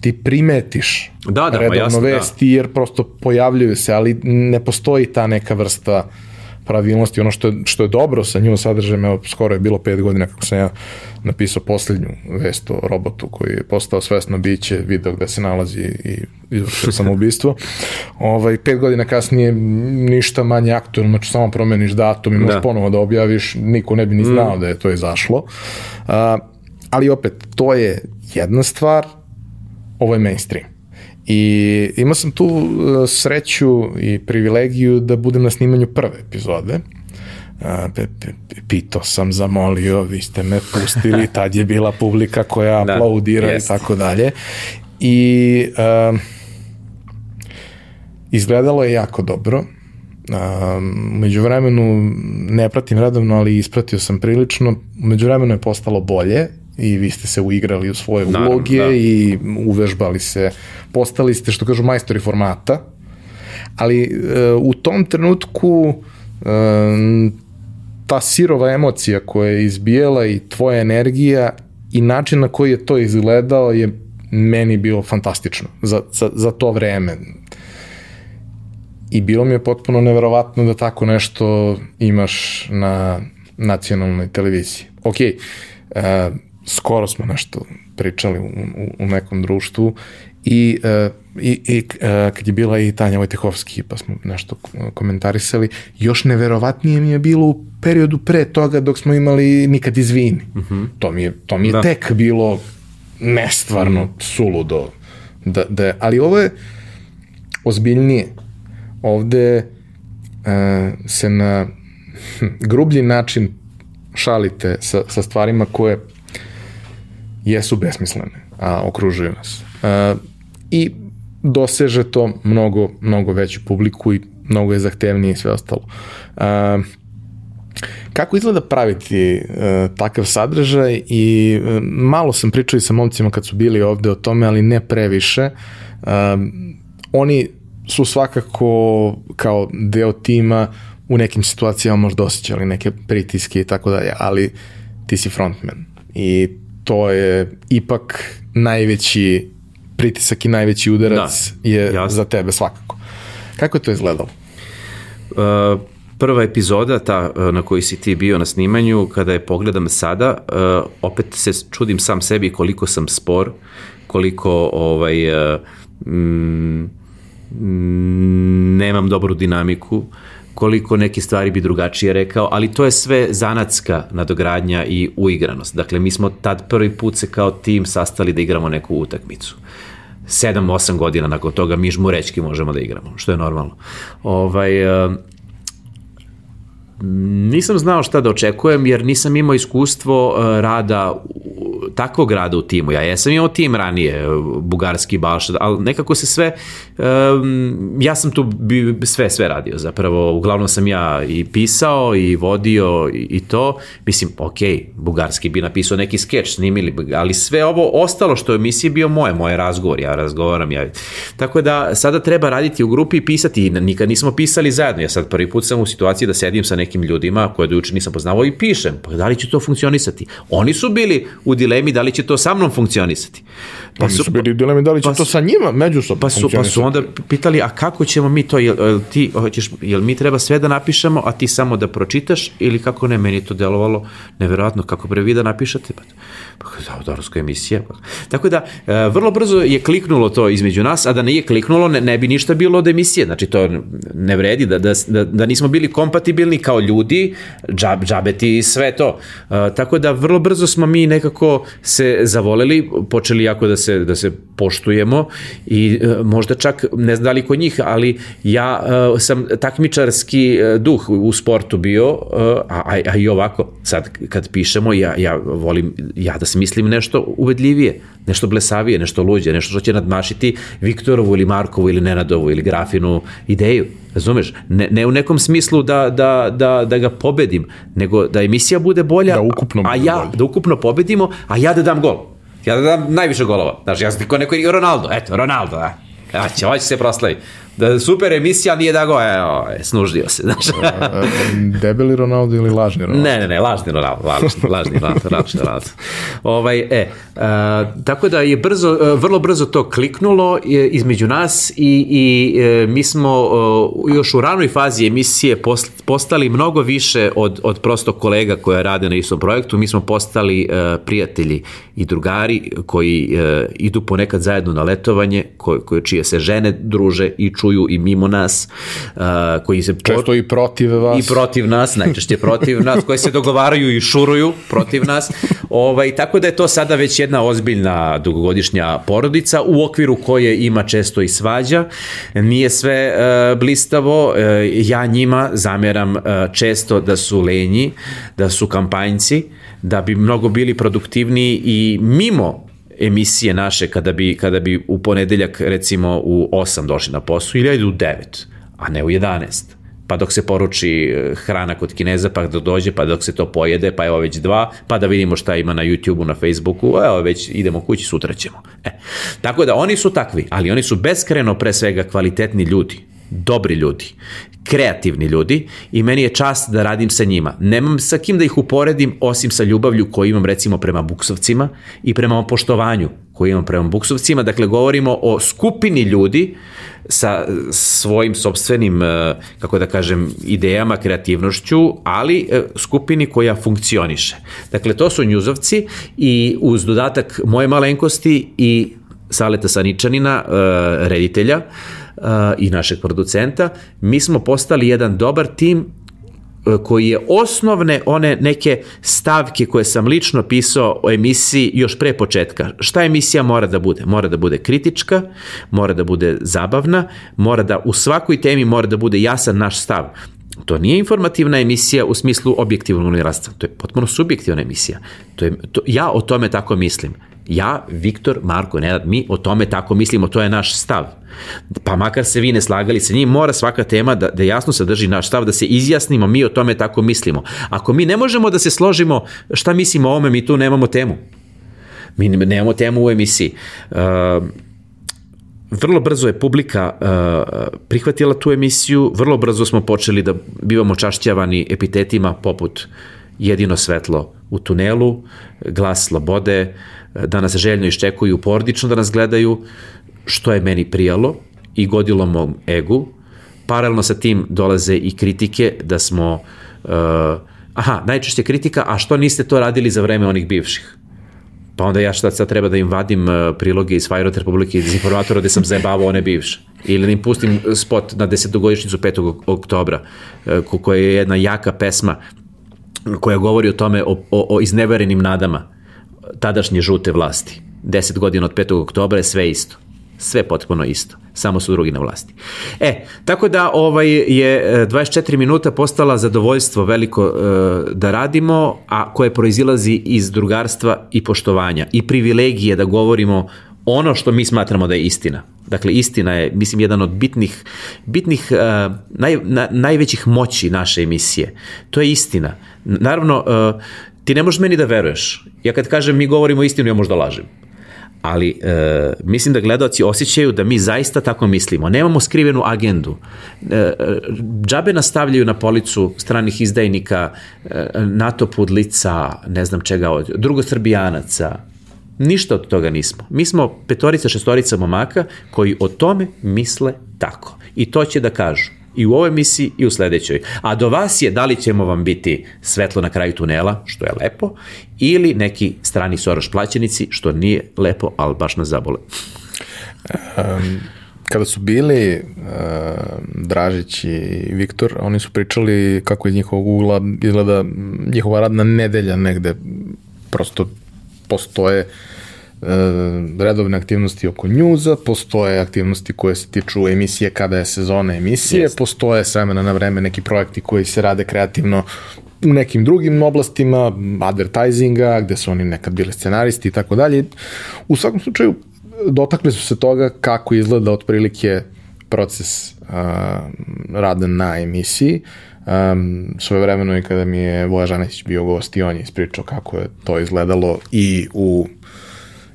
ti primetiš da, da, redovno pa jasno, da. vesti da. jer prosto pojavljuju se, ali ne postoji ta neka vrsta uh, pravilnosti, ono što je, što je dobro sa njom sadržajem, evo, skoro je bilo pet godina kako sam ja napisao poslednju vest o robotu koji je postao svesno biće, video gde se nalazi i izvršio samoubistvo. ovaj, pet godina kasnije ništa manje aktualno, znači samo promeniš datum i možeš da. ponovo da objaviš, niko ne bi ni znao mm. da je to izašlo. Uh, ali opet, to je jedna stvar, ovo je mainstream. I imao sam tu e, sreću i privilegiju da budem na snimanju prve epizode. Pitao sam, zamolio, vi ste me pustili, tad je bila publika koja da, aplaudira jest. i tako dalje. I uh, izgledalo je jako dobro. Uh, među vremenu ne pratim redovno, ali ispratio sam prilično. Među vremenu je postalo bolje i vi ste se uigrali u svoje Naravno, uloge da. i uvežbali se, postali ste, što kažu, majstori formata, ali e, u tom trenutku e, ta sirova emocija koja je izbijela i tvoja energija i način na koji je to izgledao je meni bilo fantastično za, za, za to vreme. I bilo mi je potpuno neverovatno da tako nešto imaš na nacionalnoj televiziji. Ok, uh, skoro smo nešto pričali u, u, u nekom društvu i, uh, i, i uh, kad je bila i Tanja Vojtehovski pa smo nešto komentarisali, još neverovatnije mi je bilo u periodu pre toga dok smo imali Nikad izvini. Uh -huh. To mi je, to mi je da. tek bilo nestvarno uh -huh. suludo. Da, da, ali ovo je ozbiljnije. Ovde uh, se na hm, grublji način šalite sa, sa stvarima koje jesu besmislene, a okružuju nas. Uh, I doseže to mnogo, mnogo veću publiku i mnogo je zahtevnije i sve ostalo. Uh, kako izgleda praviti uh, takav sadržaj i uh, malo sam pričao i sa momcima kad su bili ovde o tome, ali ne previše. Uh, oni su svakako kao deo tima u nekim situacijama možda osjećali neke pritiske i tako dalje, ali ti si frontman i to je ipak najveći pritisak i najveći udarac da, je jasno. za tebe svakako. Kako je to izgledalo? Uh, prva epizoda, ta uh, na kojoj si ti bio na snimanju, kada je pogledam sada, uh, opet se čudim sam sebi koliko sam spor, koliko ovaj, uh, mm, nemam dobru dinamiku, koliko neke stvari bi drugačije rekao, ali to je sve zanatska nadogradnja i uigranost. Dakle, mi smo tad prvi put se kao tim sastali da igramo neku utakmicu. 7-8 godina nakon toga mi žmurečki možemo da igramo, što je normalno. Ovaj, nisam znao šta da očekujem jer nisam imao iskustvo uh, rada takvog rada u timu. Ja jesam imao tim ranije, bugarski balš, ali nekako se sve, um, ja sam tu bi, sve, sve radio zapravo. Uglavnom sam ja i pisao i vodio i, i to. Mislim, ok, bugarski bi napisao neki skeč, snimili, ali sve ovo ostalo što je emisiji bio moje, moje razgovor, ja razgovaram. Ja. Tako da sada treba raditi u grupi i pisati. Nikad nismo pisali zajedno. Ja sad prvi put sam u situaciji da sedim sa nekim ljudima koje do juče nisam poznavao i pišem. Pa da li će to funkcionisati? Oni su bili u dilemi da li će to sa mnom funkcionisati. Pa su bili dilemi da li će pa, to sa njima međusobno pa su, pa su onda pitali, a kako ćemo mi to, jel, jel, ti, hoćeš, jel mi treba sve da napišemo, a ti samo da pročitaš, ili kako ne, meni to delovalo neverovatno, kako pre vi da napišete, pa, pa da, Dorovska emisija. Pa. Tako da, e, vrlo brzo je kliknulo to između nas, a da nije kliknulo, ne, ne bi ništa bilo od emisije, znači to ne vredi, da, da, da, da nismo bili kompatibilni kao ljudi, džab, džabeti i sve to. E, tako da, vrlo brzo smo mi nekako se zavoleli, počeli jako da se, da se poštujemo i e, možda čak, ne znam da li kod njih, ali ja e, sam takmičarski duh u sportu bio, a, a, a i ovako, sad kad pišemo, ja, ja volim, ja da se mislim nešto uvedljivije, nešto blesavije, nešto luđe, nešto što će nadmašiti Viktorovu ili Markovu ili Nenadovu ili Grafinu ideju. Razumeš? Ne, ne u nekom smislu da, da, da, da ga pobedim, nego da emisija bude bolja, da ukupno a ja, bolje. da ukupno pobedimo, a ja da dam gol. Ja da dam najviše golova. Znaš, ja sam neko Ronaldo, eto, Ronaldo, da. Ja će, ovo će se proslavi da super emisija nije da go, evo, snuždio se, znaš. Debeli Ronaldo ili lažni Ronaldo? Ne, ne, ne, lažni Ronaldo, lažni, lažni Ronaldo, lažni Ronaldo. Ovaj, e, a, tako da je brzo, e, vrlo brzo to kliknulo između nas i, i e, mi smo još u ranoj fazi emisije postali mnogo više od, od prosto kolega koja rade na istom projektu, mi smo postali prijatelji i drugari koji idu ponekad zajedno na letovanje, koje, koje čije se žene druže i čuju čuju i mimo nas, uh, koji se... Često i protiv vas. I protiv nas, najčešće protiv nas, koji se dogovaraju i šuruju protiv nas. Ovaj, tako da je to sada već jedna ozbiljna dugogodišnja porodica u okviru koje ima često i svađa. Nije sve uh, blistavo. Uh, ja njima zameram uh, često da su lenji, da su kampanjci, da bi mnogo bili produktivniji i mimo emisije naše kada bi, kada bi u ponedeljak recimo u 8 došli na posao ili ajde u 9, a ne u 11 pa dok se poruči eh, hrana kod Kineza, pa dok dođe, pa dok se to pojede, pa evo već dva, pa da vidimo šta ima na YouTubeu, na Facebooku, evo već idemo kući, sutra ćemo. E. Tako da oni su takvi, ali oni su beskreno pre svega kvalitetni ljudi dobri ljudi, kreativni ljudi i meni je čast da radim sa njima. Nemam sa kim da ih uporedim osim sa ljubavlju koju imam recimo prema buksovcima i prema poštovanju koji imamo prema buksovcima, dakle govorimo o skupini ljudi sa svojim sobstvenim, e, kako da kažem, idejama, kreativnošću, ali e, skupini koja funkcioniše. Dakle, to su njuzovci i uz dodatak moje malenkosti i Saleta Saničanina, e, i našeg producenta, mi smo postali jedan dobar tim E, koji je osnovne one neke stavke koje sam lično pisao o emisiji još pre početka. Šta emisija mora da bude? Mora da bude kritička, mora da bude zabavna, mora da u svakoj temi mora da bude jasan naš stav. To nije informativna emisija u smislu objektivnog novinarstva, to je potpuno subjektivna emisija. To je, to, ja o tome tako mislim. Ja, Viktor, Marko, Nenad, mi o tome tako mislimo, to je naš stav. Pa makar se vi ne slagali sa njim, mora svaka tema da, da jasno sadrži naš stav, da se izjasnimo, mi o tome tako mislimo. Ako mi ne možemo da se složimo šta mislimo o ome, mi tu nemamo temu. Mi nemamo temu u emisiji. Uh, vrlo brzo je publika uh, prihvatila tu emisiju, vrlo brzo smo počeli da bivamo čašćavani epitetima poput jedino svetlo u tunelu, glas slobode, da nas željno iščekuju porodično da nas gledaju, što je meni prijalo i godilo mom egu. Paralelno sa tim dolaze i kritike da smo, uh, aha, najčešće kritika, a što niste to radili za vreme onih bivših? Pa onda ja šta sad treba da im vadim uh, priloge iz Fajrot Republike iz informatora gde sam zajebavao one bivše. Ili da im pustim spot na desetogodišnicu 5. oktobra, uh, koja je jedna jaka pesma koja govori o tome, o, o, o izneverenim nadama tadašnje žute vlasti. 10 godina od 5. oktobra je sve isto. Sve potpuno isto. Samo su drugi na vlasti. E, tako da ovaj je 24 e, minuta postala zadovoljstvo veliko e, da radimo, a koje proizilazi iz drugarstva i poštovanja i privilegije da govorimo ono što mi smatramo da je istina. Dakle, istina je, mislim, jedan od bitnih, bitnih uh, naj, na, najvećih moći naše emisije. To je istina. Naravno, uh, ti ne možeš meni da veruješ. Ja kad kažem mi govorimo istinu, ja možda lažem. Ali e, mislim da gledalci osjećaju da mi zaista tako mislimo. Nemamo skrivenu agendu. E, džabe nastavljaju na policu stranih izdajnika, e, NATO pudlica, ne znam čega, drugosrbijanaca, Ništa od toga nismo. Mi smo petorica, šestorica momaka koji o tome misle tako. I to će da kažu i u ovoj emisiji i u sledećoj. A do vas je da li ćemo vam biti svetlo na kraju tunela, što je lepo, ili neki strani Soroš plaćenici, što nije lepo, ali baš nas zabole. Um, kada su bili uh, Dražić i Viktor, oni su pričali kako iz njihovog ugla izgleda njihova radna nedelja negde. Prosto postoje uh, redovne aktivnosti oko njuza, postoje aktivnosti koje se tiču emisije kada je sezona emisije, yes. postoje s vremena na vreme neki projekti koji se rade kreativno u nekim drugim oblastima, advertisinga, gde su oni nekad bili scenaristi i tako dalje. U svakom slučaju, dotakli su se toga kako izgleda otprilike proces uh, rada na emisiji. Um, svoje vremeno i kada mi je Voja Žanetić bio gost i on je ispričao kako je to izgledalo i u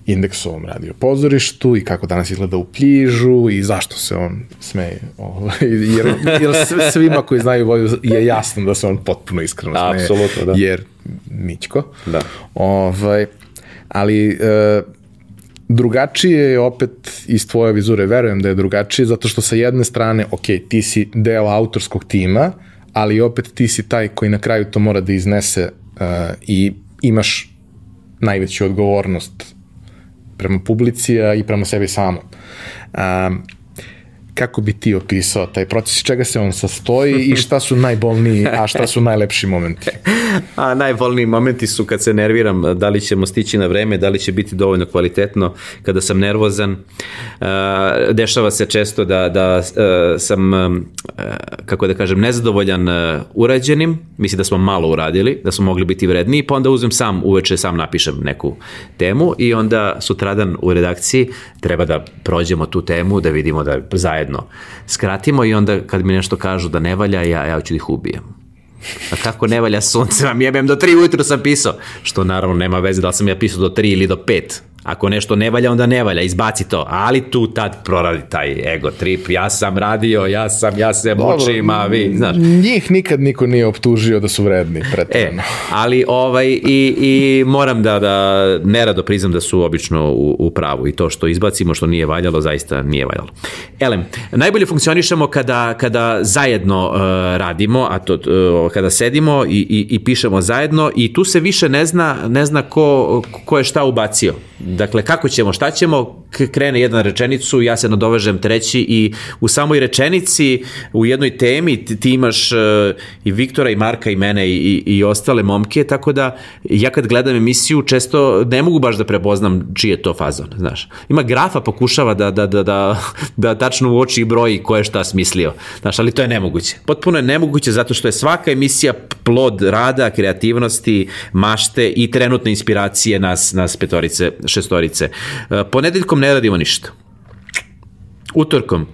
indeksovom radio pozorištu i kako danas izgleda u pljižu i zašto se on smeje. Ovaj, jer, jer svima koji znaju Voju je jasno da se on potpuno iskreno smeje. Apsolutno, da. Jer Mićko. Da. Ovaj, ali e, drugačije je opet iz tvoje vizure, verujem da je drugačije, zato što sa jedne strane, ok, ti si deo autorskog tima, ali opet ti si taj koji na kraju to mora da iznese uh, i imaš najveću odgovornost prema publici i prema sebi samom. Um, kako bi ti opisao taj proces, čega se on sastoji i šta su najbolniji, a šta su najlepši momenti? A najbolniji momenti su kad se nerviram, da li ćemo stići na vreme, da li će biti dovoljno kvalitetno, kada sam nervozan. Dešava se često da, da sam, kako da kažem, nezadovoljan urađenim, mislim da smo malo uradili, da smo mogli biti vredniji, pa onda uzem sam, uveče sam napišem neku temu i onda sutradan u redakciji treba da prođemo tu temu, da vidimo da zajedno zajedno skratimo i onda kad mi nešto kažu da ne valja, ja, ja ću da ih ubijem. A kako ne valja sunce, vam jebem do 3 ujutru sam pisao. Što naravno nema veze da li sam ja pisao do 3 ili do 5, Ako nešto ne valja, onda ne valja, izbaci to. Ali tu tad proradi taj ego trip, ja sam radio, ja sam, ja se mučim, a vi, znaš. Njih nikad niko nije optužio da su vredni, pretredno. E, ali ovaj, i, i moram da, da nerado priznam da su obično u, u pravu i to što izbacimo, što nije valjalo, zaista nije valjalo. Elem, najbolje funkcionišemo kada, kada zajedno uh, radimo, a to uh, kada sedimo i, i, i pišemo zajedno i tu se više ne zna, ne zna ko, ko je šta ubacio Dakle, kako ćemo, šta ćemo, krene jedna rečenicu, ja se nadovežem treći i u samoj rečenici, u jednoj temi ti, ti imaš uh, i Viktora i Marka i mene i, i, i ostale momke, tako da ja kad gledam emisiju često ne mogu baš da prepoznam čiji je to fazon, znaš. Ima grafa pokušava da, da, da, da, da tačno u oči i broji ko je šta smislio, znaš, ali to je nemoguće. Potpuno je nemoguće zato što je svaka emisija plod rada, kreativnosti, mašte i trenutne inspiracije nas, nas petorice, šestorice. E, ponedeljkom ne radimo ništa. Utorkom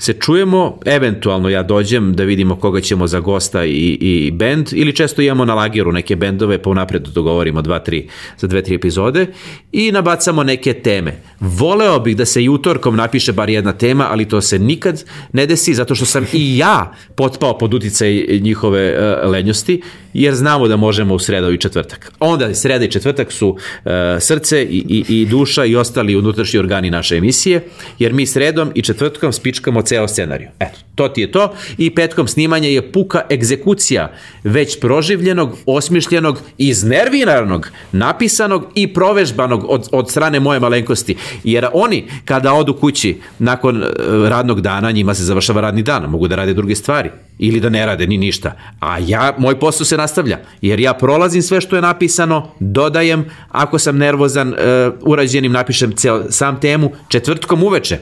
se čujemo, eventualno ja dođem da vidimo koga ćemo za gosta i, i bend, ili često imamo na lageru neke bendove, pa unapred dogovorimo dva, tri, za dve, tri epizode i nabacamo neke teme. Voleo bih da se i utorkom napiše bar jedna tema, ali to se nikad ne desi, zato što sam i ja potpao pod uticaj njihove uh, lenjosti, jer znamo da možemo u sredo i četvrtak. Onda sreda i četvrtak su uh, srce i, i, i duša i ostali unutrašnji organi naše emisije, jer mi sredom i četvrtkom spičkamo ceo scenariju. Eto, to ti je to i petkom snimanje je puka egzekucija već proživljenog, osmišljenog, iznerviranog, napisanog i provežbanog od, od strane moje malenkosti. Jer oni, kada odu kući nakon e, radnog dana, njima se završava radni dan, mogu da rade druge stvari ili da ne rade ni ništa. A ja, moj posao se nastavlja, jer ja prolazim sve što je napisano, dodajem, ako sam nervozan, uh, urađenim napišem ceo, sam temu, četvrtkom uveče,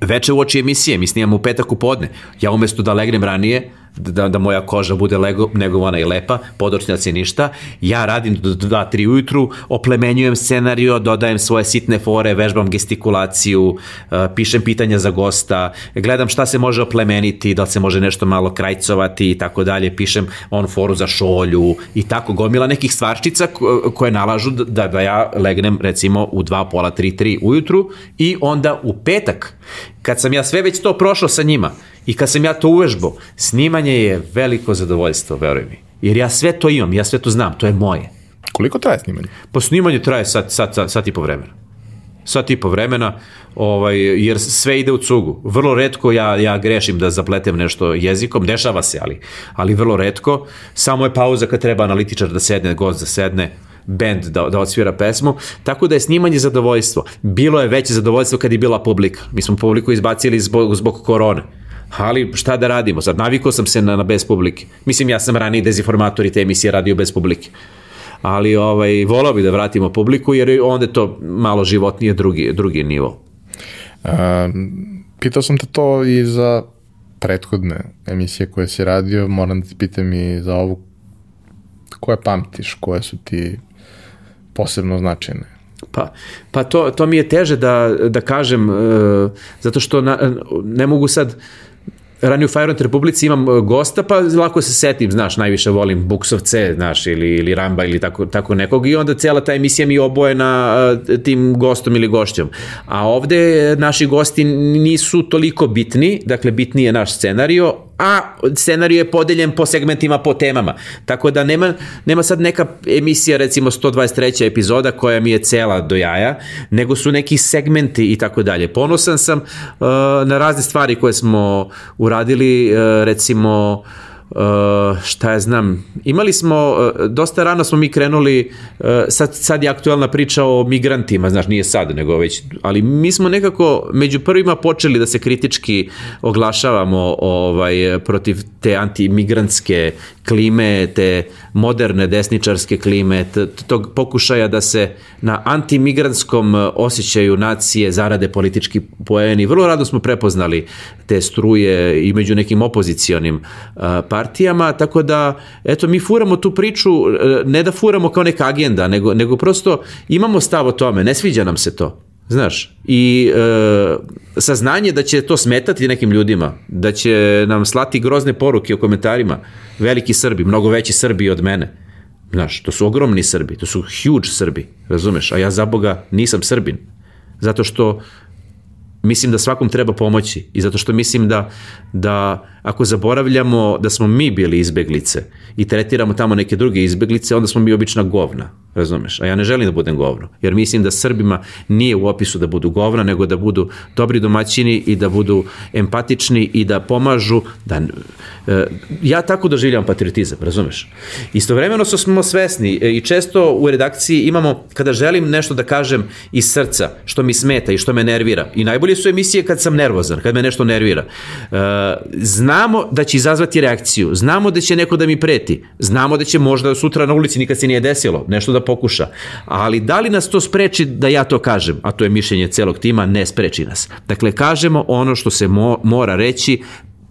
veče u oči emisije, mi snimamo u petak u podne. Ja umesto da legnem ranije, da, da moja koža bude lego, negovana i lepa, podočnjaci ništa. Ja radim do 2-3 ujutru, oplemenjujem scenario, dodajem svoje sitne fore, vežbam gestikulaciju, uh, pišem pitanja za gosta, gledam šta se može oplemeniti, da se može nešto malo krajcovati i tako dalje, pišem on foru za šolju i tako gomila nekih stvarčica koje nalažu da, da ja legnem recimo u 2, pola, 3, 3 ujutru i onda u petak, kad sam ja sve već to prošao sa njima, I kad sam ja to uvežbao, snimanje je veliko zadovoljstvo, veruj mi. Jer ja sve to imam, ja sve to znam, to je moje. Koliko traje snimanje? Pa snimanje traje sat, sat, sat, sat i po vremena. Sat i po vremena, ovaj, jer sve ide u cugu. Vrlo redko ja, ja grešim da zapletem nešto jezikom, dešava se, ali, ali vrlo redko. Samo je pauza kad treba analitičar da sedne, gost da sedne, band da, da odsvira pesmu, tako da je snimanje zadovoljstvo. Bilo je veće zadovoljstvo kad je bila publika. Mi smo publiku izbacili zbog, zbog korone ali šta da radimo? Sad navikao sam se na, na bez publike. Mislim, ja sam raniji dezinformator i te emisije radio bez publike. Ali ovaj, volao bi da vratimo publiku, jer onda je to malo životnije drugi, drugi nivo. A, pitao sam te to i za prethodne emisije koje si radio, moram da ti pitam i za ovu koje pamtiš, koje su ti posebno značajne? Pa, pa to, to mi je teže da, da kažem, uh, zato što na, ne mogu sad, ranije u Fire Republici imam e, gosta, pa lako se setim, znaš, najviše volim Buksovce, znaš, ili, ili Ramba ili tako, tako nekog i onda cela ta emisija mi oboje na uh, tim gostom ili gošćom. A ovde naši gosti nisu toliko bitni, dakle bitniji je naš scenario, a scenarij je podeljen po segmentima, po temama. Tako da nema, nema sad neka emisija, recimo 123. epizoda koja mi je cela do jaja, nego su neki segmenti i tako dalje. Ponosan sam uh, na razne stvari koje smo uradili, uh, recimo Uh, šta ja znam, imali smo, uh, dosta rano smo mi krenuli, uh, sad, sad je aktualna priča o migrantima, znaš, nije sad, nego već, ali mi smo nekako među prvima počeli da se kritički oglašavamo ovaj, protiv te antimigrantske klime, te moderne desničarske klime, tog pokušaja da se na antimigranskom osjećaju nacije zarade politički poeni. Vrlo rado smo prepoznali te struje i među nekim opozicionim partijama, tako da, eto, mi furamo tu priču, e, ne da furamo kao neka agenda, nego, nego prosto imamo stav o tome, ne sviđa nam se to. Znaš, i e, saznanje da će to smetati nekim ljudima, da će nam slati grozne poruke u komentarima, veliki Srbi, mnogo veći Srbi od mene, Znaš, to su ogromni Srbi, to su huge Srbi, razumeš? A ja za Boga nisam Srbin. Zato što mislim da svakom treba pomoći i zato što mislim da, da ako zaboravljamo da smo mi bili izbeglice i tretiramo tamo neke druge izbeglice, onda smo mi obična govna, razumeš? A ja ne želim da budem govno, jer mislim da Srbima nije u opisu da budu govna, nego da budu dobri domaćini i da budu empatični i da pomažu, da, e, ja tako doživljam patriotizam, razumeš? Istovremeno smo svesni e, i često u redakciji imamo, kada želim nešto da kažem iz srca, što mi smeta i što me nervira, i najbolje su emisije kad sam nervozan, kad me nešto nervira, e, znamo da će izazvati reakciju, znamo da će neko da mi preti, znamo da će možda sutra na ulici nikad se nije desilo, nešto da pokuša, ali da li nas to spreči da ja to kažem, a to je mišljenje celog tima, ne spreči nas. Dakle, kažemo ono što se mo mora reći,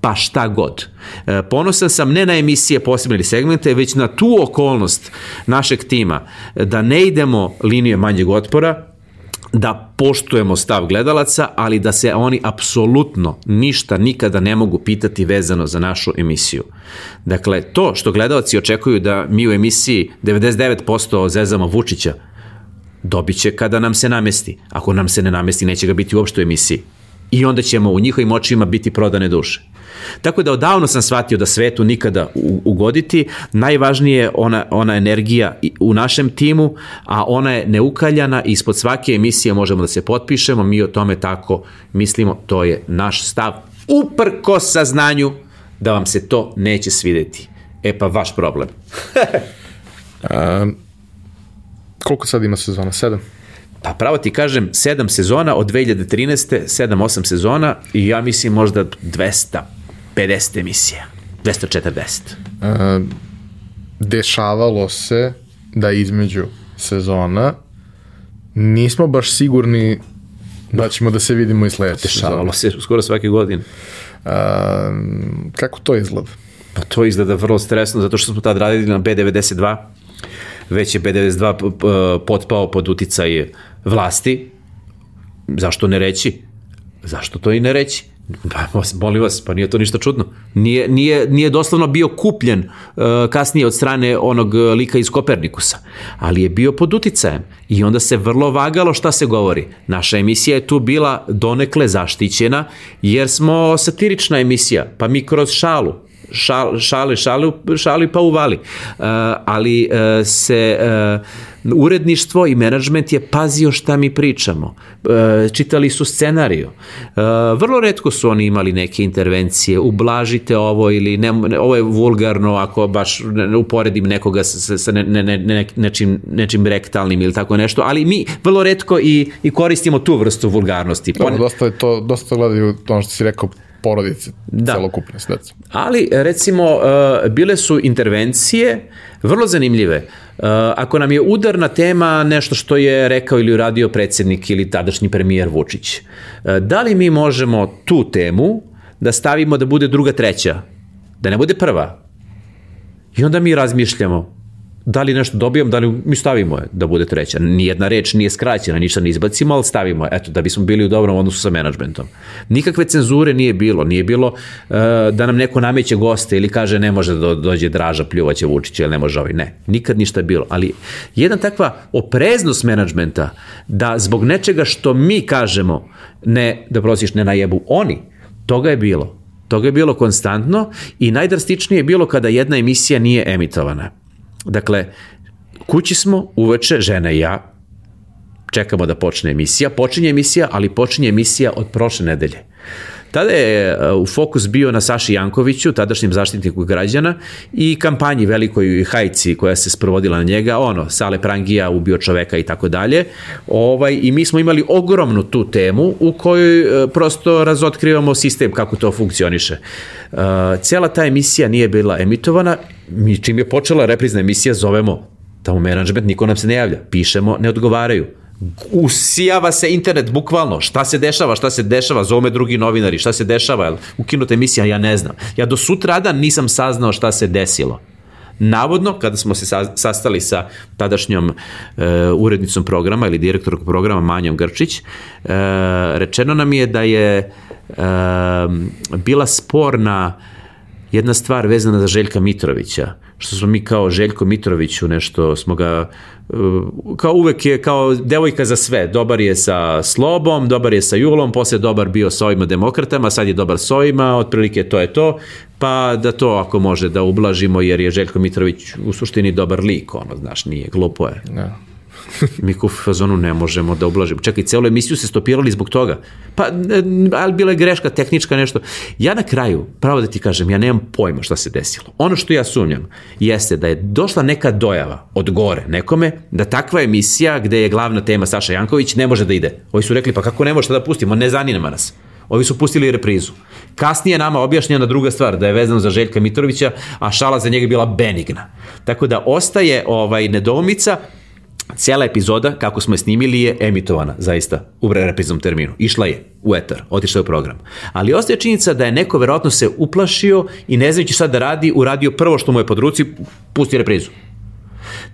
pa šta god. E, ponosan sam ne na emisije posebne ili segmente, već na tu okolnost našeg tima, da ne idemo linije manjeg otpora, da poštujemo stav gledalaca, ali da se oni apsolutno ništa nikada ne mogu pitati vezano za našu emisiju. Dakle, to što gledalci očekuju da mi u emisiji 99% zezamo Vučića, dobit će kada nam se namesti. Ako nam se ne namesti, neće ga biti uopšte u emisiji. I onda ćemo u njihovim očima biti prodane duše. Tako da odavno sam shvatio da svetu nikada ugoditi, najvažnije je ona, ona energija u našem timu, a ona je neukaljana i ispod svake emisije možemo da se potpišemo, mi o tome tako mislimo, to je naš stav, uprko saznanju da vam se to neće svideti. E pa vaš problem. A, koliko sad ima sezona? Sedam? Pa pravo ti kažem, sedam sezona od 2013. 7-8 sezona i ja mislim možda 200 50 emisija. 240. Uh, dešavalo se da između sezona nismo baš sigurni da ćemo da se vidimo i sledeće Dešavalo se skoro svake godine. Uh, kako to izgleda? Pa to izgleda vrlo stresno, zato što smo tad radili na B92, već je B92 potpao pod uticaj vlasti. Zašto ne reći? Zašto to i ne reći? Pa, molim vas, pa nije to ništa čudno. Nije, nije, nije doslovno bio kupljen uh, kasnije od strane onog lika iz Kopernikusa, ali je bio pod uticajem i onda se vrlo vagalo šta se govori. Naša emisija je tu bila donekle zaštićena jer smo satirična emisija, pa mi kroz šalu, šal, šale, šali, šali pa uvali. Uh, ali uh, se uh, uredništvo i menadžment je pazio šta mi pričamo. Uh, čitali su scenariju. Uh, vrlo redko su oni imali neke intervencije, ublažite ovo ili ne, ovo je vulgarno ako baš ne, uporedim nekoga sa, sa ne, ne, ne, nečim, nečim rektalnim ili tako nešto, ali mi vrlo redko i, i koristimo tu vrstu vulgarnosti. Dobro, dosta je to, dosta gledaju ono što si rekao porodice, da. celokupne s decom. Ali, recimo, uh, bile su intervencije vrlo zanimljive. Uh, ako nam je udarna tema nešto što je rekao ili uradio predsednik ili tadašnji premijer Vučić, uh, da li mi možemo tu temu da stavimo da bude druga, treća? Da ne bude prva? I onda mi razmišljamo, da li nešto dobijam, da li mi stavimo je da bude treća. Nijedna reč nije skraćena, ništa ne izbacimo, ali stavimo je, eto, da bismo bili u dobrom odnosu sa menadžmentom. Nikakve cenzure nije bilo, nije bilo uh, da nam neko nameće goste ili kaže ne može da dođe Draža pljuvaće Vučića ili ne može ovaj, ne. Nikad ništa bilo, ali jedna takva opreznost menadžmenta da zbog nečega što mi kažemo ne, da prosiš, ne najebu oni, toga je bilo. Toga je bilo konstantno i najdrastičnije je bilo kada jedna emisija nije emitovana. Dakle, kući smo uveče, žena i ja, čekamo da počne emisija. Počinje emisija, ali počinje emisija od prošle nedelje. Tada je e, u fokus bio na Saši Jankoviću, tadašnjem zaštitniku građana i kampanji velikoj hajci koja se sprovodila na njega, ono, Sale Prangija ubio čoveka i tako dalje. Ovaj, I mi smo imali ogromnu tu temu u kojoj e, prosto razotkrivamo sistem kako to funkcioniše. Uh, cela ta emisija nije bila emitovana, mi čim je počela reprizna emisija zovemo tamo menadžment, niko nam se ne javlja, pišemo, ne odgovaraju. Usijava se internet, bukvalno, šta se dešava, šta se dešava, zove drugi novinari, šta se dešava, ukinuta emisija, ja ne znam. Ja do sutradan nisam saznao šta se desilo. Navodno, kada smo se sastali sa tadašnjom e, urednicom programa ili direktorom programa Manjom Grčić, e, rečeno nam je da je e, bila sporna jedna stvar vezana za Željka Mitrovića, što smo mi kao Željko Mitroviću nešto smo ga, uh, kao uvek je kao devojka za sve, dobar je sa Slobom, dobar je sa Julom, posle dobar bio sa ovima demokratama, sad je dobar s ovima, otprilike to je to, pa da to ako može da ublažimo, jer je Željko Mitrović u suštini dobar lik, ono, znaš, nije, glupo je. Da. Mi u fazonu ne možemo da ublažimo. Čekaj, celu emisiju se stopirali zbog toga. Pa, ali bila je greška, tehnička, nešto. Ja na kraju, pravo da ti kažem, ja nemam pojma šta se desilo. Ono što ja sumnjam jeste da je došla neka dojava od gore nekome da takva emisija gde je glavna tema Saša Janković ne može da ide. Ovi su rekli, pa kako ne može da pustimo, ne zanima nas. Ovi su pustili reprizu. Kasnije nama objašnjena druga stvar, da je vezano za Željka Mitrovića, a šala za njega bila benigna. Tako da ostaje ovaj nedoumica, Cijela epizoda, kako smo je snimili, je emitovana, zaista, u repriznom terminu. Išla je u etar, otišla je u program. Ali ostaje činjenica da je neko verovatno se uplašio i ne znajući šta da radi, uradio prvo što mu je pod ruci, pusti reprizu.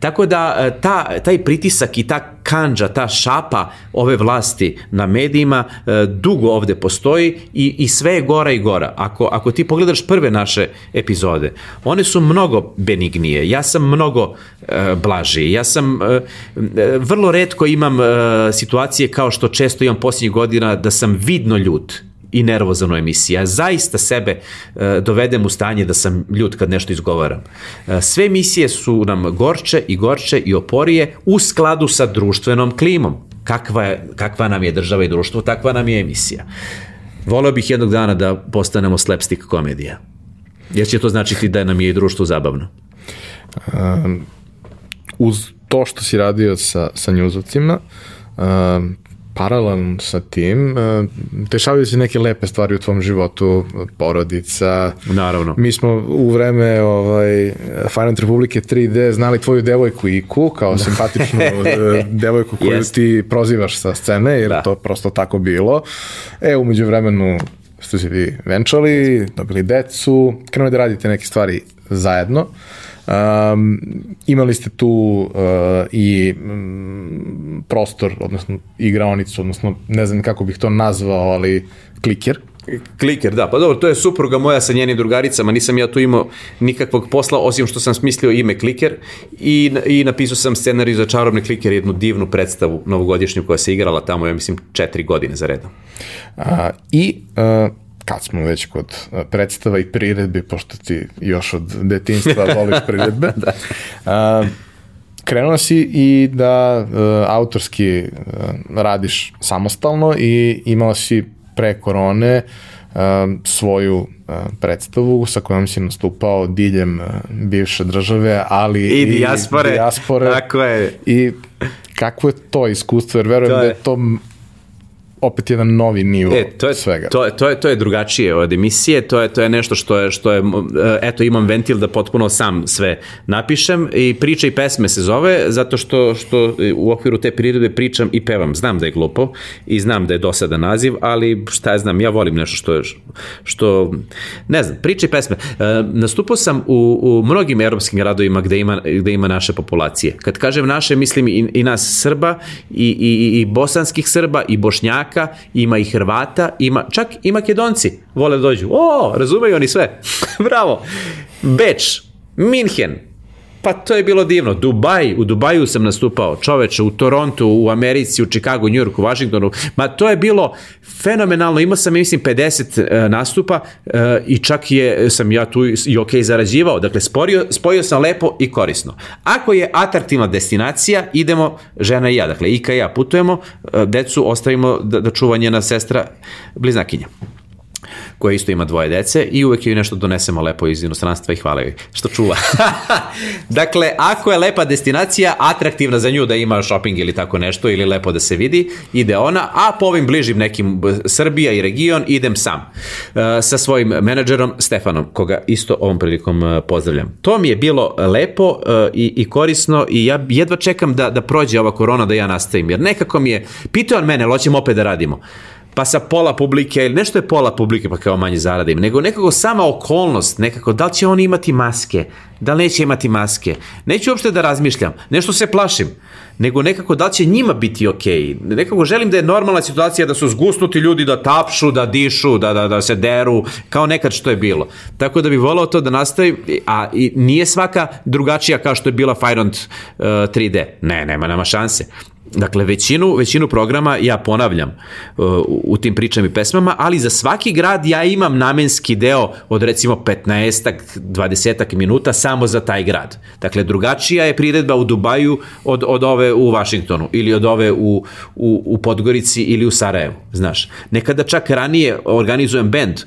Tako da e, ta, taj pritisak i ta kanđa, ta šapa ove vlasti na medijima e, dugo ovde postoji i, i sve je gora i gora. Ako, ako ti pogledaš prve naše epizode, one su mnogo benignije, ja sam mnogo e, blaži, ja sam e, e, vrlo redko imam e, situacije kao što često imam posljednjih godina da sam vidno ljut i nervozan u emisiji. Ja zaista sebe e, dovedem u stanje da sam ljut kad nešto izgovaram. E, sve emisije su nam gorče i gorče i oporije u skladu sa društvenom klimom. Kakva, je, kakva nam je država i društvo, takva nam je emisija. Voleo bih jednog dana da postanemo slapstick komedija. Jer će to značiti da nam je i društvo zabavno. Um, uz to što si radio sa, sa njuzovcima, um, paralelno sa tim, uh, dešavaju se neke lepe stvari u tvom životu, porodica. Naravno. Mi smo u vreme ovaj, Finance Republike 3D znali tvoju devojku Iku kao simpatičnu uh, devojku koju Jest. ti prozivaš sa scene, jer Da. to prosto tako bilo. E, umeđu vremenu ste se vi venčali, dobili decu, krenuli da radite neke stvari zajedno. Um, imali ste tu uh, i mm, prostor, odnosno igraonicu, odnosno ne znam kako bih to nazvao, ali kliker. Kliker, da, pa dobro, to je supruga moja sa njenim drugaricama, nisam ja tu imao nikakvog posla, osim što sam smislio ime Kliker i, i napisao sam scenariju za Čarobni Kliker, jednu divnu predstavu novogodišnju koja se igrala tamo, ja mislim, četiri godine za redom. A, I uh, kad smo već kod uh, predstava i priredbi, pošto ti još od detinjstva voliš priredbe, da. uh, krenuo si i da uh, autorski uh, radiš samostalno i imao si pre korone uh, svoju uh, predstavu sa kojom si nastupao diljem uh, bivše države, ali I dijaspore, dijaspore. tako je. I kakvo je to iskustvo, jer verujem To da je- je to opet jedan novi nivo E, to je, svega. To, je, to, je, to je drugačije od emisije, to je, to je nešto što je, što je, e, eto imam ventil da potpuno sam sve napišem i priča i pesme se zove, zato što, što u okviru te priredbe pričam i pevam. Znam da je glupo i znam da je dosadan naziv, ali šta ja znam, ja volim nešto što je, što, ne znam, priča i pesme. E, nastupao sam u, u mnogim europskim gradovima gde ima, gde ima naše populacije. Kad kažem naše, mislim i, i nas Srba, i, i, i bosanskih Srba, i Bošnjaka, ima i Hrvata, ima, čak i Makedonci vole da dođu. O, razumeju oni sve. Bravo. Beč, Minhen, Pa to je bilo divno. Dubaj, u Dubaju sam nastupao, čoveče, u Torontu, u Americi, u Chicagu, New Yorku, Washingtonu. Ma to je bilo fenomenalno. Imao sam, mislim, 50 e, nastupa e, i čak je, sam ja tu i ok zarađivao. Dakle, sporio, spojio sam lepo i korisno. Ako je atraktivna destinacija, idemo žena i ja. Dakle, Ika i ja putujemo, e, decu ostavimo da, da čuva njena sestra bliznakinja koja isto ima dvoje dece i uvek joj nešto donesemo lepo iz inostranstva i hvala joj što čuva. dakle, ako je lepa destinacija, atraktivna za nju da ima shopping ili tako nešto, ili lepo da se vidi, ide ona, a po ovim bližim nekim Srbija i region idem sam uh, sa svojim menadžerom Stefanom, koga isto ovom prilikom uh, pozdravljam. To mi je bilo lepo uh, i, i korisno i ja jedva čekam da, da prođe ova korona da ja nastavim, jer nekako mi je, pitao on mene, "Jel hoćemo opet da radimo. Pa sa pola publike, ili nešto je pola publike pa kao manje zarade im, nego nekako sama okolnost, nekako da li će oni imati maske, da li neće imati maske. Neću uopšte da razmišljam, nešto se plašim, nego nekako da li će njima biti okej. Okay. Nekako želim da je normalna situacija da su zgusnuti ljudi da tapšu, da dišu, da, da, da se deru, kao nekad što je bilo. Tako da bih volao to da nastavi, a i nije svaka drugačija kao što je bila Firont uh, 3D. Ne, nema nama šanse. Dakle, većinu, većinu programa ja ponavljam uh, u tim pričama i pesmama, ali za svaki grad ja imam namenski deo od recimo 15 20 minuta samo za taj grad. Dakle, drugačija je priredba u Dubaju od, od ove u Vašingtonu ili od ove u, u, u Podgorici ili u Sarajevu, znaš. Nekada čak ranije organizujem bend,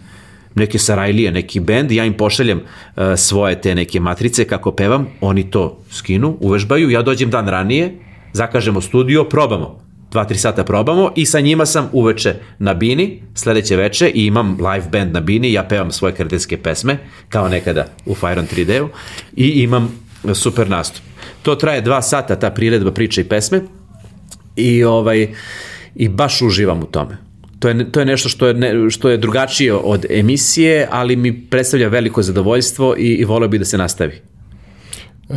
neke Sarajlije, neki bend, ja im pošaljem uh, svoje te neke matrice kako pevam, oni to skinu, uvežbaju, ja dođem dan ranije, zakažemo studio, probamo. 2-3 sata probamo i sa njima sam uveče na bini, sledeće veče i imam live band na bini, ja pevam svoje kretenske pesme, kao nekada u Fire on 3D-u i imam super nastup. To traje 2 sata, ta priredba priče i pesme i, ovaj, i baš uživam u tome. To je, to je nešto što je, ne, što je drugačije od emisije, ali mi predstavlja veliko zadovoljstvo i, i voleo bi da se nastavi. Uh,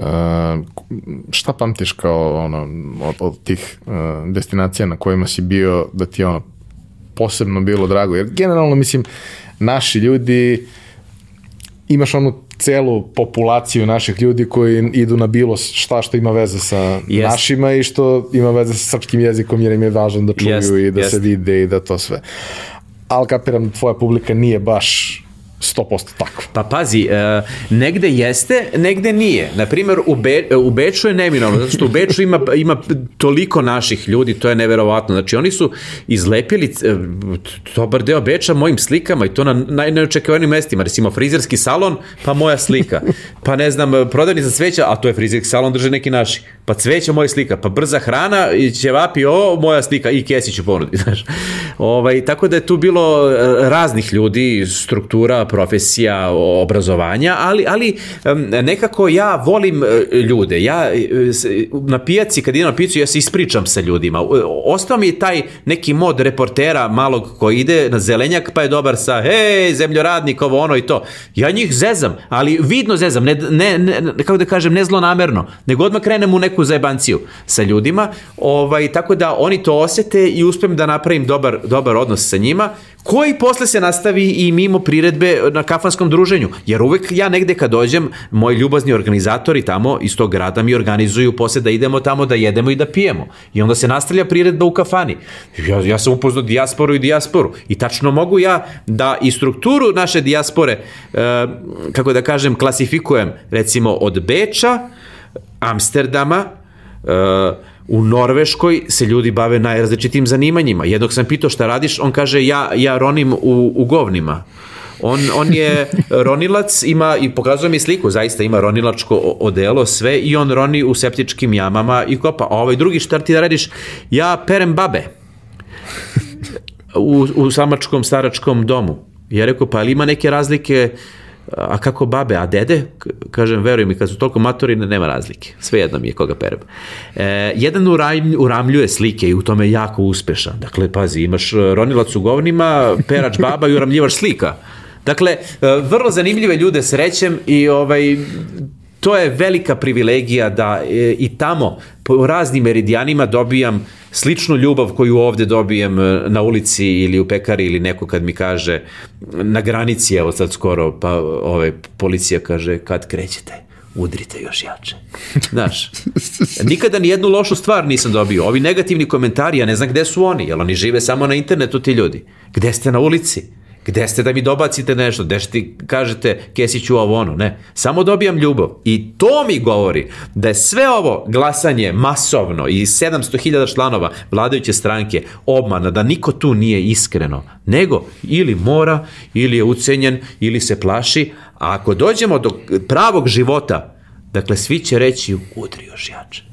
šta pamtiš kao ono, od, od tih uh, destinacija na kojima si bio da ti ono posebno bilo drago? Jer generalno, mislim, naši ljudi imaš onu celu populaciju naših ljudi koji idu na bilo šta što ima veze sa yes. našima i što ima veze sa srpskim jezikom jer im je važno da čuju yes. i da yes. se vide i da to sve. Ali kapiram, tvoja publika nije baš 100% tako. Pa pazi, uh, negde jeste, negde nije. Naprimer, u, Be, u Beču je neminovno, zato što u Beču ima, ima toliko naših ljudi, to je neverovatno. Znači, oni su izlepili uh, dobar deo Beča mojim slikama i to na najneočekavanim mestima. Recimo, frizerski salon, pa moja slika. Pa ne znam, prodavnica cveća, a to je frizerski salon, drže neki naši. Pa cveća moja slika, pa brza hrana, i ćevapi, o, moja slika, i Kesić u ponudi, znaš. Ovaj, tako da je tu bilo raznih ljudi, struktura, profesija, obrazovanja, ali, ali nekako ja volim e, ljude. Ja e, na pijaci, kad idem na pijacu, ja se ispričam sa ljudima. Ostao mi je taj neki mod reportera malog koji ide na zelenjak, pa je dobar sa, hej, zemljoradnik, ovo ono i to. Ja njih zezam, ali vidno zezam, ne, ne, ne kako da kažem, ne zlonamerno, nego odmah krenem u neku zajebanciju sa ljudima, ovaj, tako da oni to osete i uspem da napravim dobar, dobar odnos sa njima koji posle se nastavi i mimo priredbe na kafanskom druženju. Jer uvek ja negde kad dođem, moji ljubazni organizatori tamo iz tog grada mi organizuju posle da idemo tamo da jedemo i da pijemo. I onda se nastavlja priredba u kafani. Ja, ja sam upoznao dijasporu i dijasporu. I tačno mogu ja da i strukturu naše dijaspore, e, kako da kažem, klasifikujem recimo od Beča, Amsterdama, e, U Norveškoj se ljudi bave najrazličitim zanimanjima. Jednog sam pitao šta radiš, on kaže ja, ja ronim u, u govnima. On, on je ronilac, ima i pokazuje mi sliku, zaista ima ronilačko odelo, sve i on roni u septičkim jamama i kopa. A ovaj drugi šta ti da radiš? Ja perem babe u, u samačkom staračkom domu. Ja rekao, pa ali ima neke razlike uh, a kako babe, a dede, kažem, veruj mi, kad su toliko matori, nema razlike. Sve jedno mi je koga perem. E, jedan uramljuje slike i u tome je jako uspešan. Dakle, pazi, imaš ronilac u govnima, perač baba i uramljivaš slika. Dakle, e, vrlo zanimljive ljude srećem i ovaj, to je velika privilegija da e, i tamo po raznim meridijanima dobijam sličnu ljubav koju ovde dobijem e, na ulici ili u pekari ili neko kad mi kaže na granici, evo sad skoro, pa ovaj, policija kaže kad krećete udrite još jače. Znaš, nikada ni jednu lošu stvar nisam dobio. Ovi negativni komentari, ja ne znam gde su oni, jer oni žive samo na internetu ti ljudi. Gde ste na ulici? Gde ste da mi dobacite nešto? Gde ti kažete Kesiću ovo ono? Ne. Samo dobijam ljubav. I to mi govori da je sve ovo glasanje masovno i 700.000 članova vladajuće stranke obmana, da niko tu nije iskreno, nego ili mora, ili je ucenjen, ili se plaši, a ako dođemo do pravog života, dakle svi će reći udri još jače.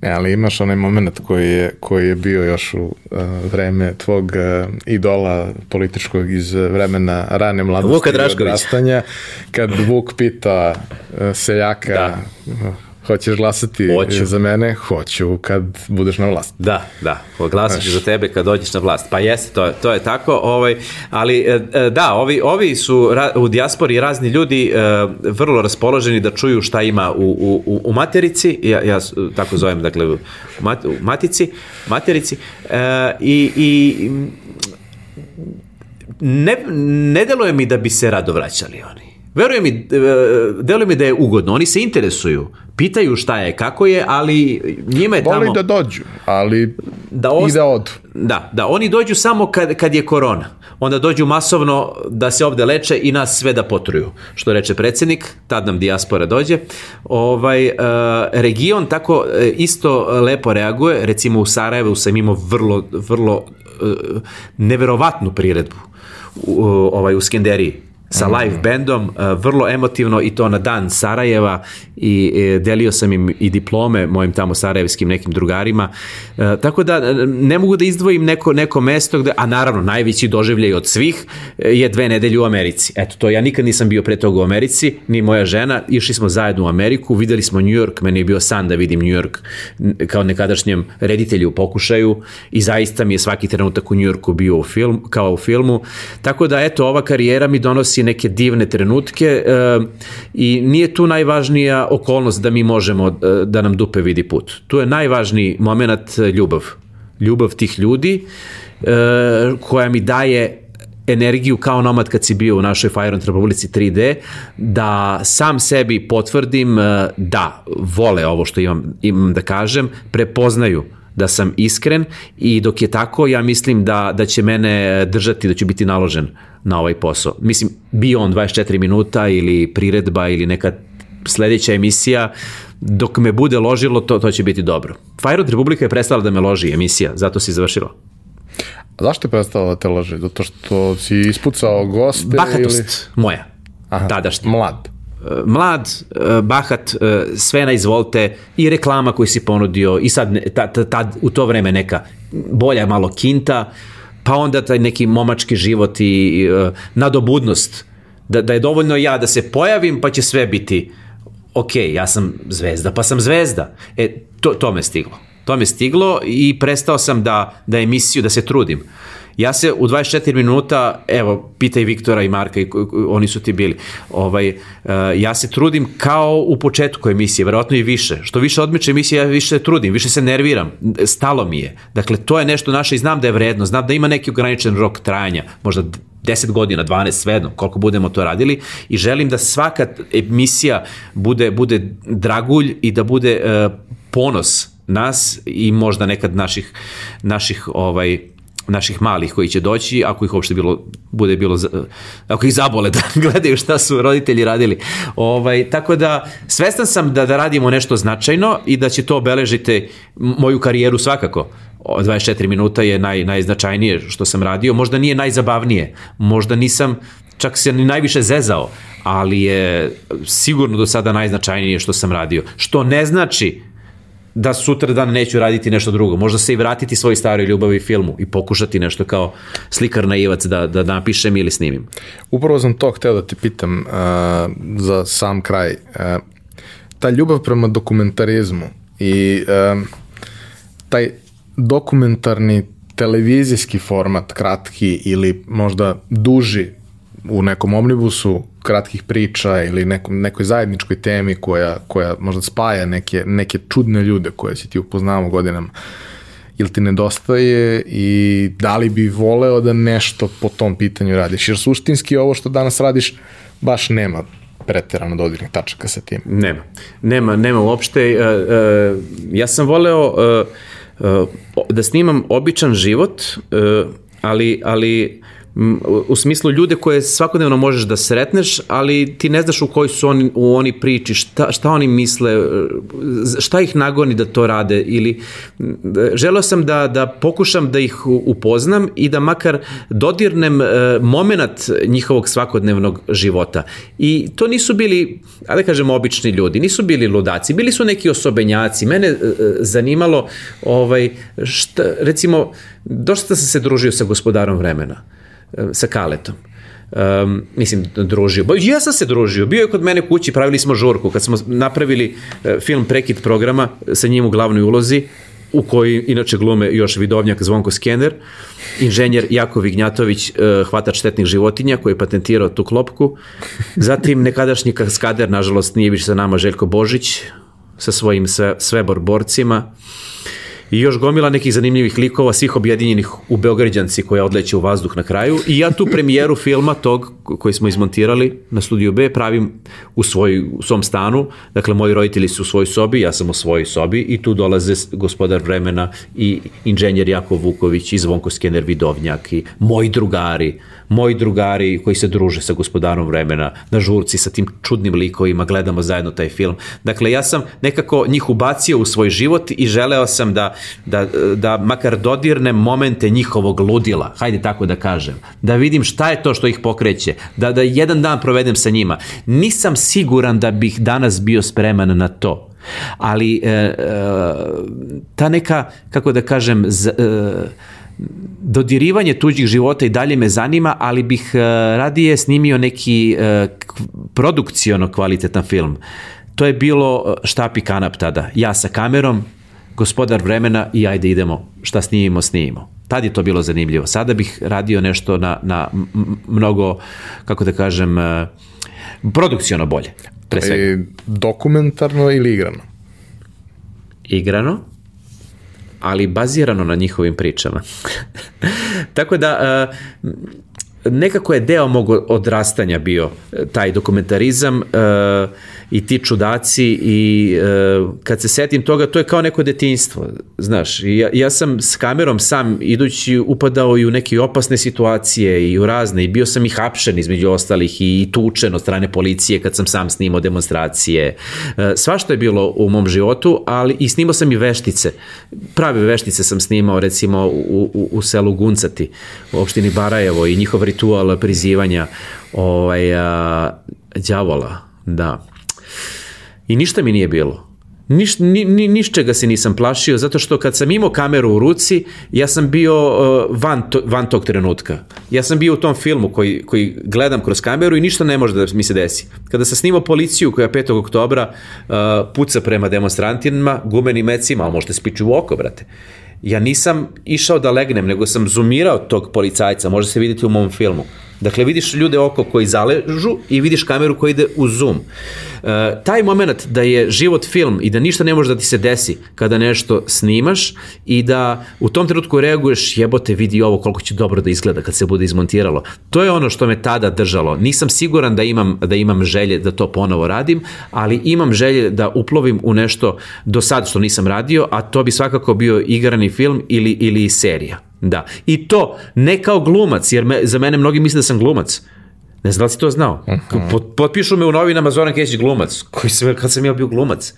Ne, ali imaš onaj moment koji je, koji je bio još u uh, vreme tvog uh, idola političkog iz vremena rane mladosti Drašković. Odrastanja, kad Vuk pita uh, seljaka da. Hoćeš glasati Hoću. za mene? Hoću kad budeš na vlast. Da, da, glasat ću za tebe kad dođeš na vlast. Pa jeste, to je, to je tako, ovaj, ali e, e, da, ovi, ovi su ra, u dijaspori razni ljudi e, vrlo raspoloženi da čuju šta ima u, u, u materici, ja, ja tako zovem, dakle, u, mat, u matici, materici, e, i, i ne, ne deluje mi da bi se rado vraćali oni. Veruje mi, e, deluje mi da je ugodno. Oni se interesuju, pitaju šta je, kako je, ali njima je Voli tamo... da dođu, ali Da i ost- da odu. Da, da, oni dođu samo kad, kad je korona. Onda dođu masovno da se ovde leče i nas sve da potruju. Što reče predsednik, tad nam dijaspora dođe. Ovaj, e, region tako e, isto lepo reaguje. Recimo u Sarajevu sam imao vrlo, vrlo e, neverovatnu priredbu u, ovaj, u Skenderiji sa live bandom, e, vrlo emotivno i to na dan Sarajeva i e, delio sam im i diplome mojim tamo sarajevskim nekim drugarima. E, tako da ne mogu da izdvojim neko, neko mesto gde, a naravno najveći doživljaj od svih je dve nedelje u Americi. Eto to, ja nikad nisam bio pre toga u Americi, ni moja žena, išli smo zajedno u Ameriku, videli smo New York, meni je bio san da vidim New York kao nekadašnjem reditelju u pokušaju i zaista mi je svaki trenutak u New Yorku bio u film, kao u filmu. Tako da eto, ova karijera mi donosi neke divne trenutke e, i nije tu najvažnija okolnost da mi možemo e, da nam dupe vidi put. Tu je najvažniji moment e, ljubav. Ljubav tih ljudi koja mi daje energiju kao nomad kad si bio u našoj Fire Republici 3D, da sam sebi potvrdim da vole ovo što imam, imam da kažem, prepoznaju da sam iskren i dok je tako ja mislim da, da će mene držati, da ću biti naložen na ovaj posao. Mislim, bio on 24 minuta ili priredba ili neka sledeća emisija, dok me bude ložilo, to, to će biti dobro. Fire Republika je prestala da me loži emisija, zato si završila. A zašto je prestala da te loži? Zato što si ispucao goste ili... Bahatost moja, Aha, tadašnja. Mlad. Mlad, e, bahat, e, sve na izvolte i reklama koju si ponudio i sad ta, ta, tad, u to vreme neka bolja malo kinta, pa onda taj neki momački život i, e, nadobudnost. Da, da je dovoljno ja da se pojavim pa će sve biti ok, ja sam zvezda, pa sam zvezda. E, to, to me stiglo. To me stiglo i prestao sam da, da emisiju, da se trudim. Ja se u 24 minuta, evo, pitaj Viktora i Marka, i, oni su ti bili, ovaj, uh, ja se trudim kao u početku emisije, verovatno i više. Što više odmiče emisije, ja više trudim, više se nerviram, stalo mi je. Dakle, to je nešto naše i znam da je vredno, znam da ima neki ograničen rok trajanja, možda 10 godina, 12, svejedno, koliko budemo to radili i želim da svaka emisija bude, bude dragulj i da bude uh, ponos nas i možda nekad naših, naših ovaj, naših malih koji će doći, ako ih uopšte bilo, bude bilo, ako ih zabole da gledaju šta su roditelji radili. Ovaj, tako da, svestan sam da, da radimo nešto značajno i da će to obeležiti moju karijeru svakako. O, 24 minuta je naj, najznačajnije što sam radio. Možda nije najzabavnije, možda nisam čak se ni najviše zezao, ali je sigurno do sada najznačajnije što sam radio. Što ne znači da sutra dan neću raditi nešto drugo. Možda se i vratiti svoj staroj ljubavi filmu i pokušati nešto kao slikar naivac da, da napišem ili snimim. Upravo sam to hteo da ti pitam uh, za sam kraj. Uh, ta ljubav prema dokumentarizmu i um, taj dokumentarni televizijski format, kratki ili možda duži u nekom omnibusu kratkih priča ili nekom, nekoj zajedničkoj temi koja, koja možda spaja neke, neke čudne ljude koje si ti upoznamo godinama ili ti nedostaje i da li bi voleo da nešto po tom pitanju radiš? Jer suštinski ovo što danas radiš baš nema preterano dodirnih tačaka sa tim. Nema. Nema, nema uopšte. E, e, ja sam voleo e, da snimam običan život, ali, ali u- smislu ljude koje svakodnevno možeš da sretneš, ali ti ne znaš u kojoj su oni, u oni priči, šta, šta oni misle, e, šta ih nagoni da to rade ili m, želeo sam da, da pokušam da ih upoznam i da makar dodirnem e, moment njihovog svakodnevnog života. I to nisu bili, a da kažem, obični ljudi, nisu bili ludaci, bili su neki osobenjaci. Mene e, e, zanimalo, ovaj, šta, recimo, dosta sam se družio sa gospodarom vremena, e, sa Kaletom. um, mislim, družio. Ba, ja sam se družio. Bio je kod mene kući, pravili smo žurku. Kad smo napravili uh, film Prekid programa sa njim u glavnoj ulozi, u kojoj inače glume još vidovnjak Zvonko Skener, inženjer Jako Vignjatović, uh, hvatač štetnih životinja koji je patentirao tu klopku, zatim nekadašnji kaskader, nažalost nije više sa nama Željko Božić, sa svojim sve, svebor borcima, i još gomila nekih zanimljivih likova, svih objedinjenih u Beograđanci koja odleće u vazduh na kraju. I ja tu premijeru filma tog koji smo izmontirali na studiju B pravim u, svoj, u svom stanu. Dakle, moji roditelji su u svojoj sobi, ja sam u svojoj sobi i tu dolaze gospodar vremena i inženjer Jakov Vuković i Zvonko Skener Vidovnjak i moji drugari moji drugari koji se druže sa gospodarom vremena, na žurci sa tim čudnim likovima, gledamo zajedno taj film. Dakle, ja sam nekako njih ubacio u svoj život i želeo sam da, da, da makar dodirnem momente njihovog ludila, hajde tako da kažem, da vidim šta je to što ih pokreće, da, da jedan dan provedem sa njima. Nisam siguran da bih danas bio spreman na to ali e, e, ta neka, kako da kažem, z, e, dodirivanje tuđih života i dalje me zanima, ali bih uh, radije snimio neki uh, produkciono kvalitetan film. To je bilo e, štap i kanap tada. Ja sa kamerom, gospodar vremena i ajde idemo, šta snimimo, snimimo. Tad je to bilo zanimljivo. Sada bih radio nešto na, na mnogo, kako da kažem, uh, produkciono bolje. Pre svega. E, dokumentarno ili igrano? Igrano ali bazirano na njihovim pričama. Tako da nekako je deo mog odrastanja bio e, taj dokumentarizam uh, i ti čudaci i uh, kad se setim toga, to je kao neko detinjstvo, znaš, ja, ja sam s kamerom sam idući upadao i u neke opasne situacije i u razne i bio sam i hapšen između ostalih i tučen od strane policije kad sam sam snimao demonstracije. Uh, svašta je bilo u mom životu, ali i snimao sam i veštice. Prave veštice sam snimao recimo u, u, u selu Guncati, u opštini Barajevo i njihov ritual prizivanja ovaj, a, đavola, da. I ništa mi nije bilo. Niš, ni, ni, nišćega se nisam plašio, zato što kad sam imao kameru u ruci, ja sam bio uh, van, to, van tog trenutka. Ja sam bio u tom filmu koji, koji gledam kroz kameru i ništa ne može da mi se desi. Kada sam snimao policiju koja 5. oktobra uh, puca prema demonstrantima, gumenim mecima, ali možete spiču u oko, brate ja nisam išao da legnem, nego sam zoomirao tog policajca, može se vidjeti u mom filmu. Dakle, vidiš ljude oko koji zaležu i vidiš kameru koja ide u zoom. E, taj moment da je život film i da ništa ne može da ti se desi kada nešto snimaš i da u tom trenutku reaguješ jebote vidi ovo koliko će dobro da izgleda kad se bude izmontiralo. To je ono što me tada držalo. Nisam siguran da imam, da imam želje da to ponovo radim, ali imam želje da uplovim u nešto do sad što nisam radio, a to bi svakako bio igrani film ili, ili serija. Da. I to ne kao glumac, jer me, za mene mnogi misle da sam glumac. Ne znam da li si to znao. Uh -huh. Pot, potpišu me u novinama Zoran Kesić glumac, koji sam, kad sam ja bio glumac.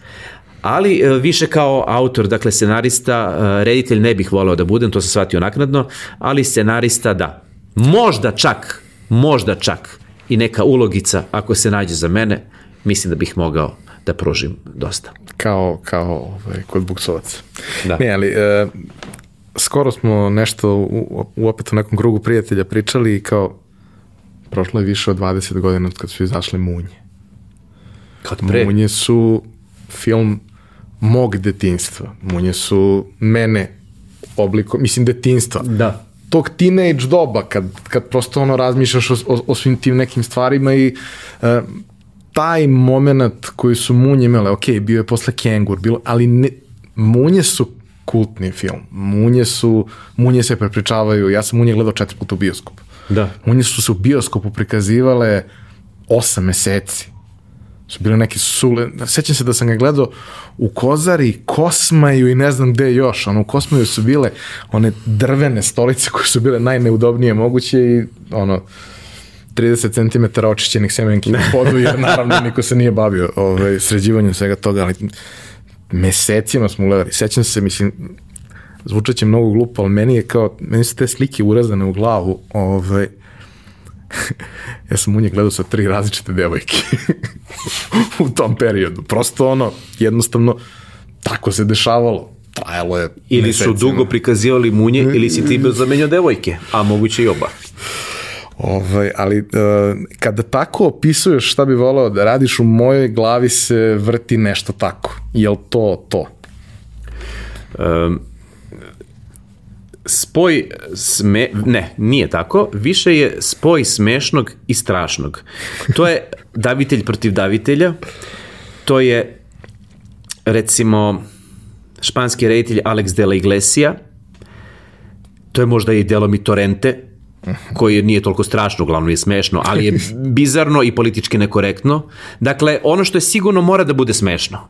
Ali e, više kao autor, dakle scenarista, e, reditelj ne bih voleo da budem, to sam shvatio naknadno, ali scenarista da. Možda čak, možda čak i neka ulogica ako se nađe za mene, mislim da bih mogao da pružim dosta. Kao, kao ovaj, kod buksovaca. Da. Ne, ali e, skoro smo nešto u, u opet u nekom krugu prijatelja pričali i kao prošlo je više od 20 godina od kad su izašle Munje. Kad pre? Munje su film mog detinstva. Munje su mene obliko, mislim detinstva. Da. Tog teenage doba, kad, kad prosto ono razmišljaš o, o, o svim tim nekim stvarima i uh, taj moment koji su Munje imale, ok, bio je posle Kengur, bilo, ali ne, Munje su kultni film. Munje su, Munje se prepričavaju, ja sam Munje gledao četiri puta u bioskopu. Da. Munje su se u bioskopu prikazivale osam meseci. Su bile neke sule, sećam se da sam ga gledao u Kozari, Kosmaju i ne znam gde još. Ono, u Kosmaju su bile one drvene stolice koje su bile najneudobnije moguće i ono, 30 cm očišćenih semenki u podu, jer naravno niko se nije bavio ovaj, sređivanjem svega toga, ali mesecima smo gledali. Sećam se, mislim, zvučat će mnogo glupo, ali meni je kao, meni su te slike urazane u glavu, ovaj, ja sam u nje gledao sa tri različite devojke u tom periodu. Prosto ono, jednostavno, tako se dešavalo. Trajalo je Ili mesecima. su dugo prikazivali munje, ili si ti bio zamenio devojke, a moguće i oba. Ovaj, ali uh, kada tako opisuješ šta bi voleo da radiš, u mojoj glavi se vrti nešto tako. Jel to to? Um, spoj sme... Ne, nije tako. Više je spoj smešnog i strašnog. To je davitelj protiv davitelja. To je recimo španski reditelj Alex de la Iglesia. To je možda i delom i Torrente, koji nije toliko strašno, uglavnom je smešno, ali je bizarno i politički nekorektno. Dakle, ono što je sigurno mora da bude smešno.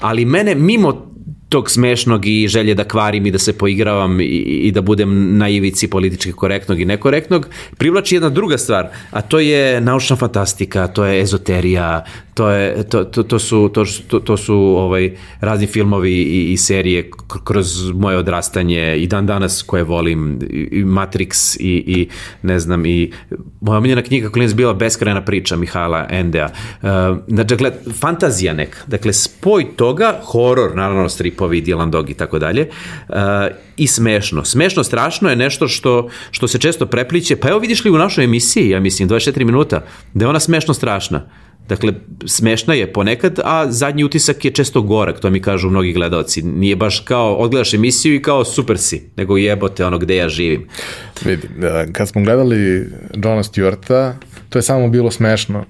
Ali mene mimo tog smešnog i želje da kvarim i da se poigravam i, i da budem na ivici politički korektnog i nekorektnog, privlači jedna druga stvar, a to je naučna fantastika, to je ezoterija, to, je, to, to, to su, to, to su ovaj, razni filmovi i, i serije kroz moje odrastanje i dan danas koje volim, i Matrix i, i ne znam, i moja omiljena knjiga je bila beskrajna priča Mihala Endea. Uh, dakle, fantazija neka. Dakle, spoj toga, horor, naravno, stripovi, Dylan Dog i tako dalje, uh, i smešno. Smešno, strašno je nešto što, što se često prepliče. Pa evo vidiš li u našoj emisiji, ja mislim, 24 minuta, da je ona smešno strašna. Dakle, smešna je ponekad, a zadnji utisak je često gorak, to mi kažu mnogi gledalci. Nije baš kao, odgledaš emisiju i kao super si, nego jebote ono gde ja živim. Vidi, kad smo gledali Johna Stewarta, to je samo bilo smešno,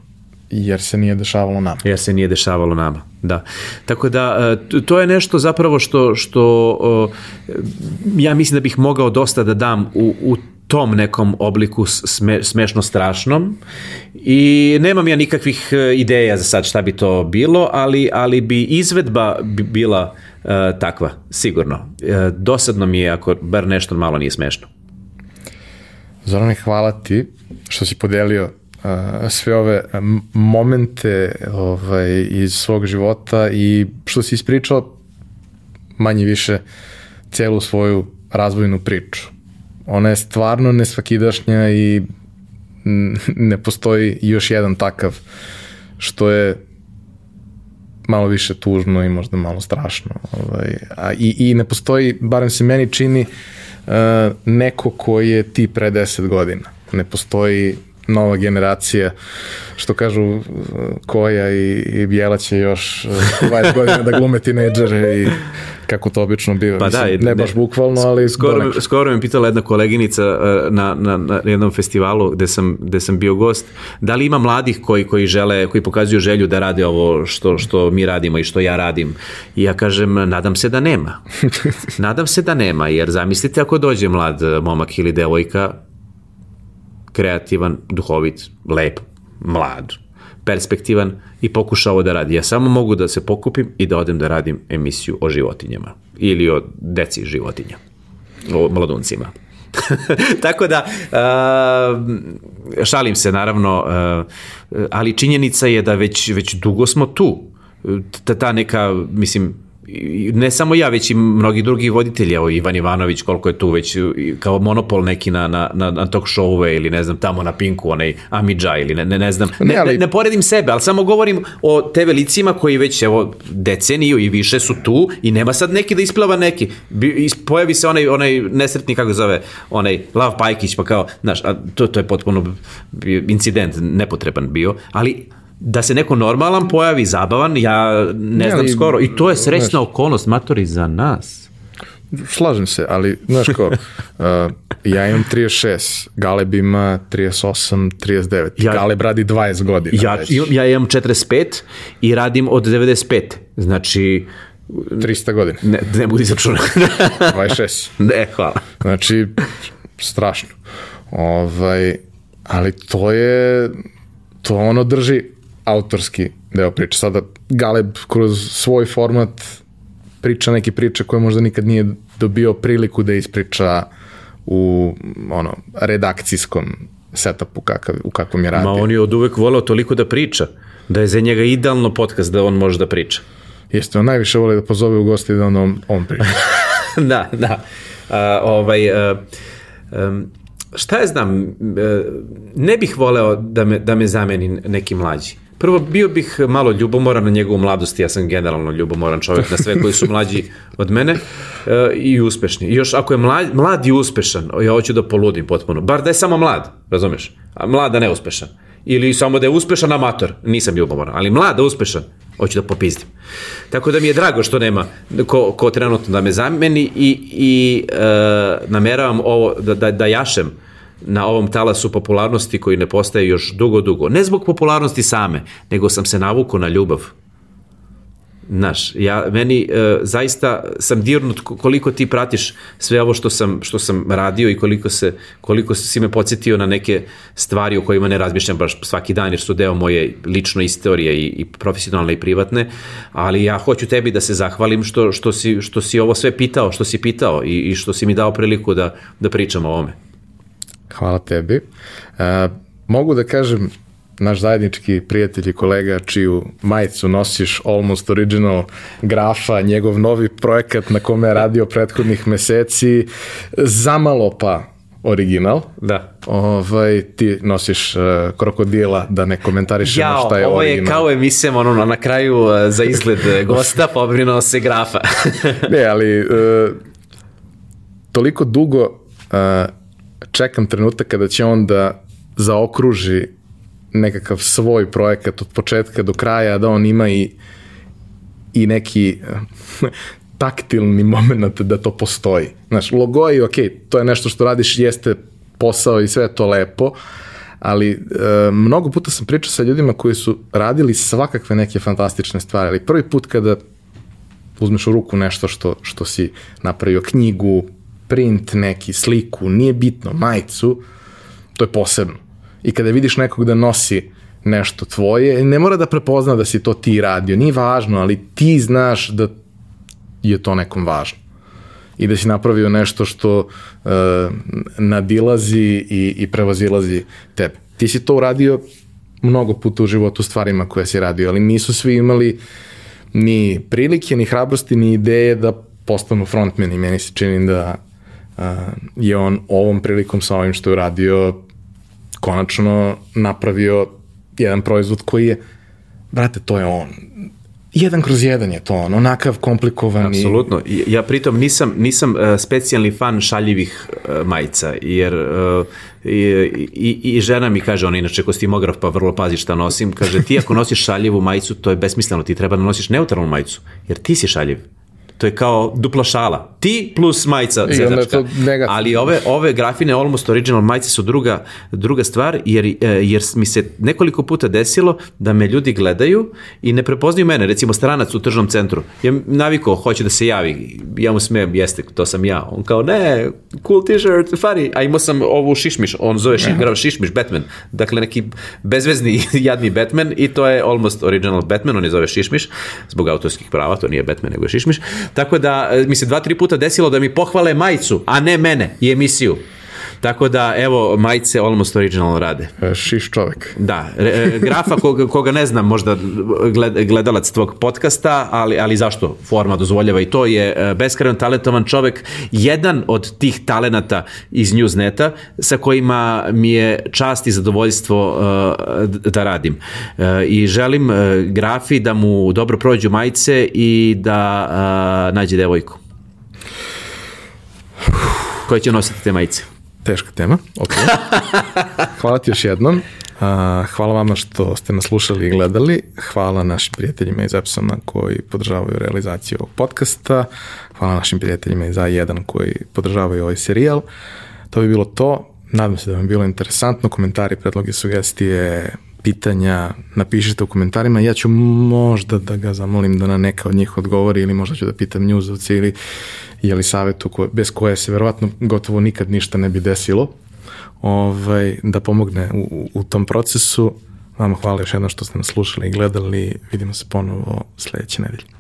jer se nije dešavalo nama. Jer se nije dešavalo nama, da. Tako da, to je nešto zapravo što, što ja mislim da bih mogao dosta da dam u, u tom nekom obliku sme, smešno strašnom i nemam ja nikakvih e, ideja za sad šta bi to bilo, ali, ali bi izvedba bi bila uh, takva, sigurno. Uh, dosadno mi je ako bar nešto malo nije smešno. Zorane, hvala ti što si podelio uh, sve ove momente ovaj, iz svog života i što si ispričao manje više celu svoju razvojnu priču ona je stvarno nesvakidašnja i ne postoji još jedan takav što je malo više tužno i možda malo strašno. Ovaj, a i, I ne postoji, barem se meni čini, uh, neko koji je ti pre 10 godina. Ne postoji nova generacija, što kažu Koja i, i Bijela će još 20 godina da glume tinejdžere i kako to obično biva. Pa Mislim, da, ne baš bukvalno, ali... Skoro, skoro me pitala jedna koleginica e, na, na, na jednom festivalu gde sam, gde sam bio gost, da li ima mladih koji, koji žele, koji pokazuju želju da rade ovo što, što mi radimo i što ja radim. I ja kažem, nadam se da nema. nadam se da nema, jer zamislite ako dođe mlad momak ili devojka kreativan, duhovit, lep, mlad, perspektivan i pokuša ovo da radi. Ja samo mogu da se pokupim i da odem da radim emisiju o životinjama ili o deci životinja, o mladuncima. Tako da, uh, šalim se naravno, uh, ali činjenica je da već, već dugo smo tu. Ta, ta neka, mislim, ne samo ja, već i mnogi drugi voditelji, evo Ivan Ivanović, koliko je tu već kao monopol neki na, na, na, na talk showove ili ne znam, tamo na Pinku, onaj Amidža ili ne, ne, ne znam, ne, ne, ne poredim sebe, ali samo govorim o TV licima koji već evo deceniju i više su tu i nema sad neki da isplava neki. Pojavi se onaj, onaj nesretni, kako zove, onaj Lav Pajkić, pa kao, znaš, a to, to je potpuno incident nepotreban bio, ali da se neko normalan pojavi, zabavan, ja ne, ne znam ali, skoro. I to je srećna znaš, okolnost, matori, za nas. Slažem se, ali, znaš ko, uh, ja imam 36, Galeb ima 38, 39, ja, Galeb radi 20 godina. Ja, već. ja imam 45 i radim od 95, znači... 300 godina. Ne, ne budi začuna. 26. Ne, hvala. Znači, strašno. Ovaj, ali to je, to ono drži autorski deo priče. Sada Galeb kroz svoj format priča neke priče koje možda nikad nije dobio priliku da ispriča u ono redakcijskom setupu kakav, u kakvom je radio. Ma on je od uvek volao toliko da priča, da je za njega idealno podcast da on može da priča. Jeste, on najviše voli da pozove u gosti da on, on, on priča. da, da. A, ovaj, a, um, šta ja znam, e, ne bih voleo da me, da me zameni neki mlađi. Prvo, bio bih malo ljubomoran na njegovu mladost, ja sam generalno ljubomoran čovjek na sve koji su mlađi od mene e, i uspešni. I još ako je mlad, mlad i uspešan, ja hoću da poludim potpuno. Bar da je samo mlad, razumeš? A mlad da neuspešan. Ili samo da je uspešan amator, nisam ljubomoran. Ali mlad da uspešan, hoću da popizdim. Tako da mi je drago što nema ko, ko trenutno da me zameni i, i e, nameravam ovo da, da, da jašem na ovom talasu popularnosti koji ne postaje još dugo, dugo. Ne zbog popularnosti same, nego sam se navukao na ljubav. Znaš, ja, meni e, zaista sam dirnut koliko ti pratiš sve ovo što sam, što sam radio i koliko, se, koliko si me podsjetio na neke stvari o kojima ne razmišljam baš svaki dan jer su deo moje lično istorije i, i profesionalne i privatne, ali ja hoću tebi da se zahvalim što, što, si, što si ovo sve pitao, što si pitao i, i što si mi dao priliku da, da pričam o ovome. Hvala tebi. Uh, mogu da kažem naš zajednički prijatelj i kolega čiju majicu nosiš Almost Original grafa, njegov novi projekat na kome je radio prethodnih meseci, zamalo pa original. Da. Ovaj, ti nosiš uh, krokodila da ne komentarišemo Jao, šta je ovo original. je kao emisija ono, na kraju uh, za izgled gosta pobrinuo se grafa. ne, ali uh, toliko dugo uh, čekam trenutak kada će on da zaokruži nekakav svoj projekat od početka do kraja, da on ima i, i neki taktilni moment da to postoji. Znaš, logo je ok, to je nešto što radiš, jeste posao i sve je to lepo, ali e, mnogo puta sam pričao sa ljudima koji su radili svakakve neke fantastične stvari, ali prvi put kada uzmeš u ruku nešto što, što si napravio knjigu, print neki, sliku, nije bitno, majicu, to je posebno. I kada vidiš nekog da nosi nešto tvoje, ne mora da prepozna da si to ti radio, nije važno, ali ti znaš da je to nekom važno. I da si napravio nešto što uh, nadilazi i, i prevazilazi tebe. Ti si to uradio mnogo puta u životu stvarima koje si radio, ali nisu svi imali ni prilike, ni hrabrosti, ni ideje da postanu frontmeni. Meni se čini da je on ovom prilikom sa ovim što je uradio konačno napravio jedan proizvod koji je, brate, to je on. Jedan kroz jedan je to on, onakav komplikovan. Apsolutno. Ja pritom nisam, nisam uh, specijalni fan šaljivih uh, majica, jer uh, i, i, i žena mi kaže, ona inače kostimograf, pa vrlo pazi šta nosim, kaže, ti ako nosiš šaljivu majicu, to je besmisleno, ti treba da nosiš neutralnu majicu, jer ti si šaljiv to je kao dupla šala. Ti plus majica zezačka. Ali ove, ove grafine Almost Original majice su druga, druga stvar, jer, e, jer mi se nekoliko puta desilo da me ljudi gledaju i ne prepoznaju mene, recimo stranac u tržnom centru. Ja naviko, hoće da se javi, ja mu smijem, jeste, to sam ja. On kao, ne, cool t-shirt, funny. A imao sam ovu šišmiš, on zove šiš, šišmiš Batman. Dakle, neki bezvezni, jadni Batman i to je Almost Original Batman, on je zove šišmiš, zbog autorskih prava, to nije Batman, nego je šišmiš. Tako da mi se dva, tri puta desilo da mi pohvale majicu, a ne mene i emisiju. Tako da, evo, majice Almost Original rade. Šiš čovek. Da, re, grafa koga, koga ne znam, možda gled, gledalac tvog podcasta, ali, ali zašto forma dozvoljava i to je beskrajno talentovan čovek, jedan od tih talenata iz Newsneta sa kojima mi je čast i zadovoljstvo uh, da radim. Uh, I želim uh, grafi da mu dobro prođu majice i da uh, nađe devojku. Koja će nositi te majice? Teška tema. Okay. Hvala ti još jednom. hvala vama što ste nas slušali i gledali. Hvala našim prijateljima iz Epsona koji podržavaju realizaciju ovog podcasta. Hvala našim prijateljima iz A1 koji podržavaju ovaj serijal. To bi bilo to. Nadam se da vam je bilo interesantno. Komentari, predloge, sugestije, pitanja napišite u komentarima. Ja ću možda da ga zamolim da na neka od njih odgovori ili možda ću da pitam njuzovci ili jeli savetu ko, bez koje se verovatno gotovo nikad ništa ne bi desilo ovaj, da pomogne u, u tom procesu. Vama hvala još jedno što ste nas slušali i gledali. Vidimo se ponovo sledeće nedelje.